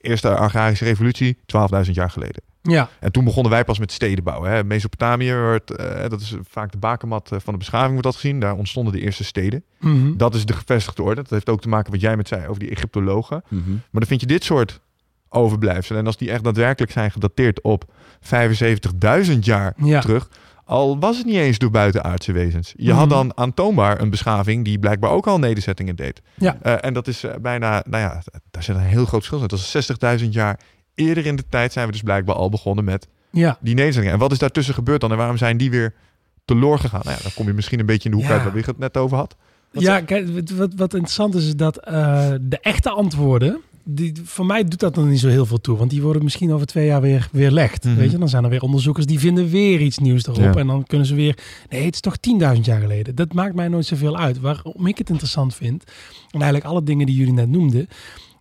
Eerste agrarische revolutie, 12.000 jaar geleden. ja. En toen begonnen wij pas met steden bouwen. Hè. Mesopotamië, werd, eh, dat is vaak de bakermat eh, van de beschaving, wordt dat gezien. Daar ontstonden de eerste steden. Mhm. Dat is de gevestigde orde. Dat heeft ook te maken wat jij met zei over die Egyptologen. mhm. Maar dan vind je dit soort overblijfselen. En als die echt daadwerkelijk zijn gedateerd op 75.000 jaar Ja. terug, al was het niet eens door buitenaardse wezens. Je had Mhm. dan aantoonbaar een beschaving die blijkbaar ook al nederzettingen deed. Ja. Eh, en dat is eh, bijna, nou ja, daar zit een heel groot verschil in. Dat is 60.000 jaar eerder in de tijd zijn we dus blijkbaar al begonnen met Ja. die nederzettingen. En wat is daartussen gebeurd dan en waarom zijn die weer teloor gegaan? Nou ja, dan kom je misschien een beetje in de hoek Ja. uit waar we het net over had. Wat ja, kijk, wat, wat, wat interessant is, is dat eh, de echte antwoorden, die, voor mij doet dat nog niet zo heel veel toe. Want die worden misschien over twee jaar weer weerlegd. Mhm. Weet je, dan zijn er weer onderzoekers die vinden weer iets nieuws erop. Ja. En dan kunnen ze weer, nee, het is toch 10.000 jaar geleden. Dat maakt mij nooit zoveel uit. Waarom ik het interessant vind, en eigenlijk alle dingen die jullie net noemden,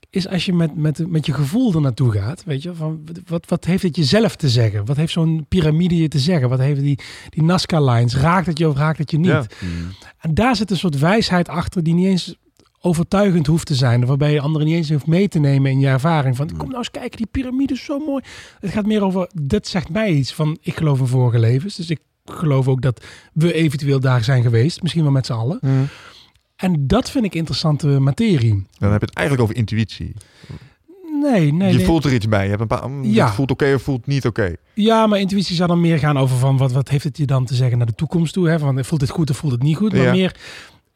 is als je met, met, met je gevoel er naartoe gaat. Weet je, van wat, wat heeft het jezelf te zeggen? Wat heeft zo'n piramide je te zeggen? Wat heeft die, die Nazca-lines? Raakt het je of raakt het je niet? Ja. En daar zit een soort wijsheid achter die niet eens overtuigend hoeft te zijn. Waarbij je anderen niet eens hoeft mee te nemen in je ervaring. Van, kom nou eens kijken, die piramide is zo mooi. Het gaat meer over, dit zegt mij iets van, ik geloof in vorige levens. Dus ik geloof ook dat we eventueel daar zijn geweest. Misschien wel met z'n allen. En dat vind ik interessante materie. Dan heb je het eigenlijk over intuïtie. Nee, nee, je nee. voelt er iets bij. Je hebt een paar. mm, Ja. dit voelt oké of voelt niet oké. Ja, maar intuïtie zou dan meer gaan over van wat, wat heeft het je dan te zeggen naar de toekomst toe? Hè? Van, voelt het goed of voelt het niet goed? Maar Ja. meer,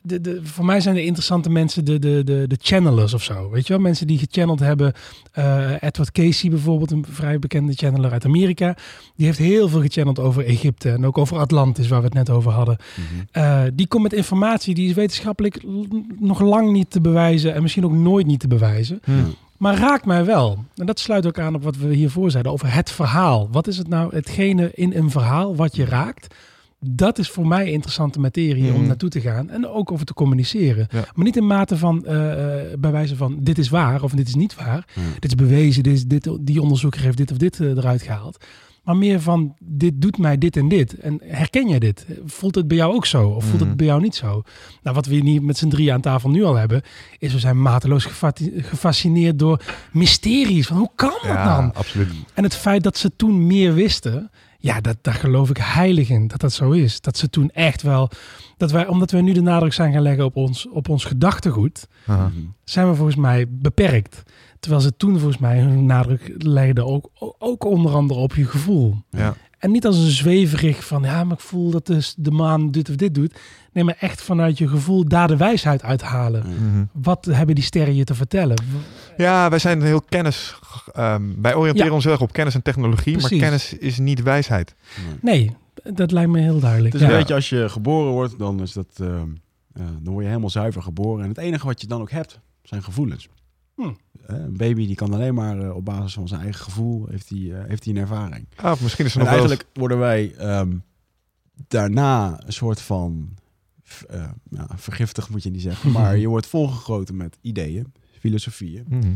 de, de, voor mij zijn de interessante mensen de, de, de, de channelers of zo. Weet je wel? Mensen die gechanneld hebben. Eh, Edward Casey bijvoorbeeld, een vrij bekende channeler uit Amerika. Die heeft heel veel gechanneld over Egypte en ook over Atlantis, waar we het net over hadden. Eh, die komt met informatie die is wetenschappelijk nog lang niet te bewijzen en misschien ook nooit niet te bewijzen. Maar raakt mij wel. En dat sluit ook aan op wat we hiervoor zeiden over het verhaal. Wat is het nou, hetgene in een verhaal wat je raakt? Dat is voor mij interessante materie om Mhm. naartoe te gaan en ook over te communiceren. Ja. Maar niet in mate van, eh, eh, bij wijze van, dit is waar of dit is niet waar. Ja. Dit is bewezen, dit is dit, die onderzoeker heeft dit of dit eh, eruit gehaald. Maar meer van, dit doet mij dit en dit. En herken jij dit? Voelt het bij jou ook zo? Of voelt Mhm. het bij jou niet zo? Nou, wat we hier niet met z'n drie aan tafel nu al hebben, is we zijn mateloos gefascineerd door mysteries. Van hoe kan dat Ja, dan? absoluut. En het feit dat ze toen meer wisten, ja, dat, daar geloof ik heilig in dat dat zo is. Dat ze toen echt wel, dat wij, omdat we nu de nadruk zijn gaan leggen op ons, op ons gedachtegoed, Aha. zijn we volgens mij beperkt. Terwijl ze toen volgens mij hun nadruk legden ook, ook onder andere op je gevoel. Ja. En niet als een zweverig van, ja, maar ik voel dat de, de maan dit of dit doet. Nee, maar echt vanuit je gevoel daar de wijsheid uithalen. Mhm. Wat hebben die sterren je te vertellen? Ja, wij zijn heel kennis. ehm, wij oriënteren Ja. ons heel erg op kennis en technologie, Precies. maar kennis is niet wijsheid. Nee, dat lijkt me heel duidelijk. Het is ja. een beetje als je geboren wordt, dan is dat, ehm, eh, dan word je helemaal zuiver geboren. En het enige wat je dan ook hebt, zijn gevoelens. Hm. Een baby die kan alleen maar eh, op basis van zijn eigen gevoel, heeft hij eh, heeft hij een ervaring. Ah, of misschien is er En nog wel eigenlijk worden wij ehm, daarna een soort van f- eh, ja, vergiftigd, moet je niet zeggen. Maar je wordt volgegoten met ideeën, filosofieën, Mhm.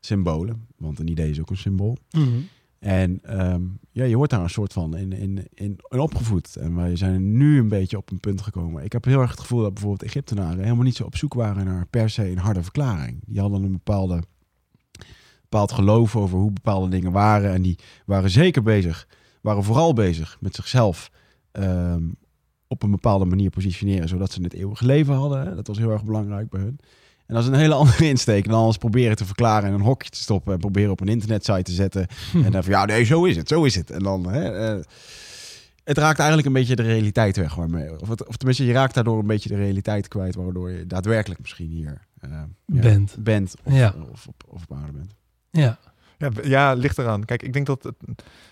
symbolen. Want een idee is ook een symbool. Mhm. En ehm, ja, je wordt daar een soort van in, in, in, in opgevoed. En wij zijn nu een beetje op een punt gekomen. Ik heb heel erg het gevoel dat bijvoorbeeld Egyptenaren helemaal niet zo op zoek waren naar per se een harde verklaring. Die hadden een bepaalde, bepaald geloof over hoe bepaalde dingen waren. En die waren zeker bezig, waren vooral bezig met zichzelf ehm, op een bepaalde manier positioneren. Zodat ze het eeuwige leven hadden. Dat was heel erg belangrijk bij hun. En dat is een hele andere insteek dan alles proberen te verklaren in een hokje te stoppen en proberen op een internetsite te zetten. En dan van ja, nee, zo is het, zo is het. En dan, hè, eh, het raakt eigenlijk een beetje de realiteit weg. Waarmee, of, het, of tenminste, je raakt daardoor een beetje de realiteit kwijt, waardoor je daadwerkelijk misschien hier eh, ja, Bent. bent of, Ja. of, op, of op aarde bent. Ja. Ja, ja, ligt eraan. Kijk, ik denk dat het,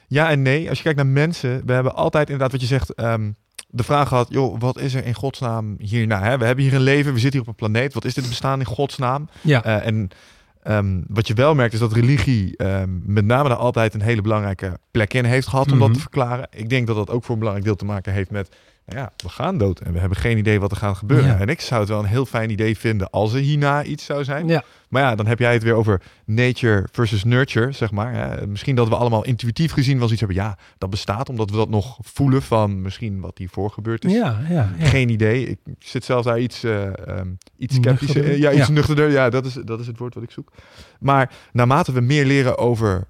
ja en nee. Als je kijkt naar mensen, we hebben altijd inderdaad wat je zegt, ehm, de vraag gehad, joh, wat is er in godsnaam hierna? Hè? We hebben hier een leven, we zitten hier op een planeet. Wat is dit bestaan in godsnaam? Ja. Eh, en ehm, wat je wel merkt is dat religie ehm, met name daar altijd een hele belangrijke plek in heeft gehad om dat Mhm. te verklaren. Ik denk dat dat ook voor een belangrijk deel te maken heeft met, nou ja, we gaan dood en we hebben geen idee wat er gaat gebeuren. Ja. En ik zou het wel een heel fijn idee vinden als er hierna iets zou zijn. ja. Maar ja, dan heb jij het weer over nature versus nurture, zeg maar. Hè. Misschien dat we allemaal intuïtief gezien wel iets hebben. Ja, dat bestaat omdat we dat nog voelen van misschien wat hiervoor gebeurd is. Ja, ja, ja. Geen idee. Ik zit zelf daar iets, eh, ehm, iets sceptisch. Nuchterder? eh, ja, iets nuchterder. Ja, dat is, dat is het woord wat ik zoek. Maar naarmate we meer leren over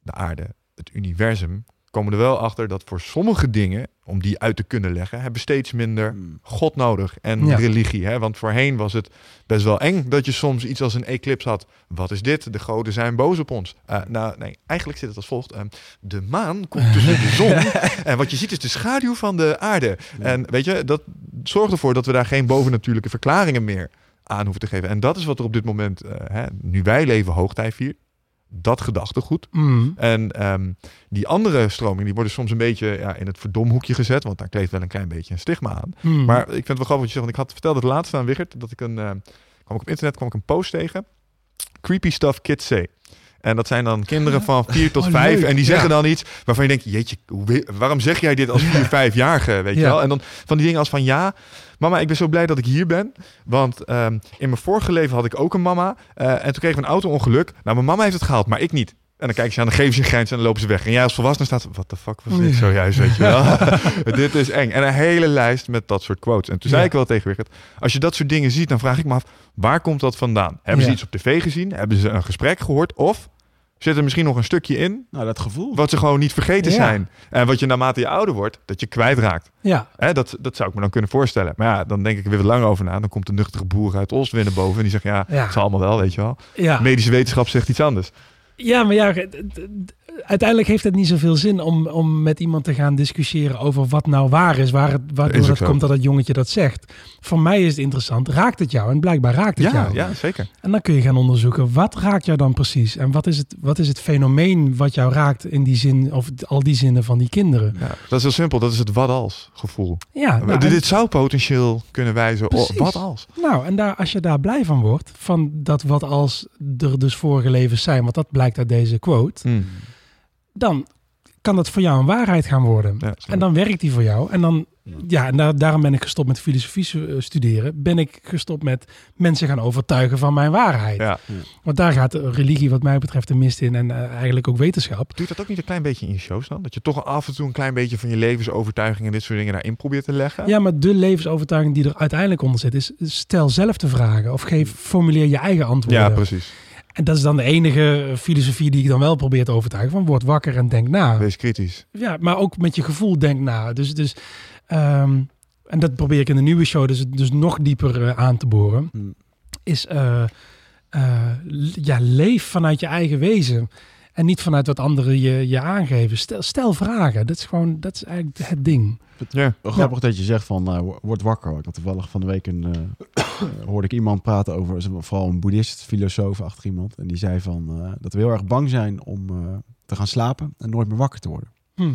de aarde, het universum, komen er wel achter dat voor sommige dingen, om die uit te kunnen leggen, hebben we steeds minder Hmm. God nodig en Ja. religie. Hè? Want voorheen was het best wel eng dat je soms iets als een eclips had. Wat is dit? De goden zijn boos op ons. Eh, nou, nee, eigenlijk zit het als volgt. Ehm, de maan komt tussen de zon en wat je ziet is de schaduw van de aarde. En weet je, dat zorgt ervoor dat we daar geen bovennatuurlijke verklaringen meer aan hoeven te geven. En dat is wat er op dit moment, eh, hè, nu wij leven hoogtij vier, dat gedachtegoed. Mm. En ehm, die andere stroming, die worden soms een beetje ja, in het verdomhoekje gezet, want daar kleeft wel een klein beetje een stigma aan. Mm. Maar ik vind het wel grappig wat je zegt, want ik had verteld het laatst aan Wiggert, dat ik een, eh, kwam ik op internet kwam ik een post tegen. Creepy stuff kids say. En dat zijn dan kinderen van 4 tot Oh, 5. leuk. En die zeggen Ja. dan iets waarvan je denkt, jeetje, hoe waarom zeg jij dit als 4, 5-jarige? Weet je wel? En dan van die dingen als van, ja, mama, ik ben zo blij dat ik hier ben. Want ehm, in mijn vorige leven had ik ook een mama. eh, en toen kregen we een auto-ongeluk. Nou, mijn mama heeft het gehaald, maar ik niet. En dan kijken ze aan, dan geven ze een grens en dan lopen ze weg. En jij als volwassene staat, wat de fuck was dit Ja. zojuist, weet je wel? dit is eng. En een hele lijst met dat soort quotes. En toen zei ik wel tegen Wiggert, als je dat soort dingen ziet, dan vraag ik me af, waar komt dat vandaan? Hebben ze iets op tv gezien? Hebben ze een gesprek gehoord? Of zit er misschien nog een stukje in Nou, dat gevoel. wat ze gewoon niet vergeten Ja. zijn? En wat je naarmate je ouder wordt, dat je kwijtraakt. ja, Hè, dat, dat zou ik me dan kunnen voorstellen. Maar ja, dan denk ik er weer wat lang over na. Dan komt de nuchtere boer uit Oost weer naar boven. En die zegt, ja, Ja. het zal allemaal wel, weet je wel. ja. Medische wetenschap zegt iets anders. Ja, maar ja, uiteindelijk heeft het niet zoveel zin om, om met iemand te gaan discussiëren over wat nou waar is, waar het, waardoor Is het komt dat het jongetje dat zegt. Voor mij is het interessant, raakt het jou? En blijkbaar raakt het Ja, jou. ja, zeker. En dan kun je gaan onderzoeken, wat raakt jou dan precies? En wat is het, wat is het fenomeen wat jou raakt in die zin, of al die zinnen van die kinderen? Ja, dat is heel simpel. Dat is het wat als gevoel. Ja, nou, dit, dit zou potentieel kunnen wijzen op wat als. Nou, en daar, als je daar blij van wordt, van dat wat als er dus vorige levens zijn, want dat blijkt uit deze quote, Hmm. dan kan dat voor jou een waarheid gaan worden. Ja, En dan werkt die voor jou. En dan, ja, en daar, daarom ben ik gestopt met filosofie eh, studeren. Ben ik gestopt met mensen gaan overtuigen van mijn waarheid. ja. Want daar gaat religie wat mij betreft de mist in. En eh, eigenlijk ook wetenschap. Doe je dat ook niet een klein beetje in je shows dan? Dat je toch af en toe een klein beetje van je levensovertuiging en dit soort dingen daarin probeert te leggen? Ja, maar de levensovertuiging die er uiteindelijk onder zit is... stel zelf de vragen of geef, formuleer je eigen antwoorden. Ja, precies. En dat is dan de enige filosofie die ik dan wel probeer te overtuigen. Van word wakker en denk na. Wees kritisch. Ja, maar ook met je gevoel denk na. Dus, dus ehm, en dat probeer ik in de nieuwe show dus, dus nog dieper eh, aan te boren. Hmm. Is eh, eh, ja, leef vanuit je eigen wezen. En niet vanuit wat anderen je, je aangeven. Stel, stel vragen. Dat is gewoon, dat is eigenlijk het ding. Ja. Grappig dat je zegt van, eh, word wakker. Ik had toevallig van de week een, eh, hoorde ik iemand praten over, vooral een boeddhist, filosoof achter iemand. En die zei van, eh, dat we heel erg bang zijn om eh, te gaan slapen en nooit meer wakker te worden. Hm.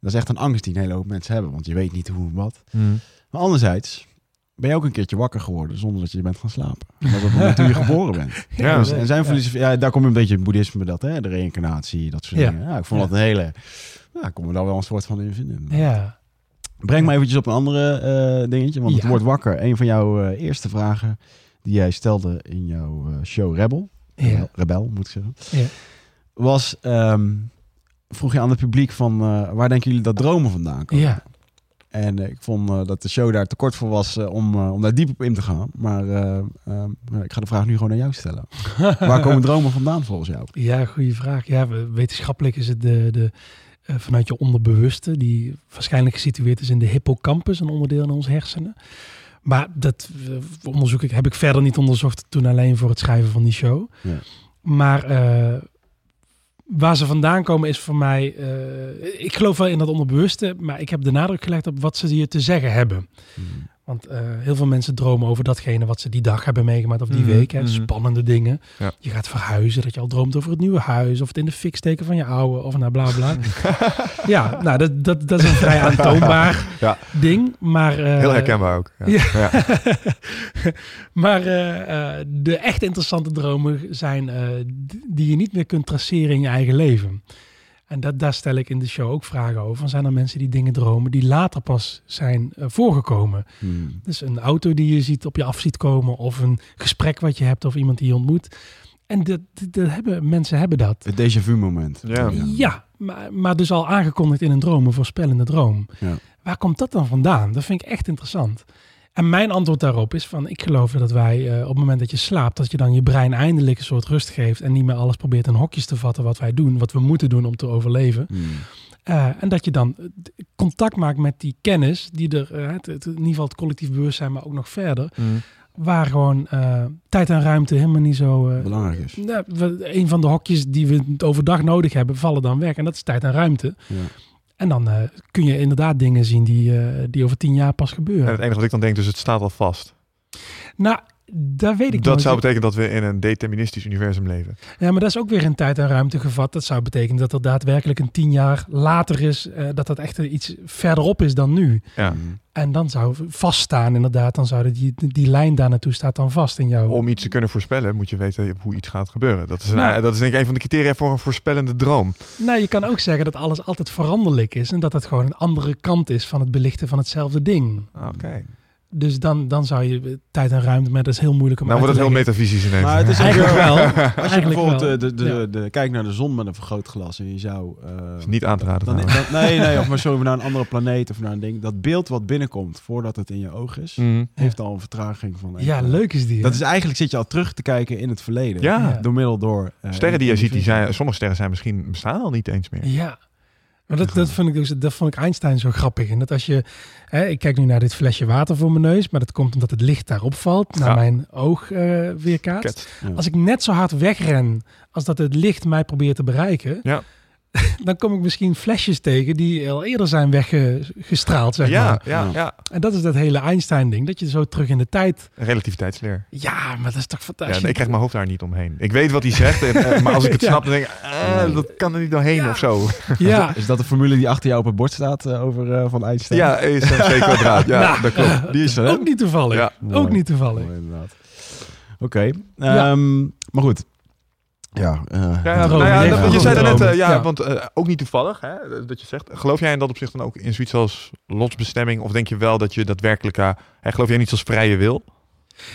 Dat is echt een angst die een hele hoop mensen hebben, want je weet niet hoe en wat. Hmm. Maar anderzijds ben je ook een keertje wakker geworden zonder dat je bent gaan slapen. Dat toen je geboren bent. Ja, Dus- en zijn ja. filosofie, ja, daar komt een beetje het boeddhisme dat, hè, de reïncarnatie, dat soort Ja. dingen. Ja, ik vond Ja. dat een hele, ja, ik kon me daar wel een soort van in vinden. Ja. Breng me eventjes op een andere eh, dingetje, want het Ja. wordt wakker. Een van jouw eh, eerste vragen die jij stelde in jouw eh, show Rebel, Ja. Rebel, Rebel, moet ik zeggen, Ja. was, ehm, vroeg je aan het publiek van, waar denken jullie dat dromen vandaan komen? Ja. En eh, ik vond eh, dat de show daar te kort voor was eh, om, om daar diep op in te gaan. Maar ik ga de vraag nu gewoon aan jou stellen. Waar komen dromen vandaan volgens jou? Ja, goede vraag. Ja, we- wetenschappelijk is het de, de, vanuit je onderbewuste, die waarschijnlijk gesitueerd is in de hippocampus, een onderdeel in onze hersenen. Maar dat onderzoek ik, heb ik verder niet onderzocht toen alleen voor het schrijven van die show. Ja. Maar waar ze vandaan komen is voor mij, eh, ik geloof wel in dat onderbewuste, maar ik heb de nadruk gelegd op wat ze je te zeggen hebben. Want eh, heel veel mensen dromen over datgene wat ze die dag hebben meegemaakt of die Mhm, week. Hè, mhm. Spannende dingen. Ja. Je gaat verhuizen, dat je al droomt over het nieuwe huis. Of het in de fik steken van je oude. Of nou bla bla. ja, nou dat, dat, dat is een vrij aantoonbaar Ja. ding. Maar, eh, Heel herkenbaar ook. Ja. maar eh, de echt interessante dromen zijn die je niet meer kunt traceren in je eigen leven. En dat, daar stel ik in de show ook vragen over. Van zijn er mensen die dingen dromen die later pas zijn eh, voorgekomen? Hmm. Dus een auto die je ziet op je af ziet komen, of een gesprek wat je hebt of iemand die je ontmoet. En dat, dat- dat hebben, mensen hebben dat. Het déjà vu moment. Ja. Ja, maar, maar dus al aangekondigd in een droom, een voorspellende droom. Ja. Waar komt dat dan vandaan? Dat vind ik echt interessant. En mijn antwoord daarop is van, ik geloof dat wij eh, op het moment dat je slaapt, dat je dan je brein eindelijk een soort rust geeft en niet meer alles probeert in hokjes te vatten wat wij doen, wat we moeten doen om te overleven. Hmm. Eh, en dat je dan eh, contact maakt met die kennis die er, het, het- in ieder geval het collectief bewustzijn, maar ook nog verder, Mm. waar gewoon tijd en ruimte helemaal niet zo... Belangrijk is. een van de hokjes die we overdag nodig hebben, vallen dan weg. En dat is tijd en ruimte. Ja. En dan eh, kun je inderdaad dingen zien die, eh, die over tien jaar pas En gebeuren. het enige wat ik dan denk, dus het staat al vast. nou, dat weet ik Dat nooit. zou betekenen dat we in een deterministisch universum leven. Ja, maar dat is ook weer in tijd en ruimte gevat. Dat zou betekenen dat er daadwerkelijk een tien jaar later is, eh, dat dat echt iets verderop is dan nu. Ja. Mm. En dan zou vaststaan inderdaad, dan zou die, die lijn daar naartoe staat dan vast in jouw... Om iets te kunnen voorspellen, moet je weten hoe iets gaat gebeuren. Dat is, een, Nou. dat is denk ik een van de criteria voor een voorspellende droom. Nou, je kan ook zeggen dat alles altijd veranderlijk is en dat het gewoon een andere kant is van het belichten van hetzelfde ding. Oké. Dus dan, dan zou je tijd en ruimte, maar dat is heel moeilijk om Nou wordt het heel metafysisch ineens. Maar het is Eigenlijk wel. Als je Eigenlijk bijvoorbeeld eh, de, de, de, kijkt naar de zon met een vergrootglas en je zou... eh, is niet aan te raden. dan, trouwens. dan- nee, nee, of maar zo naar een andere planeet of naar een ding. Dat beeld wat binnenkomt voordat het in je oog is, Mm. heeft al een vertraging van... Ja, leuk is die. Dat is eigenlijk zit je al terug te kijken in het verleden. Ja. Door middel door... eh, Sterren die je ziet, die zijn, sommige sterren zijn misschien bestaan al niet eens meer. Ja. Maar dat, dat, vond ik dus, dat vond ik Einstein zo grappig. En dat als je, hè, ik kijk nu naar dit flesje water voor mijn neus, maar dat komt omdat het licht daarop valt, naar Ja. mijn oog weerkaatst. Ket. Ja. Als ik net zo hard wegren als dat het licht mij probeert te bereiken, Ja. dan kom ik misschien flesjes tegen die al eerder zijn weggestraald, zeg Ja, maar. ja, Ja. ja. En dat is dat hele Einstein-ding, dat je zo terug in de tijd... Relativiteitsleer. Ja, maar dat is toch Ja, fantastisch. ik krijg mijn hoofd daar niet omheen. Ik weet wat hij zegt, en, eh, maar als ik het Ja. snap, dan denk ik, eh, dat kan er niet doorheen Ja. of zo. Ja, Is dat de formule die achter jou op het bord staat eh, over eh, van Einstein? Ja, is een C kwadraat. Ja, Nou, dat klopt. Die is er, hè? ook niet toevallig. Ja. Ook niet toevallig. Mooi, inderdaad. Oké. Ja. ehm, maar goed. Ja, eh, Ja, nou dat- van je zei dromen. net, eh, ja, Ja. want eh, ook niet toevallig, hè, dat je zegt. Geloof jij in dat opzicht dan ook in zoiets als lotsbestemming? Of denk je wel dat je daadwerkelijk, eh, hè, geloof jij niet als vrije wil?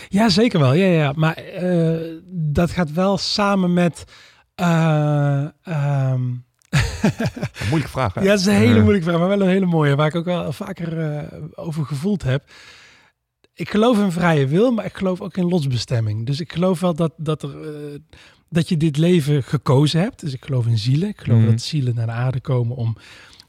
Ja, zeker wel. Ja, ja. Maar eh, dat gaat wel samen met. eh, ehm, Een moeilijke vraag, hè? ja, dat is een hele moeilijke vraag, maar wel een hele mooie, waar ik ook wel vaker eh, over gevoeld heb. Ik geloof in vrije wil, maar ik geloof ook in lotsbestemming. Dus ik geloof wel dat, dat, er, eh, dat je dit leven gekozen hebt. Dus ik geloof in zielen. Ik geloof Mhm. dat zielen naar de aarde komen om,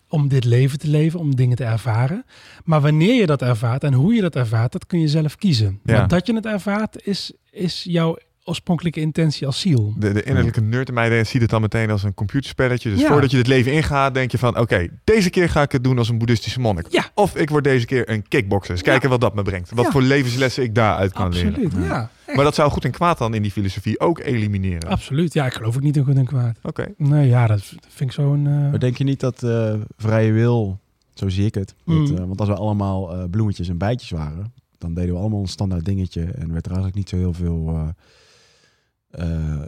om dit leven te leven, om dingen te ervaren. Maar wanneer je dat ervaart en hoe je dat ervaart, dat kun je zelf kiezen. Ja. Maar dat je het ervaart, is, is jouw oorspronkelijke intentie als ziel. De, de innerlijke nerd in mij ziet het dan meteen als een computerspelletje. Dus Ja. voordat je dit leven ingaat, denk je van... oké, deze keer ga ik het doen als een boeddhistische monnik. Ja. Of ik word deze keer een kickboxer. Eens Ja. kijken wat dat me brengt. Wat Ja. voor levenslessen ik daaruit kan leren. Absoluut, ja. Ja. echt. Maar dat zou goed en kwaad dan in die filosofie ook elimineren. Absoluut. Ja, ik geloof ook niet in goed en kwaad. Oké. Nee, ja, dat vind ik zo'n... eh, Maar denk je niet dat eh, vrije wil, zo zie ik het, dat, Mm. eh, want als we allemaal eh, bloemetjes en bijtjes waren, dan deden we allemaal een standaard dingetje en werd er eigenlijk niet zo heel veel. eh, eh,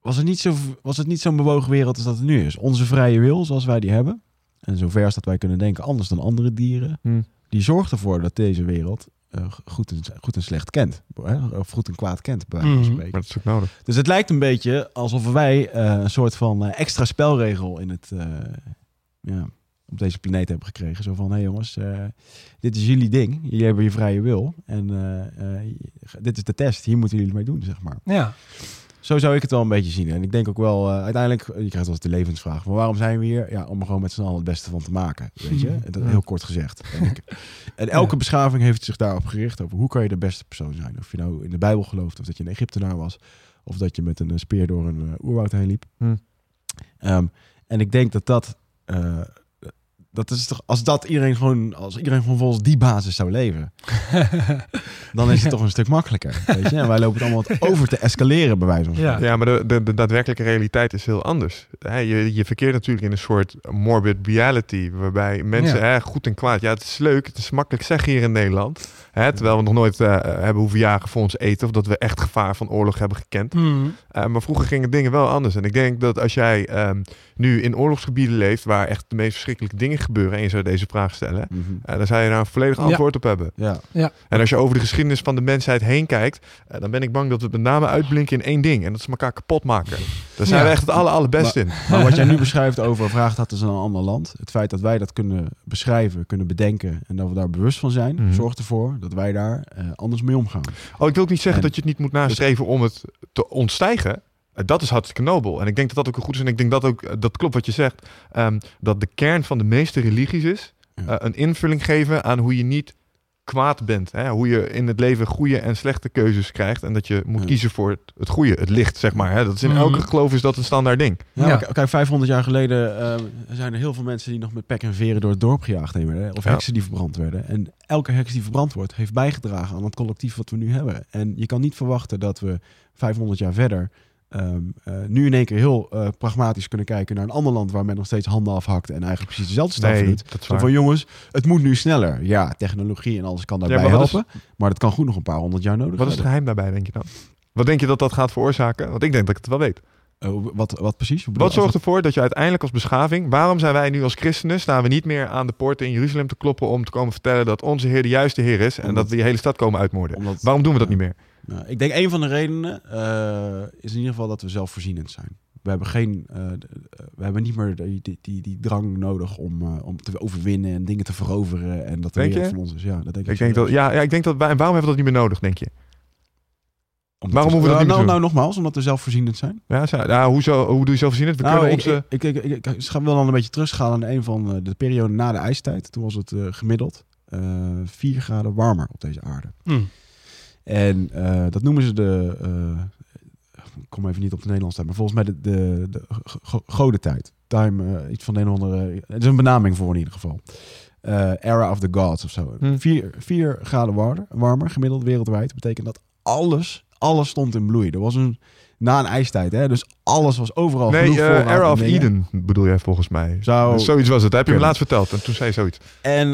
was, het niet zo, was het niet zo'n bewogen wereld als dat het nu is? Onze vrije wil, zoals wij die hebben, en zover als dat wij kunnen denken, anders dan andere dieren, Hm. die zorgt ervoor dat deze wereld eh, goed, en, goed en slecht kent. Hè? Of goed en kwaad kent, bij Mhm. Maar dat is ook nodig. Dus het lijkt een beetje alsof wij eh, een soort van extra spelregel in het, ja, op deze planeet hebben gekregen. Zo van, hé hey jongens, eh, dit is jullie ding. Jullie hebben je vrije wil. En eh, eh, dit is de test. Hier moeten jullie mee doen, zeg maar. ja. Zo zou ik het wel een beetje zien. En ik denk ook wel, uiteindelijk, je krijgt eens de levensvraag. Maar waarom zijn we hier? Ja, om er gewoon met z'n allen het beste van te maken. Weet je? En Dat, heel kort gezegd. En, ik- en elke beschaving heeft zich daarop gericht. Over hoe kan je de beste persoon zijn? Of je nou in de Bijbel gelooft. Of dat je een Egyptenaar was. Of dat je met een speer door een oerwoud heen liep. Hm. Ehm, en ik denk dat dat... dat is toch, als dat iedereen gewoon, als iedereen gewoon volgens die basis zou leven, dan is het toch een stuk makkelijker. Weet je? En wij lopen het allemaal wat over te escaleren, bij wijze van Ja. spreken. Ja, maar de, de, de daadwerkelijke realiteit is heel anders. Hè, je, je verkeert natuurlijk in een soort morbid reality, waarbij mensen Ja. hè, goed en kwaad. Ja, het is leuk, het is makkelijk zeggen hier in Nederland. Hè, terwijl we nog nooit eh, hebben hoeven jagen voor ons eten, of dat we echt gevaar van oorlog hebben gekend. Hmm. Uh, maar vroeger gingen dingen wel anders. En ik denk dat als jij ehm, nu in oorlogsgebieden leeft, waar echt de meest verschrikkelijke dingen gebeuren, en je zou deze vraag stellen, Mhm. uh, dan zou je daar een volledig Ja. antwoord op hebben. Ja. En als je over de geschiedenis van de mensheid heen kijkt, eh, dan ben ik bang dat we het met name uitblinken in één ding. En dat is elkaar kapot maken. Daar zijn Ja. we echt het aller, allerbeste in. Maar wat jij nu beschrijft over vraag dat is een ander land. Het feit dat wij dat kunnen beschrijven, kunnen bedenken en dat we daar bewust van zijn, Mhm. zorgt ervoor dat wij daar eh, anders mee omgaan. Oh, ik wil ook niet zeggen En- dat je het niet moet nastreven om het te ontstijgen. Eh, dat is hartstikke nobel. En ik denk dat dat ook een goed is. En ik denk dat ook, eh, dat klopt wat je zegt, ehm, dat de kern van de meeste religies is Ja. een invulling geven aan hoe je niet kwaad bent. Hè? Hoe je in het leven goede en slechte keuzes krijgt. En dat je moet Ja. kiezen voor het, het goede, het licht, zeg maar. Hè? Dat is in Mhm. elke geloof is dat een standaard ding. Ja, Ja. Kijk, 500 jaar geleden eh, zijn er heel veel mensen die nog met pek en veren door het dorp gejaagd werden. Of Ja. heksen die verbrand werden. En elke heks die verbrand wordt, heeft bijgedragen aan het collectief wat we nu hebben. En je kan niet verwachten dat we 500 jaar verder ehm, eh, nu in één keer heel eh, pragmatisch kunnen kijken naar een ander land waar men nog steeds handen afhakt en eigenlijk precies dezelfde stap Nee, doet. dat van jongens, het moet nu sneller. Ja, technologie en alles kan daarbij maar wat is- helpen. Maar dat kan goed nog een paar honderd jaar nodig Wat is het geheim daarbij, denk je dan? Wat denk je dat dat gaat veroorzaken? Want ik denk dat ik het wel weet. Oh, wat, wat precies? Wat zorgt ervoor dat je uiteindelijk als beschaving... Waarom zijn wij nu als christenen... staan we niet meer aan de poorten in Jeruzalem te kloppen... om te komen vertellen dat onze Heer de juiste Heer is... en Omdat- dat we die hele stad komen uitmoorden? Omdat- Waarom doen we dat niet meer? Nou, ik denk een van de redenen eh, is in ieder geval dat we zelfvoorzienend zijn. We hebben, geen, eh, eh, we hebben niet meer die, die, die, die drang nodig om, eh, om te overwinnen en dingen te veroveren. En dat de Denk wereld van ons is. Ja, dat denk ik. Ik denk dat, ja, ja, ik denk dat wij, en waarom hebben we dat niet meer nodig, denk je? Omdat waarom hoeven we dat nou, niet meer nou, nou, nogmaals, omdat we zelfvoorzienend zijn. Ja, zo, ja hoezo, hoe doe je zelfvoorzienend? We Nou, kunnen ik, onze... ik, ik, ik, ik, ik wil dan een beetje terugschalen naar een van eh, de periode na de ijstijd. Toen was het eh, gemiddeld eh 4 graden warmer op deze aarde. Hm. En eh, dat noemen ze de. eh, ik kom even niet op de Nederlandse tijd, maar volgens mij de, de, de go- go- godentijd. Time, eh, iets van de een of andere. Het is een benaming voor in ieder geval. Eh, era of the gods of zo. Hm. Vier, vier graden warmer, warmer, gemiddeld wereldwijd. betekent dat alles, alles stond in bloei. Er was een. Na een ijstijd, hè? dus alles was overal. Nee, genoeg eh, voorraad Era of. Eden bedoel jij volgens mij. Zou Zoiets was het. Dat heb je me laatst verteld. En toen zei je zoiets. En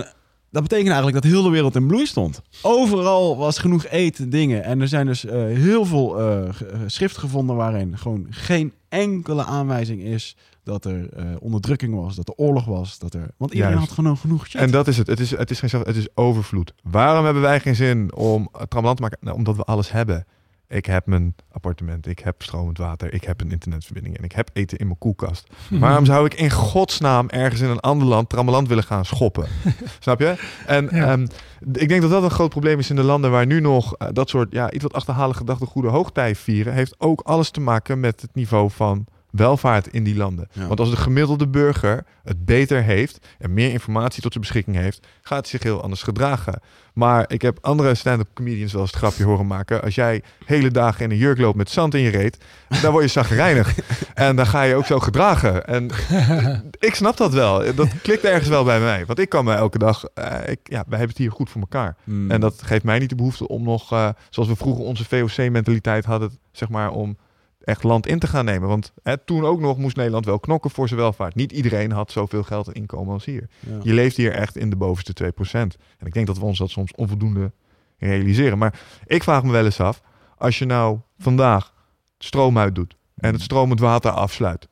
dat betekent eigenlijk dat heel de wereld in bloei stond. Overal was genoeg eten, dingen. En er zijn dus eh, heel veel eh, eh, schrift gevonden waarin gewoon geen enkele aanwijzing is dat er eh, onderdrukking was, dat er oorlog was, dat er. Want iedereen Juist. had gewoon genoeg shit. En dat is het. Het is, het is geen zelf, het is overvloed. Waarom hebben wij geen zin om het te maken? Nou, omdat we alles hebben. Ik heb mijn appartement, ik heb stromend water, ik heb een internetverbinding en ik heb eten in mijn koelkast. Waarom zou ik in godsnaam ergens in een ander land trammeland willen gaan schoppen? Snap je? En Ja. ehm, ik denk dat dat een groot probleem is in de landen waar nu nog eh, dat soort ja, iets wat achterhalige gedachtegoeden hoogtij vieren. Heeft ook alles te maken met het niveau van welvaart in die landen. Ja. Want als de gemiddelde burger het beter heeft en meer informatie tot zijn beschikking heeft, gaat hij zich heel anders gedragen. Maar ik heb andere stand-up comedians wel eens het grapje horen maken. Als jij hele dagen in een jurk loopt met zand in je reet, dan word je zagrijnig. en dan ga je ook zo gedragen. En ik snap dat wel. Dat klikt ergens wel bij mij. Want ik kan me elke dag... eh, ik, ja, wij hebben het hier goed voor elkaar. Hmm. En dat geeft mij niet de behoefte om nog... eh, zoals we vroeger onze VOC-mentaliteit hadden... zeg maar om echt land in te gaan nemen. Want hè, toen ook nog moest Nederland wel knokken voor zijn welvaart. Niet iedereen had zoveel geld en inkomen als hier. Ja. Je leeft hier echt in de bovenste 2%. En ik denk dat we ons dat soms onvoldoende realiseren. Maar ik vraag me wel eens af, als je nou vandaag stroom uitdoet en het stromend water afsluit,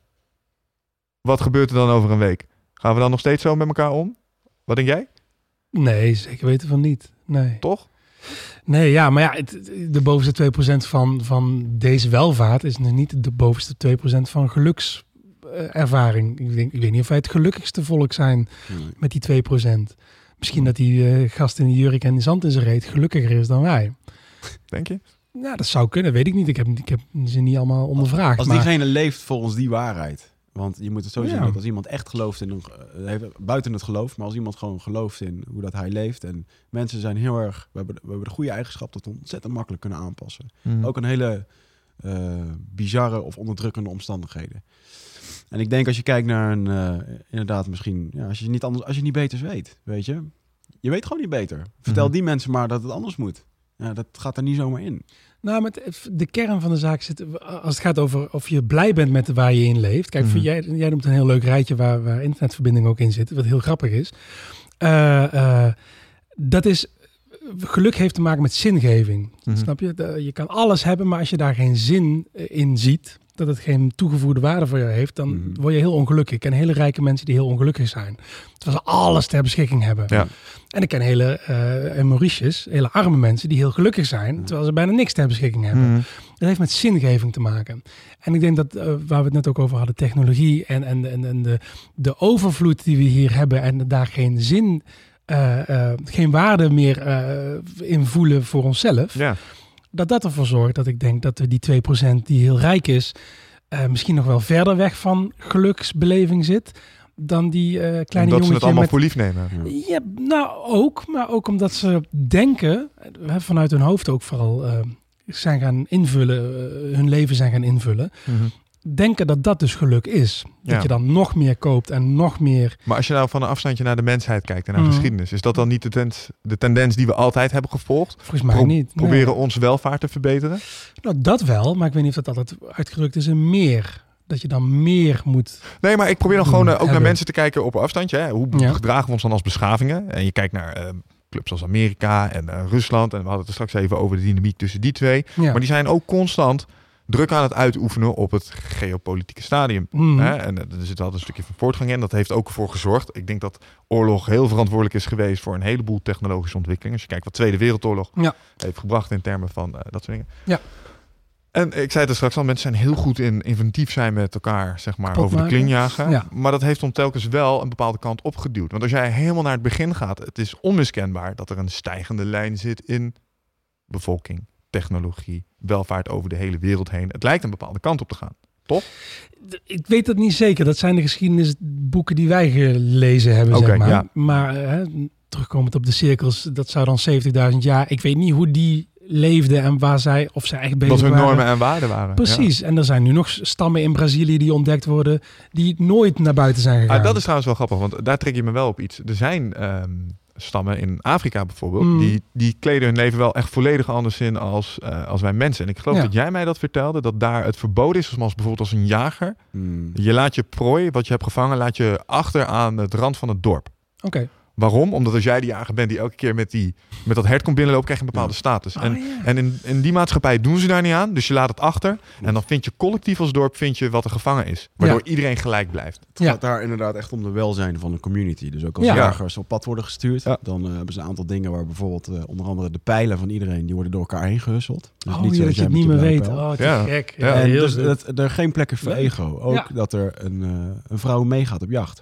wat gebeurt er dan over een week? Gaan we dan nog steeds zo met elkaar om? Wat denk jij? Nee, zeker weten van niet. Nee. Toch? Nee, ja, maar ja, het, de bovenste 2% van, van deze welvaart is nog niet de bovenste 2% van gelukservaring. Ik, denk, ik weet niet of wij het gelukkigste volk zijn Nee. met die 2%. Misschien dat die eh, gast in de jurk en de zand in zijn reet gelukkiger is dan wij. Denk je? Nou, dat zou kunnen, weet ik niet. Ik heb, ik heb ze niet allemaal ondervraagd. Als maar, diegene leeft volgens die waarheid. Want je moet het zo zien Ja. dat als iemand echt gelooft in een, eh, heeft- buiten het geloof, maar als iemand gewoon gelooft in hoe dat hij leeft en mensen zijn heel erg, we hebben, we hebben de goede eigenschap dat we ontzettend makkelijk kunnen aanpassen. Hm. Ook een hele eh, bizarre of onderdrukkende omstandigheden. En ik denk als je kijkt naar een, eh, inderdaad misschien, ja, als je niet anders, als je niet beters weet, weet je, je weet gewoon niet beter. Vertel Mhm. die mensen maar dat het anders moet. Ja, dat gaat er niet zomaar in. Nou, met de kern van de zaak zit, als het gaat over of je blij bent met waar je in leeft. Kijk, voor Mhm. jij, jij noemt een heel leuk rijtje waar, waar internetverbinding ook in zit, wat heel grappig is. Eh, eh, dat is, geluk heeft te maken met zingeving. Mhm. Snap je? De- Je kan alles hebben, maar als je daar geen zin eh, in ziet, dat het geen toegevoegde waarde voor je heeft, dan Mhm. word je heel ongelukkig. Ik ken hele rijke mensen die heel ongelukkig zijn. Terwijl ze alles ter beschikking hebben. Ja. En ik ken hele, en Mauritius, hele arme mensen die heel gelukkig zijn, terwijl ze bijna niks ter beschikking hebben. Hm. Dat heeft met zingeving te maken. En ik denk dat, eh, waar we het net ook over hadden, technologie en, en, en, en de, de overvloed die we hier hebben en daar geen zin, eh, geen waarde meer in voelen voor onszelf. Ja. Dat dat ervoor zorgt dat ik denk dat we die 2% die heel rijk is, eh, misschien nog wel verder weg van geluksbeleving zit dan die eh kleine Omdat ze jongetje het allemaal met voor lief nemen. ja, nou ook, maar ook omdat ze denken, eh, vanuit hun hoofd ook vooral, zijn gaan invullen, hun leven zijn gaan invullen. Denken dat dat dus geluk is. Dat je dan nog meer koopt en nog meer. Maar als je nou van een afstandje naar de mensheid kijkt en naar Mhm. geschiedenis, is dat dan niet de, tens, de tendens die we altijd hebben gevolgd? Volgens mij Pro- niet. Nee. Proberen ons welvaart te verbeteren? Nou, dat wel, maar ik weet niet of dat altijd uitgedrukt is in meer. Dat je dan meer moet. Nee, maar ik probeer dan gewoon eh, ook naar mensen te kijken op afstandje. Hè? Hoe Ja. gedragen we ons dan als beschavingen? En je kijkt naar eh, clubs als Amerika en eh, Rusland. En we hadden het er straks even over de dynamiek tussen die twee. Ja. Maar die zijn ook constant druk aan het uitoefenen op het geopolitieke stadium. Mhm. Hè? En eh, er zit altijd een stukje van voortgang in. Dat heeft ook ervoor gezorgd. Ik denk dat oorlog heel verantwoordelijk is geweest voor een heleboel technologische ontwikkelingen. Als je kijkt wat de Tweede Wereldoorlog Ja. heeft gebracht in termen van eh, dat soort dingen. Ja. En ik zei het er straks al, mensen zijn heel goed in inventief zijn met elkaar, zeg maar, Kapot over de kling jagen. Ja. Maar dat heeft ons telkens wel een bepaalde kant opgeduwd. Want als jij helemaal naar het begin gaat, het is onmiskenbaar dat er een stijgende lijn zit in bevolking, technologie, welvaart over de hele wereld heen. Het lijkt een bepaalde kant op te gaan. D- Ik weet dat niet zeker. Dat zijn de geschiedenisboeken die wij gelezen hebben, zeg maar. ja. Maar eh, terugkomend op de cirkels, dat zou dan 70.000 jaar. Ik weet niet hoe die leefden en waar zij, of zij echt bezig Wat hun waren. normen en waarden waren. Precies. En er zijn nu nog stammen in Brazilië die ontdekt worden, die nooit naar buiten zijn Ja. gegaan. Ah, dat is trouwens wel grappig, want daar trek je me wel op iets. Er zijn ehm, stammen in Afrika bijvoorbeeld, Mm. die, die kleden hun leven wel echt volledig anders in als, eh, als wij mensen. En ik geloof Ja. dat jij mij dat vertelde, dat daar het verboden is, zoals bijvoorbeeld als een jager. Hmm. Je laat je prooi, wat je hebt gevangen, laat je achter aan het rand van het dorp. Oké. Waarom? Omdat als jij die jager bent die elke keer met, die, met dat hert komt binnenlopen, krijg je een bepaalde status. En, Oh, ja. en in, in die maatschappij doen ze daar niet aan. Dus je laat het achter. En dan vind je collectief als dorp vind je wat er gevangen is. Waardoor iedereen gelijk blijft. Het Ja. gaat daar inderdaad echt om de welzijn van een community. Dus ook als Ja. jagers op pad worden gestuurd, Ja. dan eh, hebben ze een aantal dingen waar bijvoorbeeld eh, onder andere de pijlen van iedereen, die worden door elkaar heen gehusseld. Dus oh, niet dat je het niet meer weet. Oh, te Ja. gek. Ja, en heel dus dat er geen plekken voor ego. Ook Ja. dat er een, eh, een vrouw meegaat op jacht.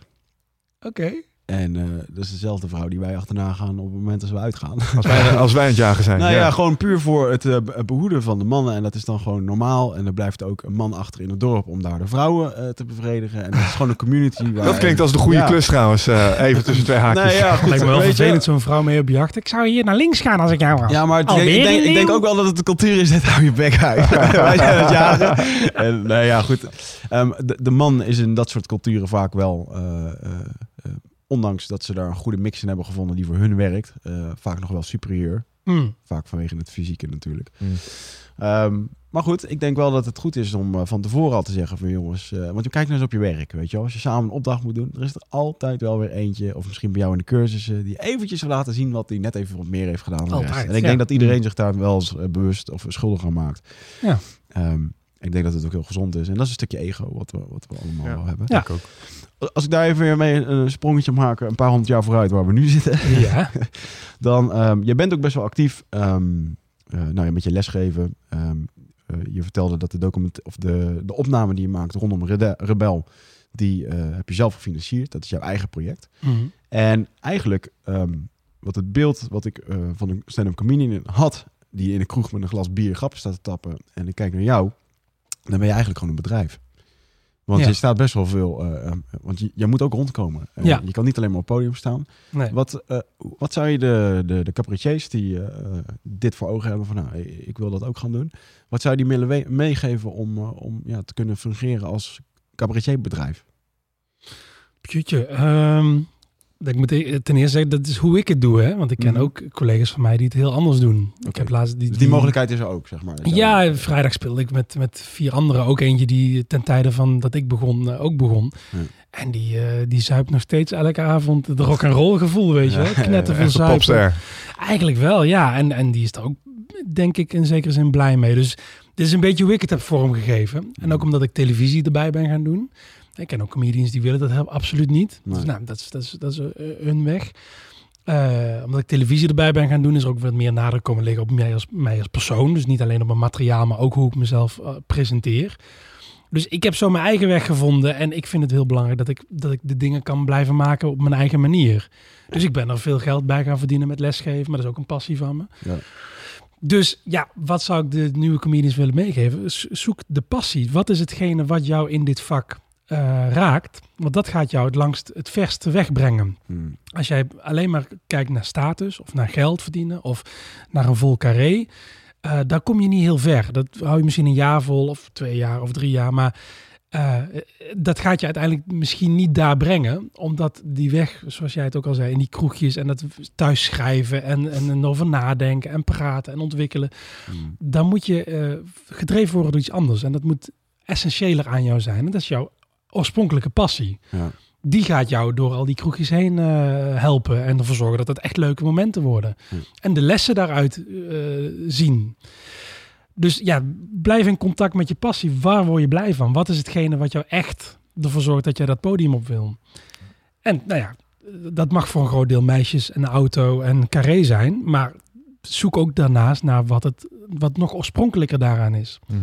Oké. En eh, dat is dezelfde vrouw die wij achterna gaan op het moment dat we uitgaan. Als wij, als wij aan het jagen zijn. nou ja. ja. gewoon puur voor het eh, be- behoeden van de mannen. En dat is dan gewoon normaal. En er blijft ook een man achter in het dorp om daar de vrouwen eh, te bevredigen. En dat is gewoon een community. Waar, Dat klinkt als de goede Ja. klus trouwens. eh, even tussen twee haakjes. Nee, ja, goed. Lijkt me wel weet je- vervelend, zo'n vrouw mee op jacht. Ik zou hier naar links gaan als ik jou was. Ja, maar het- ik, denk, ik denk ook wel dat het de cultuur is. Dat hou je bek uit. Wij zijn aan het jagen. En, nee, ja, goed. Ehm, de, de man is in dat soort culturen vaak wel... ondanks dat ze daar een goede mix in hebben gevonden die voor hun werkt... eh, vaak nog wel superieur. Hmm. Vaak vanwege het fysieke natuurlijk. Hmm. Ehm, maar goed, ik denk wel dat het goed is om eh, van tevoren al te zeggen van jongens... eh, want je kijkt nou eens op je werk, weet je wel. Als je samen een opdracht moet doen, er is er altijd wel weer eentje... of misschien bij jou in de cursussen... die eventjes wil laten zien wat hij net even wat meer heeft gedaan dan de rest. Altijd, En ik ja. denk dat iedereen zich daar wel eens bewust of schuldig aan maakt. Ja. Ehm, ik denk dat het ook heel gezond is. En dat is een stukje ego wat we, wat we allemaal Ja. wel hebben. Ja. Ik ook. Als ik daar even weer mee een sprongetje maak... een paar honderd jaar vooruit waar we nu zitten... Ja. dan, ehm je bent ook best wel actief ehm, eh, nou ja, met je lesgeven. Ehm, eh, je vertelde dat de, document, of de, de opname die je maakt rondom Rede- Rebel, die eh, heb je zelf gefinancierd. Dat is jouw eigen project. Mhm. En eigenlijk, ehm, wat het beeld wat ik eh, van een stand-up comedian had, die in een kroeg met een glas bier grappen staat te tappen, en ik kijk naar jou, dan ben je eigenlijk gewoon een bedrijf. Want Ja. je staat best wel veel, eh, eh, want je, je moet ook rondkomen. Ja. Je kan niet alleen maar op het podium staan. Nee. Wat, eh, wat zou je de, de, de cabaretiers die dit voor ogen hebben van nou, ik wil dat ook gaan doen. Wat zou je die willen meegeven om, om ja, te kunnen fungeren als cabaretierbedrijf? Putje. ehm, dat ik moet e- ten eerste zeggen, dat is hoe ik het doe. Hè? Want ik ken Mhm. ook collega's van mij die het heel anders doen. Ik heb laatst die, Dus die mogelijkheid is er ook, zeg maar. Ja, vrijdag speelde ik met, met vier anderen. Ook eentje die ten tijde van dat ik begon, eh, ook begon. Ja. En die, eh, die zuipt nog steeds elke avond het rock and roll gevoel, weet je. Ja, wel. Een zuipen. popster. Eigenlijk wel, ja. En, en die is er ook, denk ik, in zekere zin blij mee. Dus dit is een beetje hoe ik het heb vormgegeven. En ook omdat ik televisie erbij ben gaan doen. Ik ken ook comedians die willen dat absoluut niet. Nee. Dus nou, dat is, dat is, dat is eh, hun weg. Eh, omdat ik televisie erbij ben gaan doen, is er ook wat meer nadruk komen liggen op mij als, mij als persoon. Dus niet alleen op mijn materiaal, maar ook hoe ik mezelf eh, presenteer. Dus ik heb zo mijn eigen weg gevonden. En ik vind het heel belangrijk dat ik, dat ik de dingen kan blijven maken op mijn eigen manier. Dus ik ben er veel geld bij gaan verdienen met lesgeven. Maar dat is ook een passie van me. Ja. Dus ja, wat zou ik de nieuwe comedians willen meegeven? Zoek de passie. Wat is hetgene wat jou in dit vak eh, raakt? Want dat gaat jou het langst het verste wegbrengen. Hmm. Als jij alleen maar kijkt naar status of naar geld verdienen of naar een vol carré, eh daar kom je niet heel ver. Dat hou je misschien een jaar vol of twee jaar of drie jaar, maar eh, dat gaat je uiteindelijk misschien niet daar brengen, omdat die weg, zoals jij het ook al zei, in die kroegjes en dat thuis schrijven en, en, over nadenken en praten en ontwikkelen, Hmm. dan moet je gedreven worden door iets anders en dat moet essentiëler aan jou zijn. En dat is jouw oorspronkelijke passie Ja. die gaat jou door al die kroegjes heen eh, helpen en ervoor zorgen dat het echt leuke momenten worden. En de lessen daaruit eh, zien. Dus ja, blijf in contact met je passie. Waar word je blij van? Wat is hetgene wat jou echt ervoor zorgt dat jij dat podium op wil? En nou ja, dat mag voor een groot deel meisjes en een auto en carré zijn. Maar zoek ook daarnaast naar wat, het, wat nog oorspronkelijker daaraan is. Mhm.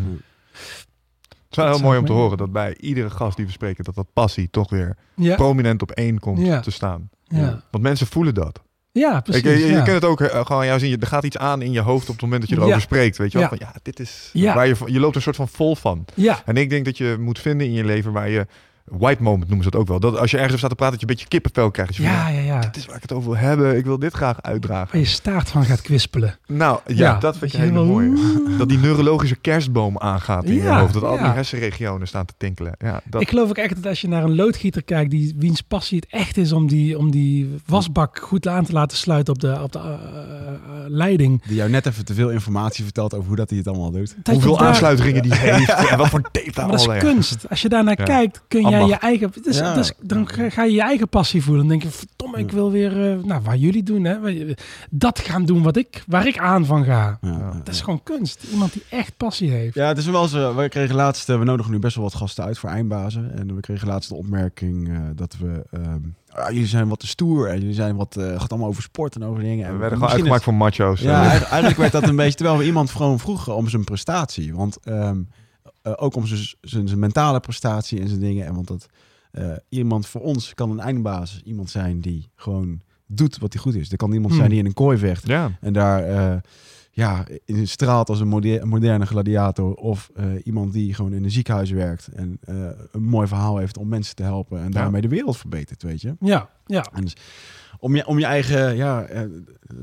Het is wel heel mooi om te horen dat bij iedere gast die we spreken, dat dat passie toch weer Ja, prominent op één komt Ja. te staan. ja. Want mensen voelen dat. ja precies. Ik, je, je ja. kunt het ook eh, gewoon jou zien. Er gaat iets aan in je hoofd op het moment dat je erover spreekt. Weet je wel? Van, ja, dit is waar je, je loopt een soort van vol van. ja, En ik denk dat je moet vinden in je leven waar je white moment noemen ze dat ook wel. Dat als je ergens staat te praten, dat je een beetje kippenvel krijgt. Van, ja, ja, ja. dit is waar ik het over wil hebben. Ik wil dit graag uitdragen. Waar je staart van gaat kwispelen. Nou, ja, Ja, dat vind ik helemaal- mooie. Dat die neurologische kerstboom aangaat in je hoofd. Dat al die hersenregionen staan te tinkelen. Ja, dat, Ik geloof ook echt dat als je naar een loodgieter kijkt, die wiens passie het echt is om die, om die wasbak goed aan te laten sluiten op de, op de eh, eh, leiding. Die jou net even te veel informatie vertelt over hoe dat hij het allemaal doet. Dat hoeveel daar- aansluitingen die heeft. En wat voor tape daar Maar dat is kunst. Als je daarnaar Ja. kijkt, kun jij Ambacht. je eigen. Dus, Ja. dus dan ga je je eigen passie voelen. Dan denk je, verdomme, ik wil weer. eh, nou, waar jullie doen, hè? Dat gaan doen wat ik, waar ik aan van ga. Ja, Ja. ja. Dat is gewoon kunst. Iemand die echt passie heeft. Ja, het is wel zo. We kregen laatst, eh, we nodigen nu best wel wat gasten uit voor eindbazen. En we kregen laatst de opmerking eh, dat we, ehm, ah, jullie zijn wat te stoer en jullie zijn wat, eh gaat allemaal over sport en over dingen. En We werden gewoon uitgemaakt voor macho's. Ja, eigenlijk, eigenlijk werd dat een beetje, terwijl we iemand gewoon vroegen om zijn prestatie. Want ehm, eh, ook om zijn, mentale prestatie en zijn dingen. En want dat eh, iemand voor ons kan een eindbaas iemand zijn die gewoon doet wat hij goed is. Er kan iemand Hmm. zijn die in een kooi vecht ja. en daar eh, ja, in straalt als een moder- moderne gladiator. Of eh, iemand die gewoon in een ziekenhuis werkt en eh, een mooi verhaal heeft om mensen te helpen. En daarmee de wereld verbetert, weet je. Ja, ja. En dus om je, om je eigen, ja, eh,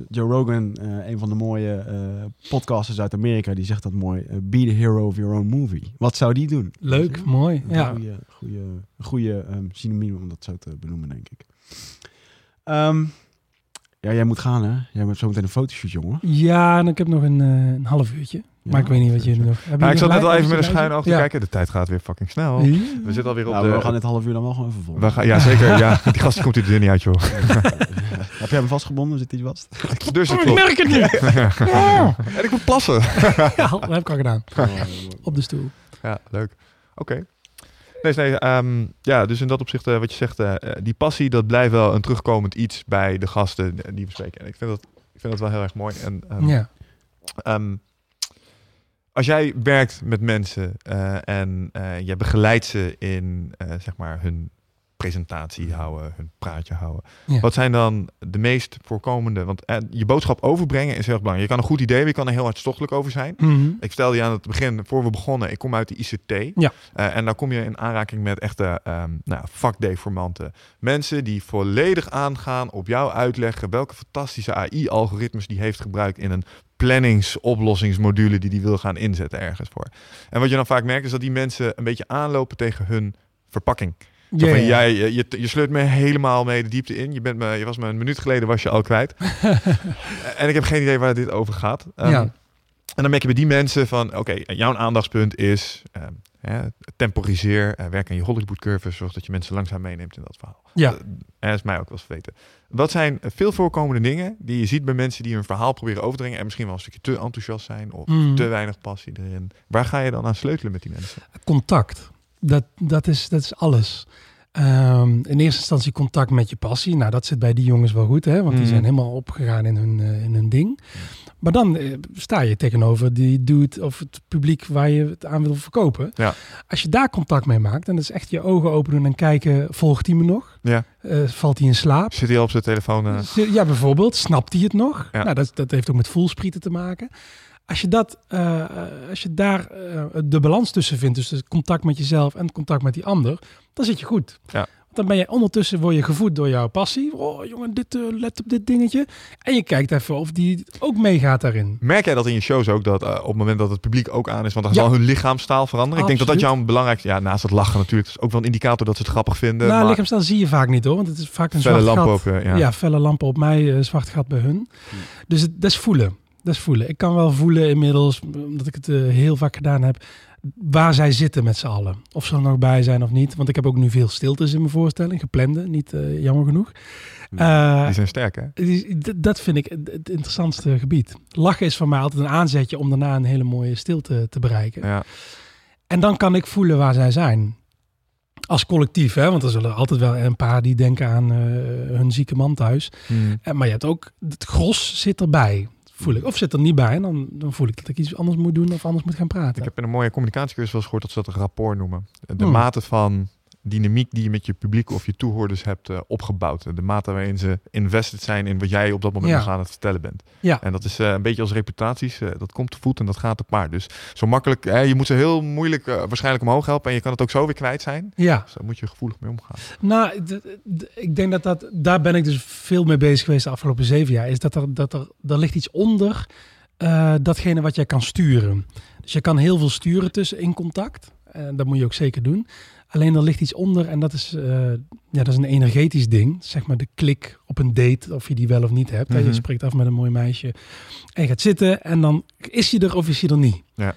Joe Rogan, eh, een van de mooie eh, podcasters uit Amerika, die zegt dat mooi. be the hero of your own movie. Wat zou die doen? Leuk, mooi. Een Ja. goede, goede, goede ehm, synoniem om dat zo te benoemen, denk ik. Ehm, ja, jij moet gaan, hè? Jij hebt zo meteen een fotoshoot, jongen. ja, en ik heb nog een, een half uurtje. Maar ik weet niet wat jullie nog... Hebben Ja, ik zat net al even met een schuin oog te Ja. kijken. De tijd gaat weer fucking snel. We zitten alweer op Nou, de... we gaan dit half uur dan wel gewoon even volgen. we gaan, ja, zeker. Ja, die gast komt er niet uit, joh. Heb jij hem vastgebonden? Zit hij vast? Dus het Oh, ik merk het niet. Ja. En ik moet plassen. ja, dat heb ik al gedaan. Op de stoel. Ja, leuk. Oké. Nee, nee, ehm, ja, dus in dat opzicht, eh, wat je zegt, eh, eh, die passie, dat blijft wel een terugkomend iets bij de gasten die we spreken. En ik vind dat, ik vind dat wel heel erg mooi. En, ehm, Ja. ehm, als jij werkt met mensen eh, en eh je begeleidt ze in, eh, zeg maar, hun presentatie houden, hun praatje houden. Ja. Wat zijn dan de meest voorkomende? Want je boodschap overbrengen is heel erg belangrijk. Je kan een goed idee hebben, je kan er heel hartstochtelijk over zijn. Mhm. Ik vertelde je aan het begin, voor we begonnen, ik kom uit de ICT. Ja. En dan kom je in aanraking met echte ehm nou, vakdeformanten. Mensen die volledig aangaan op jou uitleggen welke fantastische AI-algoritmes die heeft gebruikt in een planningsoplossingsmodule die die wil gaan inzetten ergens voor. En wat je dan vaak merkt is dat die mensen een beetje aanlopen tegen hun verpakking. Van, jij, je, je, je sleurt me helemaal mee de diepte in. Je, bent me, je was me een minuut geleden was je al kwijt. en ik heb geen idee waar dit over gaat. Ehm, Ja. En dan merk je bij die mensen van, oké, jouw aandachtspunt is ehm, hè, temporiseer, eh, werk aan je Hollywood curve, zorg dat je mensen langzaam meeneemt in dat verhaal. Ja. Eh, En dat is mij ook wel eens weten. Wat zijn veel voorkomende dingen die je ziet bij mensen die hun verhaal proberen over te brengen en misschien wel een stukje te enthousiast zijn of Mm. te weinig passie erin? Waar ga je dan aan sleutelen met die mensen? Contact. Dat, dat, is, dat is alles. Ehm, in eerste instantie contact met je passie. Nou, dat zit bij die jongens wel goed, hè? Want die Mhm. zijn helemaal opgegaan in hun, eh, in hun ding. Maar dan eh, sta je tegenover die dude of het publiek waar je het aan wil verkopen. Ja. Als je daar contact mee maakt, dan is echt je ogen open doen en kijken, volgt hij me nog? Ja. Eh, valt hij in slaap? Zit hij al op zijn telefoon? eh? Ja, bijvoorbeeld. Snapt hij het nog? Ja. Nou, dat, dat heeft ook met voelsprieten te maken. Als je, dat, als je daar de balans tussen vindt, dus het contact met jezelf en het contact met die ander, dan zit je goed. Ja. Dan ben je ondertussen word je gevoed door jouw passie. Oh jongen, dit, eh, let op dit dingetje. En je kijkt even of die ook meegaat daarin. Merk jij dat in je shows ook, dat eh, op het moment dat het publiek ook aan is, want dan Ja. zal hun lichaamstaal veranderen? Ik denk dat dat jouw belangrijkste, ja, naast het lachen natuurlijk, is ook wel een indicator dat ze het grappig vinden. nou, maar lichaamstaal zie je vaak niet hoor, want het is vaak een felle zwart gat. eh, ja. Ja. felle lampen op mij, zwart gat bij hun. Dus het, dat is voelen. Dat is voelen. Ik kan wel voelen inmiddels, omdat ik het heel vaak gedaan heb, waar zij zitten met z'n allen. Of ze er nog bij zijn of niet. Want ik heb ook nu veel stiltes in mijn voorstelling, geplande, niet eh, jammer genoeg. Eh, Die zijn sterk, hè? die- dat vind ik het, interessantste gebied. Lachen is voor mij altijd een aanzetje om daarna een hele mooie stilte te bereiken. Ja. En dan kan ik voelen waar zij zijn. Als collectief, hè? want er zullen altijd wel een paar die denken aan eh, hun zieke man thuis. Hmm. En, maar je hebt ook, het gros zit erbij, voel ik. Of zit er niet bij, en dan, dan voel ik dat ik iets anders moet doen of anders moet gaan praten. Ik heb in een mooie communicatiecursus wel eens gehoord dat ze dat rapport noemen. De Hmm. mate van dynamiek die je met je publiek of je toehoorders hebt eh, opgebouwd. De mate waarin ze invested zijn in wat jij op dat moment Ja. nog aan het vertellen bent. Ja. En dat is eh, een beetje als reputaties. eh, dat komt te voet en dat gaat te paard. Dus zo makkelijk, hè, je moet ze heel moeilijk waarschijnlijk omhoog helpen. En je kan het ook zo weer kwijt zijn. Ja, Dus daar moet je gevoelig mee omgaan. nou, ik denk dat dat, daar ben ik dus veel mee bezig geweest de afgelopen zeven jaar. Is dat er, dat er, er ligt iets onder datgene wat jij kan sturen. Dus je kan heel veel sturen tussen in contact. En dat moet je ook zeker doen. Alleen er ligt iets onder en dat is, eh, ja, dat is een energetisch ding. Zeg maar de klik op een date, of je die wel of niet hebt. hè. Mhm. Je spreekt af met een mooi meisje en je gaat zitten en dan is je er of is je er niet. Ja.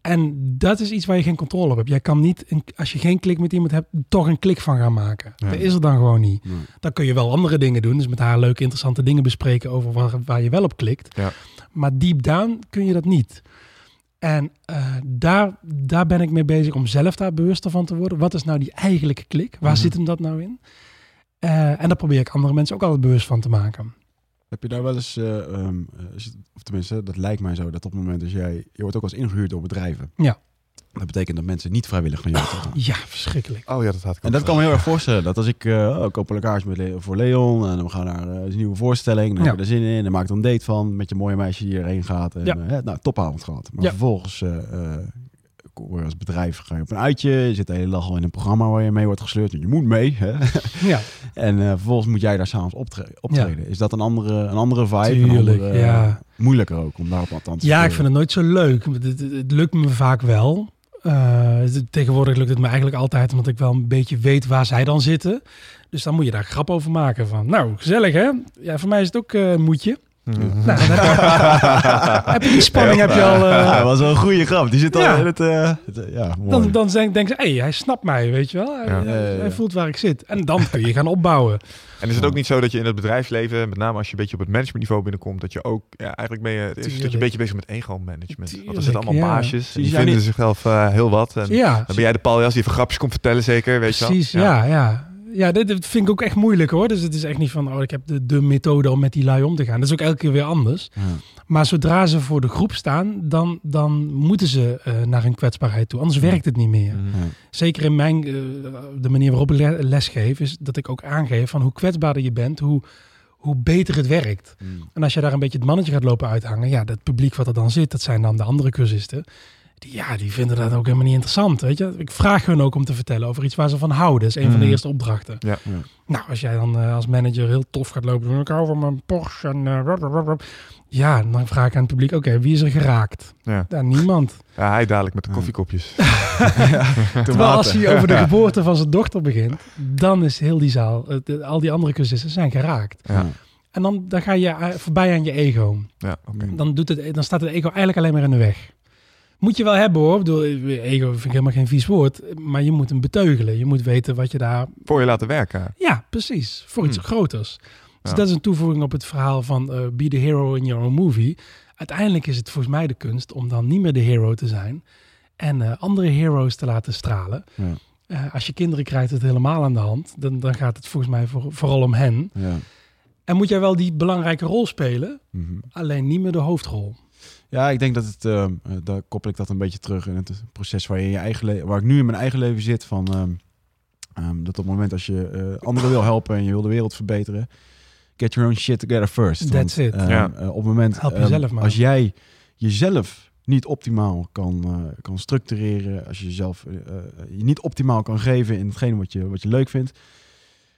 En dat is iets waar je geen controle op hebt. Jij kan niet, een- als je geen klik met iemand hebt, toch een klik van gaan maken. Ja. Dat is er dan gewoon niet. Nee. Dan kun je wel andere dingen doen. Dus met haar leuke, interessante dingen bespreken over waar, waar je wel op klikt. Ja. Maar deep down kun je dat niet. En eh, daar, daar ben ik mee bezig om zelf daar bewuster van te worden. Wat is nou die eigenlijke klik? Waar Mhm. zit hem dat nou in? Eh, en daar probeer ik andere mensen ook altijd bewust van te maken. Heb je daar wel eens, eh, ehm, eh, of tenminste, dat lijkt mij zo, dat op het moment dat jij, je wordt ook als ingehuurd door bedrijven. Ja. Dat betekent dat mensen niet vrijwillig naar jou toe gaan. Ja, verschrikkelijk. Oh ja, dat had ik En dat kan me heel erg voorstellen. Dat als ik, ik koop een kaartje met Le- voor Leon en dan gaan we naar eh, een nieuwe voorstelling. Dan Ja. heb je er zin in. Dan maak er een date van met je mooie meisje die erheen gaat. En, Ja. eh, nou, topavond gehad. Maar Ja. vervolgens eh, eh, als bedrijf ga je op een uitje. Je zit de hele dag al in een programma waar je mee wordt gesleurd. En je moet mee. Hè? Ja, En eh, vervolgens moet jij daar s'avonds optre optreden. Is dat een andere, een andere vibe? een Tuurlijk, andere, ja. Moeilijker ook om daarop aan te ja ik vind het nooit zo leuk. Het, het, het lukt me vaak wel. Eh, tegenwoordig lukt het me eigenlijk altijd omdat ik wel een beetje weet waar zij dan zitten. Dus dan moet je daar grap over maken van, nou, gezellig hè? Ja, voor mij is het ook eh, een moedje. Mhm. Nou, dan heb, je, heb je die spanning heb je al... eh, Ja, dat was wel een goede grap. Die zit al Ja. in het... eh, het, eh, ja, mooi. dan, dan denk, denken ze, hé, hij snapt mij, weet je wel. Hij, voelt waar ik zit. En dan kun je gaan opbouwen. En is het ook niet zo dat je in het bedrijfsleven, met name als je een beetje op het managementniveau binnenkomt, dat je ook, ja, eigenlijk ben je, het is een stukje Tuurlijk. een beetje bezig met ego-management. Want er zitten allemaal ja. baasjes, die vinden niet- zichzelf eh, heel wat. En Ja, dan ben jij de paljas die even grapjes komt vertellen, zeker, weet je wel? precies. Ja, ja. Ja, dit, dit vind ik ook echt moeilijk hoor. Dus het is echt niet van, oh, ik heb de, de methode om met die lui om te gaan. Dat is ook elke keer weer anders. Ja. Maar zodra ze voor de groep staan, dan, dan moeten ze eh, naar hun kwetsbaarheid toe. Anders werkt het niet meer. Ja. Zeker in mijn, eh, de manier waarop ik le- lesgeef, is dat ik ook aangeef van hoe kwetsbaarder je bent, hoe, hoe beter het werkt. Mm. En als je daar een beetje het mannetje gaat lopen uithangen, ja, dat publiek wat er dan zit, dat zijn dan de andere cursisten. Die, ja, die vinden dat ook helemaal niet interessant, weet je. Ik vraag hun ook om te vertellen over iets waar ze van houden. Dat is een van de Mhm. eerste opdrachten. Ja. Ja. Nou, als jij dan eh, als manager heel tof gaat lopen, van, ik hou van mijn Porsche en eh, ja, dan vraag ik aan het publiek, oké, wie is er geraakt? Ja. Ja, niemand. Ja, hij dadelijk met de Ja. koffiekopjes. Terwijl als hij over de geboorte van zijn dochter begint, dan is heel die zaal, eh, de- al die andere cursisten zijn geraakt. Ja, En dan, dan ga je voorbij aan je ego. ja. Mm. Dan, doet het, dan staat het ego eigenlijk alleen maar in de weg. Moet je wel hebben hoor. Ik bedoel, ego vind ik helemaal geen vies woord. Maar je moet hem beteugelen. Je moet weten wat je daar... Voor je laten werken. Ja, precies. Voor iets Hmm. groters. Dus Ja. dat is een toevoeging op het verhaal van eh, be the hero in your own movie. Uiteindelijk is het volgens mij de kunst om dan niet meer de hero te zijn. En eh, andere heroes te laten stralen. Ja. Eh, als je kinderen krijgt het helemaal aan de hand. Dan, dan gaat het volgens mij voor, vooral om hen. Ja. En moet jij wel die belangrijke rol spelen, Mhm. alleen niet meer de hoofdrol. Ja, ik denk dat het, ehm, eh, daar koppel ik dat een beetje terug in het proces waar je in je eigen waar ik nu in mijn eigen leven zit. Van, ehm, ehm, dat op het moment als je eh, anderen wil helpen en je wil de wereld verbeteren, get your own shit together first. That's it. ehm, Ja. eh, op het moment Help jezelf maar. als jij jezelf niet optimaal kan, eh, kan structureren, als je jezelf je niet optimaal kan geven in hetgene wat je, wat je leuk vindt,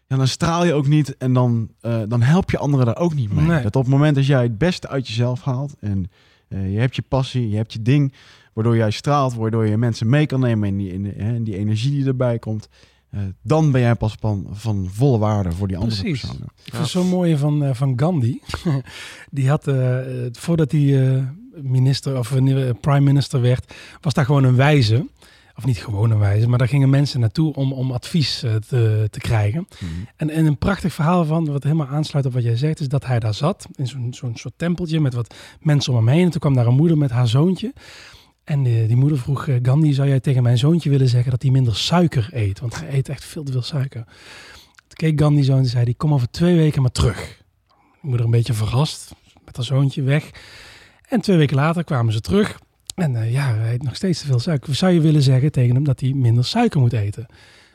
ja, dan straal je ook niet en dan, eh, dan help je anderen daar ook niet mee. Nee. Dat op het moment dat jij het beste uit jezelf haalt en eh, je hebt je passie, je hebt je ding, waardoor jij straalt, waardoor je mensen mee kan nemen in die, in, in die energie die erbij komt, eh, dan ben jij pas van, van volle waarde voor die andere Precies. personen. Ik vind het zo mooi van, eh, van Gandhi. die had, voordat hij minister of prime minister werd, was daar gewoon een wijze. Of niet gewoon een wijze, maar daar gingen mensen naartoe om, om advies eh, te, te krijgen. En, en een prachtig verhaal van, wat helemaal aansluit op wat jij zegt, is dat hij daar zat in zo'n zo'n soort tempeltje met wat mensen om hem heen. En toen kwam daar een moeder met haar zoontje. En die, die moeder vroeg, eh, Gandhi, zou jij tegen mijn zoontje willen zeggen dat hij minder suiker eet? Want hij eet echt veel te veel suiker. Toen keek Gandhi zo en zei hij, kom over twee weken maar terug. Die moeder een beetje verrast, met haar zoontje weg. En twee weken later kwamen ze terug. En eh, ja, hij eet nog steeds te veel suiker. Zou je willen zeggen tegen hem dat hij minder suiker moet eten?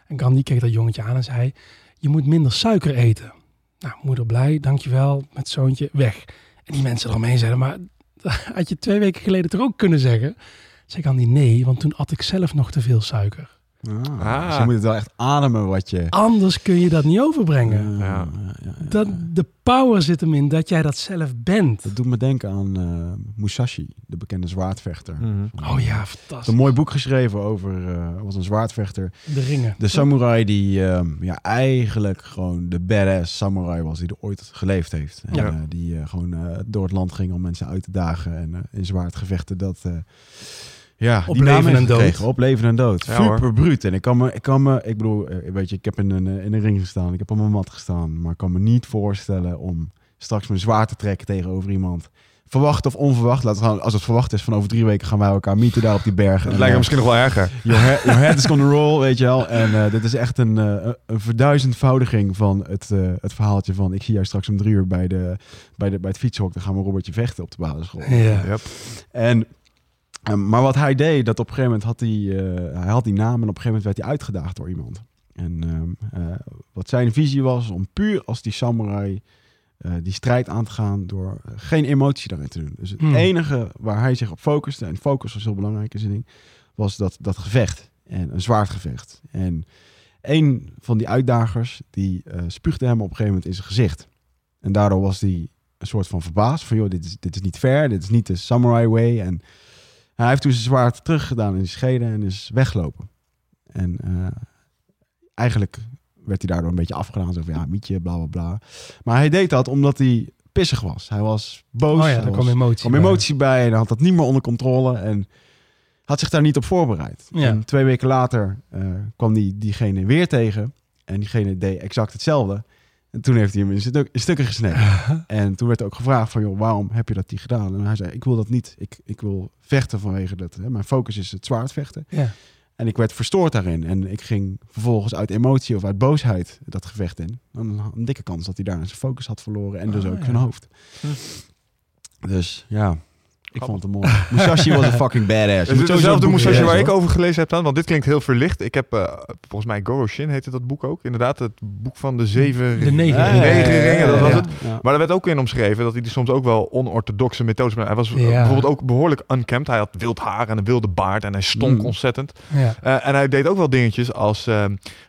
En Gandhi keek dat jongetje aan en zei, je moet minder suiker eten. Nou, moeder blij, dankjewel, met zoontje, weg. En die mensen eromheen zeiden, maar had je twee weken geleden toch ook kunnen zeggen? Zei Gandhi, nee, want toen at ik zelf nog te veel suiker. Ah, Ah. Dus je moet het wel echt ademen wat je... Anders kun je dat niet overbrengen. Ja. Dat, de power zit hem in dat jij dat zelf bent. Dat doet me denken aan eh, Musashi, de bekende zwaardvechter. Mhm. Oh ja, fantastisch. een mooi boek geschreven over eh wat een zwaardvechter. De ringen. De samurai die ehm, ja, eigenlijk gewoon de badass samurai was die er ooit geleefd heeft. En, Ja. eh, die gewoon eh, door het land ging om mensen uit te dagen en in zwaardgevechten dat... ja, Op leven en dood. gekregen. Op leven en dood. Ja, Super hoor. bruut. En ik kan me, ik kan me, ik bedoel, eh, weet je, ik heb in een, eh, in een ring gestaan, ik heb op mijn mat gestaan, maar ik kan me niet voorstellen om straks mijn zwaard te trekken tegenover iemand. Verwacht of onverwacht. Laten we gaan, als het verwacht is van over drie weken gaan wij elkaar meeten daar op die berg. Dat En, lijkt me eh, misschien nog wel erger. Your head, your head is gonna roll, weet je wel. En eh, dit is echt een, een verduizendvoudiging van het, het verhaaltje van... ik zie jou straks om drie uur bij, de, bij, de, bij het fietshok. Dan gaan we Robertje vechten op de basisschool. Ja. Yep. En, eh, maar wat hij deed, dat op een gegeven moment had hij... eh, hij had die naam en op een gegeven moment werd hij uitgedaagd door iemand. En ehm, eh, wat zijn visie was om puur als die samurai... eh, die strijd aan te gaan door geen emotie daarin te doen. Dus het Hmm. enige waar hij zich op focuste, en focus was heel belangrijk in zijn ding, was dat, dat gevecht. En een zwaardgevecht. En een van die uitdagers, die spuugde hem op een gegeven moment in zijn gezicht. En daardoor was hij een soort van verbaasd. Van joh, dit is, dit is niet fair, dit is niet de samurai way. En hij heeft toen zijn zwaard teruggedaan in zijn scheden en is weggelopen. En eh, eigenlijk werd hij daardoor een beetje afgedaan. Zo van ja, mietje, bla bla bla. Maar hij deed dat omdat hij pissig was. Hij was boos. Oh ja, was- kwam emotie kwam bij. emotie bij en had dat niet meer onder controle en had zich daar niet op voorbereid. Ja. En twee weken later eh, kwam die, diegene weer tegen en diegene deed exact hetzelfde. En toen heeft hij hem in, stuk, in stukken gesneden. en toen werd ook gevraagd van, joh, waarom heb je dat niet gedaan? En hij zei, ik wil dat niet. Ik, ik wil vechten vanwege dat. Hè. Mijn focus is het zwaardvechten. Ja. En ik werd verstoord daarin. En ik ging vervolgens uit emotie of uit boosheid dat gevecht in. Dan een, een dikke kans dat hij daar zijn focus had verloren. En dus Ah, ook ja. zijn hoofd. Hm. Dus ja, ik vond het mooi. Musashi was een fucking badass. Je Is moet het sowieso dezelfde het boek Musashi waar ik over gelezen heb dan? Want dit klinkt heel verlicht. Ik heb, eh, volgens mij Goro Shin heette dat boek ook. Inderdaad, het boek van de zeven... De negen Ja, ringen. ja, ja, negen ja, ringen, dat was ja. het. Ja. Maar er werd ook in omschreven dat hij soms ook wel onorthodoxe methodes... Hij was eh, Ja. bijvoorbeeld ook behoorlijk unkempt. Hij had wild haar en een wilde baard en hij stonk Mm. ontzettend. Ja. Eh, en hij deed ook wel dingetjes als...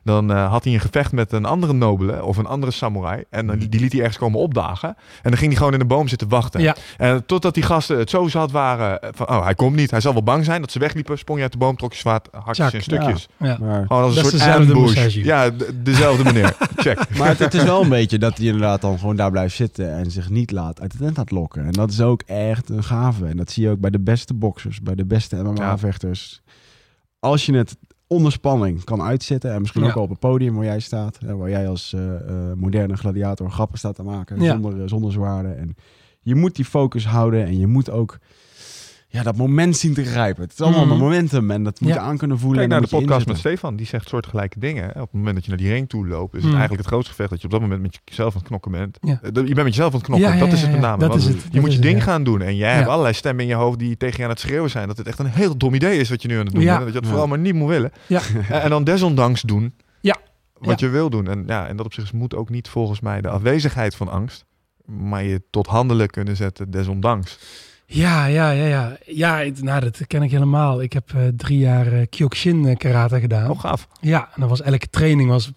dan eh, had hij een gevecht met een andere nobele of een andere samurai. En dan, die liet hij ergens komen opdagen. En dan ging hij gewoon in de boom zitten wachten. Ja. En totdat die gasten het zo zat waren eh, van... Oh, hij komt niet. Hij zal wel bang zijn dat ze wegliepen. Sprong je uit de boom, trok je zwaard, hakjes in stukjes. Ja. Maar, Gewoon als een Dat is soort dezelfde ambush. Ja, dezelfde meneer. Check. maar het, het is wel een beetje dat hij inderdaad dan gewoon daar blijft zitten en zich niet laat uit de tent laat lokken. En dat is ook echt een gave. En dat zie je ook bij de beste boxers, bij de beste MMA-vechters. Als je het onder spanning kan uitzitten en misschien Ja. ook wel op het podium waar jij staat, hè, waar jij als eh, eh, moderne gladiator grappen staat te maken Ja. zonder, eh, zonder zwaarden. En je moet die focus houden en je moet ook ja, dat moment zien te grijpen. Het is allemaal Mhm. een momentum en dat moet je Ja. aan kunnen voelen. Kijk en naar de podcast met. Stefan. Die zegt soortgelijke dingen. Op het moment dat je naar die ring toe loopt, is het Hmm. eigenlijk het grootste gevecht dat je op dat moment met jezelf aan het knokken bent. Ja. Eh, Je bent met jezelf aan het knokken. Ja, ja, dat is het met ja. name. Dat Want is het. je Dat moet is je het, ding ja. gaan doen. En jij Ja. hebt allerlei stemmen in je hoofd die tegen je aan het schreeuwen zijn. Dat het echt een heel dom idee is wat je nu aan het doen Ja. bent. En dat je het Ja. vooral maar niet moet willen. Ja. En dan desondanks doen Ja. wat je wil doen. En ja, en dat op zich moet ook niet volgens mij de afwezigheid van angst. Maar je tot handelen kunnen zetten desondanks. Ja, ja, ja, ja. Ja, het- nou, dat ken ik helemaal. Ik heb eh, drie jaar eh, Kyokushin eh, karate gedaan. Oh, gaaf. Ja, en dan was elke training, was,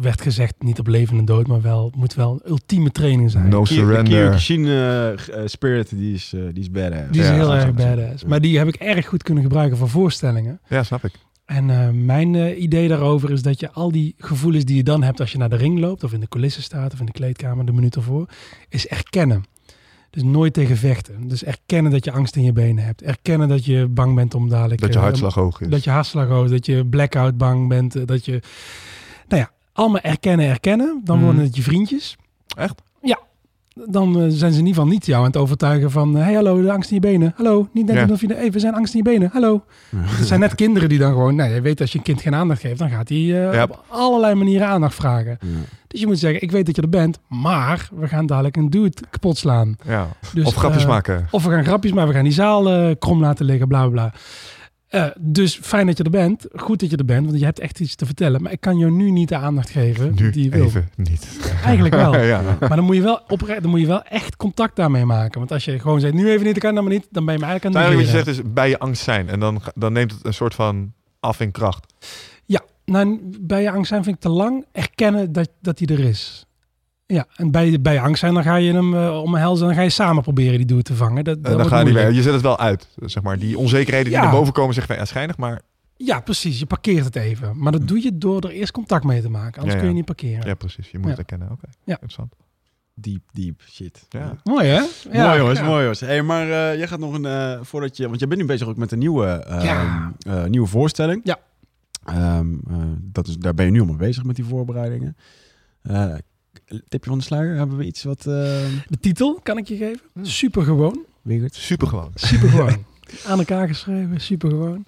werd gezegd, niet op leven en dood, maar wel, moet wel een ultieme training zijn. No Ki- De surrender. Kyokushin spirit, die is, eh, die is badass. Die is Ja, heel erg badass. Maar die heb ik erg goed kunnen gebruiken voor voorstellingen. Ja, snap ik. En eh, mijn eh, idee daarover is dat je al die gevoelens die je dan hebt als je naar de ring loopt, of in de coulissen staat, of in de kleedkamer de minuut ervoor, is erkennen. Dus nooit tegen vechten. Dus erkennen dat je angst in je benen hebt. Erkennen dat je bang bent om dadelijk... Dat je eh, hartslag hoog is. Dat je hartslag hoog is, dat je blackout bang bent, dat je... Nou ja, allemaal erkennen, erkennen. Dan Mhm. worden het je vriendjes. Echt? Dan eh, zijn ze in ieder geval niet jou aan het overtuigen van... Hé, hey, hallo, de angst in je benen. Hallo, niet denken Ja. of je... Hey, we zijn angst in je benen. Hallo. Het zijn net kinderen die dan gewoon... Nou, je weet als je een kind geen aandacht geeft... dan gaat hij eh, Ja. op allerlei manieren aandacht vragen. Dus je moet zeggen, ik weet dat je er bent... maar we gaan dadelijk een dude kapot slaan. Ja. Dus, of grapjes eh, maken. Of we gaan grapjes maken, we gaan die zaal eh, krom laten liggen, bla bla bla. Eh, dus fijn dat je er bent. Goed dat je er bent, want je hebt echt iets te vertellen. Maar ik kan je nu niet de aandacht geven Nu die je wil. even niet. Eigenlijk wel. ja. Maar dan moet, je wel oprecht, dan moet je wel echt contact daarmee maken. Want als je gewoon zegt, nu even niet, dan kan dan maar niet. Dan ben je me eigenlijk aan het Eigenlijk wat je zegt is bij je angst zijn. En dan, dan neemt het een soort van af in kracht. Ja, nou, bij je angst zijn vind ik te lang. Erkennen dat, dat die er is. Ja, en bij, bij angst zijn, dan ga je hem uh, omhelzen. En dan ga je samen proberen die doel te vangen. Dat, dat En dan ga je niet meer. Je zet het wel uit. Zeg maar. Die onzekerheden die Ja. naar boven komen, zeg van ja, schijnig. Maar Ja, precies. Je parkeert het even. Maar dat doe je door er eerst contact mee te maken. Anders Ja, kun je ja. niet parkeren. ja, precies. Je moet Ja. het herkennen. Oké, Ja. interessant. Deep, deep shit. Ja. Mooi hè? mooi jongens, ja. mooi jongens. Hey, maar eh, jij gaat nog een, eh, voordat je, want jij bent nu bezig ook met een nieuwe, eh, Ja. eh, nieuwe voorstelling. Ja. Ehm, eh, dat is, daar ben je nu al mee bezig met die voorbereidingen. Eh tipje van de sluier, hebben we iets wat... eh De titel kan ik je geven. Hmm. Super gewoon. Wigert? Super gewoon. Super gewoon. Aan elkaar geschreven. Super gewoon.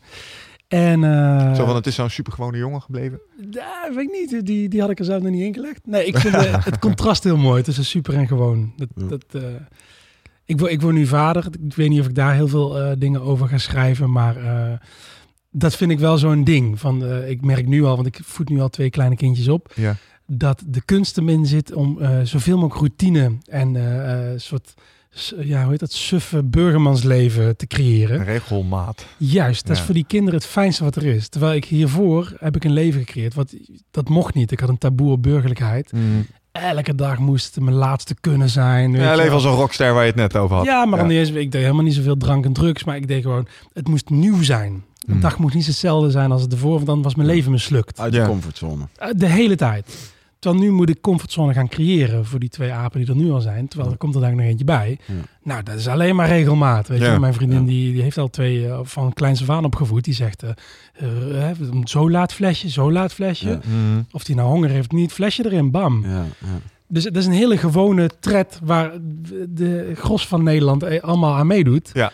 En eh, Zo van, het is zo'n supergewone jongen gebleven. ja, weet ik niet. Die, die had ik er zelf nog niet ingelegd. Nee, ik vind eh, het contrast heel mooi tussen super en gewoon. Dat, Ja. dat, eh, ik, word, ik word nu vader. Ik weet niet of ik daar heel veel eh, dingen over ga schrijven. Maar eh, dat vind ik wel zo'n ding. Van, eh, ik merk nu al, want ik voed nu al twee kleine kindjes op. Ja. Dat de kunst erin zit om eh, zoveel mogelijk routine en eh, eh, soort, ja, hoe heet dat, suffe burgermansleven te creëren. Regelmaat. Juist, dat is Ja. voor die kinderen het fijnste wat er is. Terwijl ik hiervoor heb ik een leven gecreëerd, wat dat mocht niet. Ik had een taboe op burgerlijkheid. Elke dag moest mijn laatste kunnen zijn. weet Ja, je leven als een rockster waar je het net over had. Ja, maar dan niet eens, ik deed helemaal niet zoveel drank en drugs, maar ik deed gewoon, het moest nieuw zijn. Een Hmm. dag moest niet hetzelfde zijn als het ervoor, want dan was mijn leven mislukt. Uit Ja. de comfortzone. Uh, De hele tijd. Terwijl nu moet ik comfortzone gaan creëren voor die twee apen die er nu al zijn. Terwijl er komt er daar nog eentje bij. Ja. Nou, dat is alleen maar regelmaat. Weet Ja. je? Mijn vriendin Ja. die, die heeft al twee uh, van kleins af aan opgevoed. Die zegt, uh, uh, zo laat flesje, zo laat flesje. Ja. Mhm. Of die nou honger heeft, niet flesje erin, bam. Ja, ja. Dus het is een hele gewone tred waar de gros van Nederland eh, allemaal aan meedoet. Ja.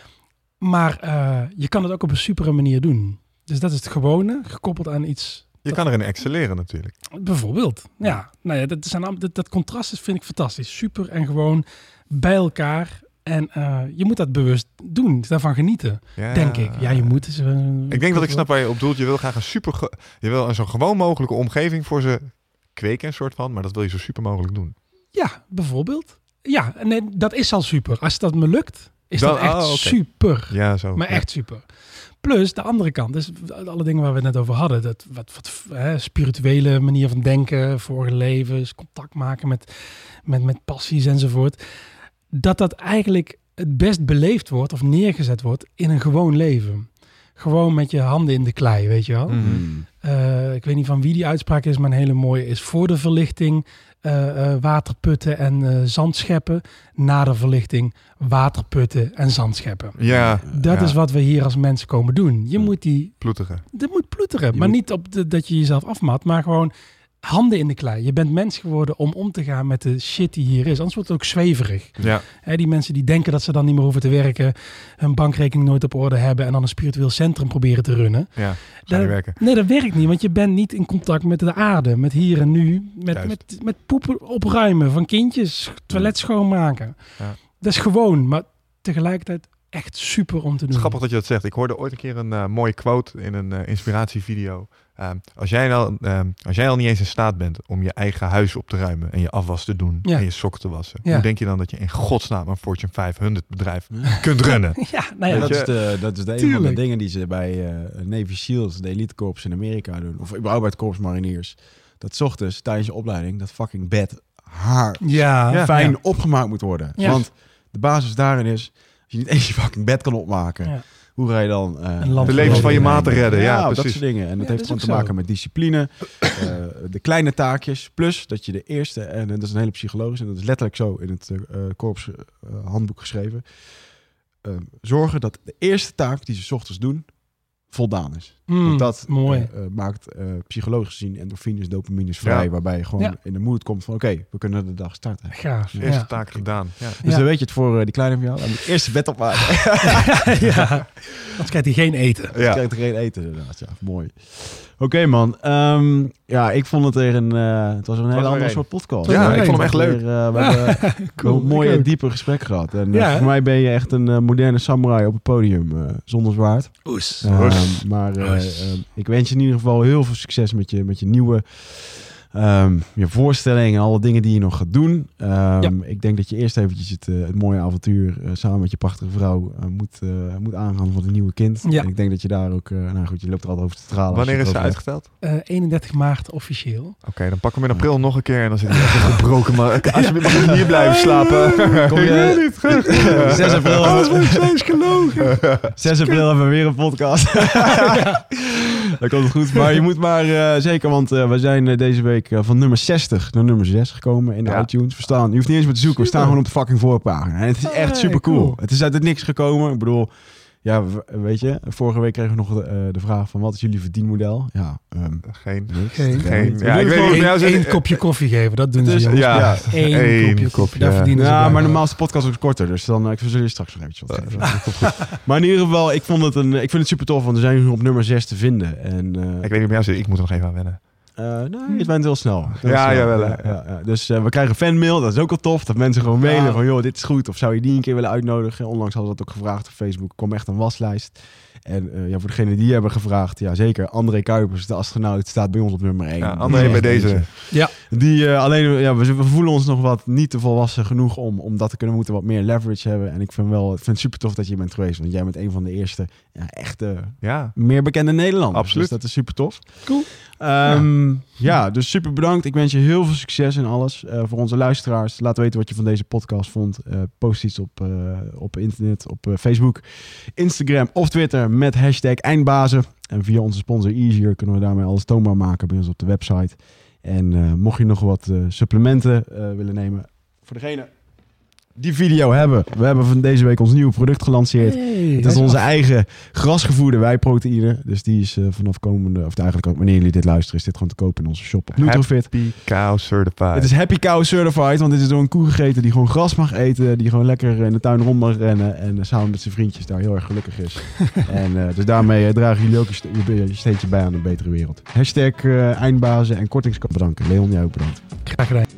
Maar uh, je kan het ook op een supere manier doen. Dus dat is het gewone, gekoppeld aan iets Je kan erin excelleren natuurlijk. Bijvoorbeeld. Ja, nou ja, dat, zijn, dat, dat contrast is, vind ik fantastisch. Super en gewoon bij elkaar. En eh, je moet dat bewust doen, daarvan genieten, Ja. denk ik. Ja, je moet. Eh, Ik denk dat ik snap waar je op doelt. Je wil graag een super... Je wil een zo gewoon mogelijke omgeving voor ze kweken, een soort van. Maar dat wil je zo super mogelijk doen. Ja, bijvoorbeeld. Ja, nee, dat is al super. Als dat me lukt, is dat echt oh, super. Ja, zo. Maar Ja. echt super. Plus de andere kant, dus alle dingen waar we het net over hadden, dat wat, wat hè, spirituele manier van denken, vorige levens, contact maken met, met, met passies enzovoort, dat dat eigenlijk het best beleefd wordt of neergezet wordt in een gewoon leven. Gewoon met je handen in de klei, weet je wel. Mhm. Mm. Eh, ik weet niet van wie die uitspraak is, maar een hele mooie is voor de verlichting eh, eh, waterputten en eh, zandscheppen. Na de verlichting waterputten en zandscheppen. Ja, Dat ja. is wat we hier als mensen komen doen. Je moet die, ploeteren. dat moet ploeteren. Je maar moet- niet op de, dat je jezelf afmat, maar gewoon handen in de klei. Je bent mens geworden om om te gaan met de shit die hier is. Anders wordt het ook zweverig. Ja, die mensen die denken dat ze dan niet meer hoeven te werken, hun bankrekening nooit op orde hebben en dan een spiritueel centrum proberen te runnen. ja. Dat- werken. Nee, dat werkt niet, want je bent niet in contact met de aarde, met hier en nu, met, Juist. met, met poepen opruimen van kindjes, toilet schoonmaken. Ja. Dat is gewoon, maar tegelijkertijd echt super om te Het doen. is grappig dat je dat zegt. Ik hoorde ooit een keer een eh, mooie quote in een eh, inspiratievideo. Ehm, als, jij al, ehm, als jij al niet eens in staat bent om je eigen huis op te ruimen en je afwas te doen Ja. en je sokken te wassen, Ja. hoe denk je dan dat je in godsnaam een Fortune 500 bedrijf kunt runnen? Ja, nou ja, dat, is de, dat is de een van de dingen die ze bij eh, Navy SEALs, de elite korps in Amerika doen. Of überhaupt bij het korps mariniers. Dat 's ochtends tijdens je opleiding dat fucking bed haar fijn ja. opgemaakt moet worden. Ja. Want de basis daarin is, als je niet eens je fucking bed kan opmaken, Ja. hoe ga je dan eh, De levens van je maten redden, ja, dat precies. soort dingen. En dat Ja, heeft dat gewoon te maken zo. met discipline, eh, de kleine taakjes, plus dat je de eerste, en dat is een hele psychologische, en dat is letterlijk zo in het eh korps eh, handboek geschreven, eh, zorgen dat de eerste taak die ze 's ochtends doen, voldaan is. Mm, Want dat mooi. eh, eh, maakt eh, psychologisch gezien endorfines, dopamines vrij, Ja. waarbij je gewoon Ja. in de moed komt van oké, we kunnen de dag starten. Gaaf. Eerste Ja. taak gedaan. Ja. Dus Ja. dan weet je het voor eh, die kleine van jou. Hij moet eerst bed opmaken. ja. Anders krijgt hij geen eten. Dan krijgt er geen eten inderdaad. Ja, mooi. Oké man. Ehm, ja, ik vond het weer een... eh, het was een hele andere soort podcast. Ja, ik vond hem echt Weer, leuk. eh, we hebben Cool, een mooie ook. diepe gesprek gehad. En eh, Ja, voor mij ben je echt een moderne samurai op het podium. eh, zonder zwaard. Oes. Ehm, Oes. maar eh, Oes. ehm, ik wens je in ieder geval heel veel succes met je, met je nieuwe ehm, je voorstellingen en alle dingen die je nog gaat doen. Ehm, Ik denk dat je eerst eventjes het, eh, het mooie avontuur eh, samen met je prachtige vrouw eh, moet, eh, moet aangaan voor het nieuwe kind. Ja. En ik denk dat je daar ook, eh, nou goed, je loopt er altijd over te stralen. als je Wanneer is ze? Eh, 31 maart officieel. Oké, dan pakken we in april nog een keer en dan zit hij echt gebroken. Maar alsjeblieft, mag ik hier blijven slapen? Kom je 6 april, Alles wordt steeds gelogen. 6 april hebben we weer een podcast. Dan komt het goed. Maar je moet maar eh, zeker, want eh, we zijn deze week eh, van nummer 60 naar nummer 6 gekomen in de Ja. iTunes. We staan, je hoeft niet eens meer te zoeken, we staan gewoon op de fucking voorpagina. En het is echt Hey, super cool. cool. Het is uit het niks gekomen. Ik bedoel, ja, weet je, vorige week kregen we nog de, eh, de vraag van wat is jullie verdienmodel? Ja, ehm, Geen. niks. Geen- Ja, geen- ja, ik weet niet. één kopje koffie geven, dat doen Dus, ze jongens. ja. Eén Eén kopje kopje, koffie, daar ja. verdienen ze Ja, bij. maar normaal is de podcast ook korter, dus dan ik zullen je straks nog eventjes wat geven. Maar in ieder geval, ik, vond het een, ik vind het super tof, want we zijn nu op nummer 6 te vinden. En, eh, Ik weet niet zit, ik moet er nog even aan wennen. Eh, nee, het bent heel snel. Heel Ja, snel. jawel, Ja, hè. ja, ja. Dus eh, we krijgen fanmail, dat is ook wel tof. Dat mensen gewoon mailen Ja. van, joh, dit is goed. Of zou je die een keer willen uitnodigen? Onlangs hadden we dat ook gevraagd op Facebook. Er kwam echt een waslijst. En eh, ja, voor degene die hebben gevraagd, ja zeker. André Kuipers, de astronaut, staat bij ons op nummer 1. Ja, André, bij deze. Die eh, alleen, ja, we, we voelen ons nog wat niet te volwassen genoeg om, om dat te kunnen. Moeten wat meer leverage hebben. En ik vind wel, ik vind het super tof dat je bent geweest. Want jij bent een van de eerste ja, echte Ja, meer bekende Nederlanders. Absoluut. Dus dat is super tof. Cool. Ehm, ja. dus super bedankt. Ik wens je heel veel succes in alles. Eh, voor onze luisteraars, laat weten wat je van deze podcast vond. Eh, post iets op, eh, op internet, op Facebook, Instagram of Twitter met hashtag eindbazen. En via onze sponsor Easier kunnen we daarmee alles toonbaar maken bij ons op de website. En mocht je nog wat supplementen willen nemen, voor degene die video hebben. We hebben van deze week ons nieuwe product gelanceerd. Hey, Het is onze eigen grasgevoerde wijproteïne. Dus die is eh, vanaf komende, of eigenlijk ook wanneer jullie dit luisteren, is dit gewoon te kopen in onze shop op Nutrofit. Happy Cow Certified. Het is Happy Cow Certified, want dit is door een koe gegeten die gewoon gras mag eten. Die gewoon lekker in de tuin rond mag rennen. En eh, samen met zijn vriendjes daar heel erg gelukkig is. en eh, dus daarmee dragen jullie ook je, ste- je, je steentje bij aan een betere wereld. Hashtag eindbazen en kortingscode bedanken. Leon, jij ook bedankt. Graag gedaan.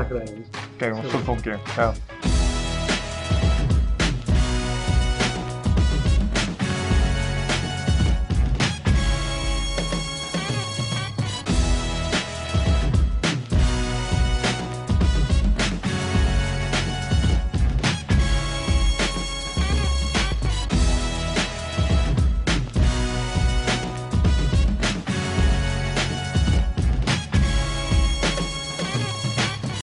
Takk fyrir aðeins. Ok, og svo tók ég.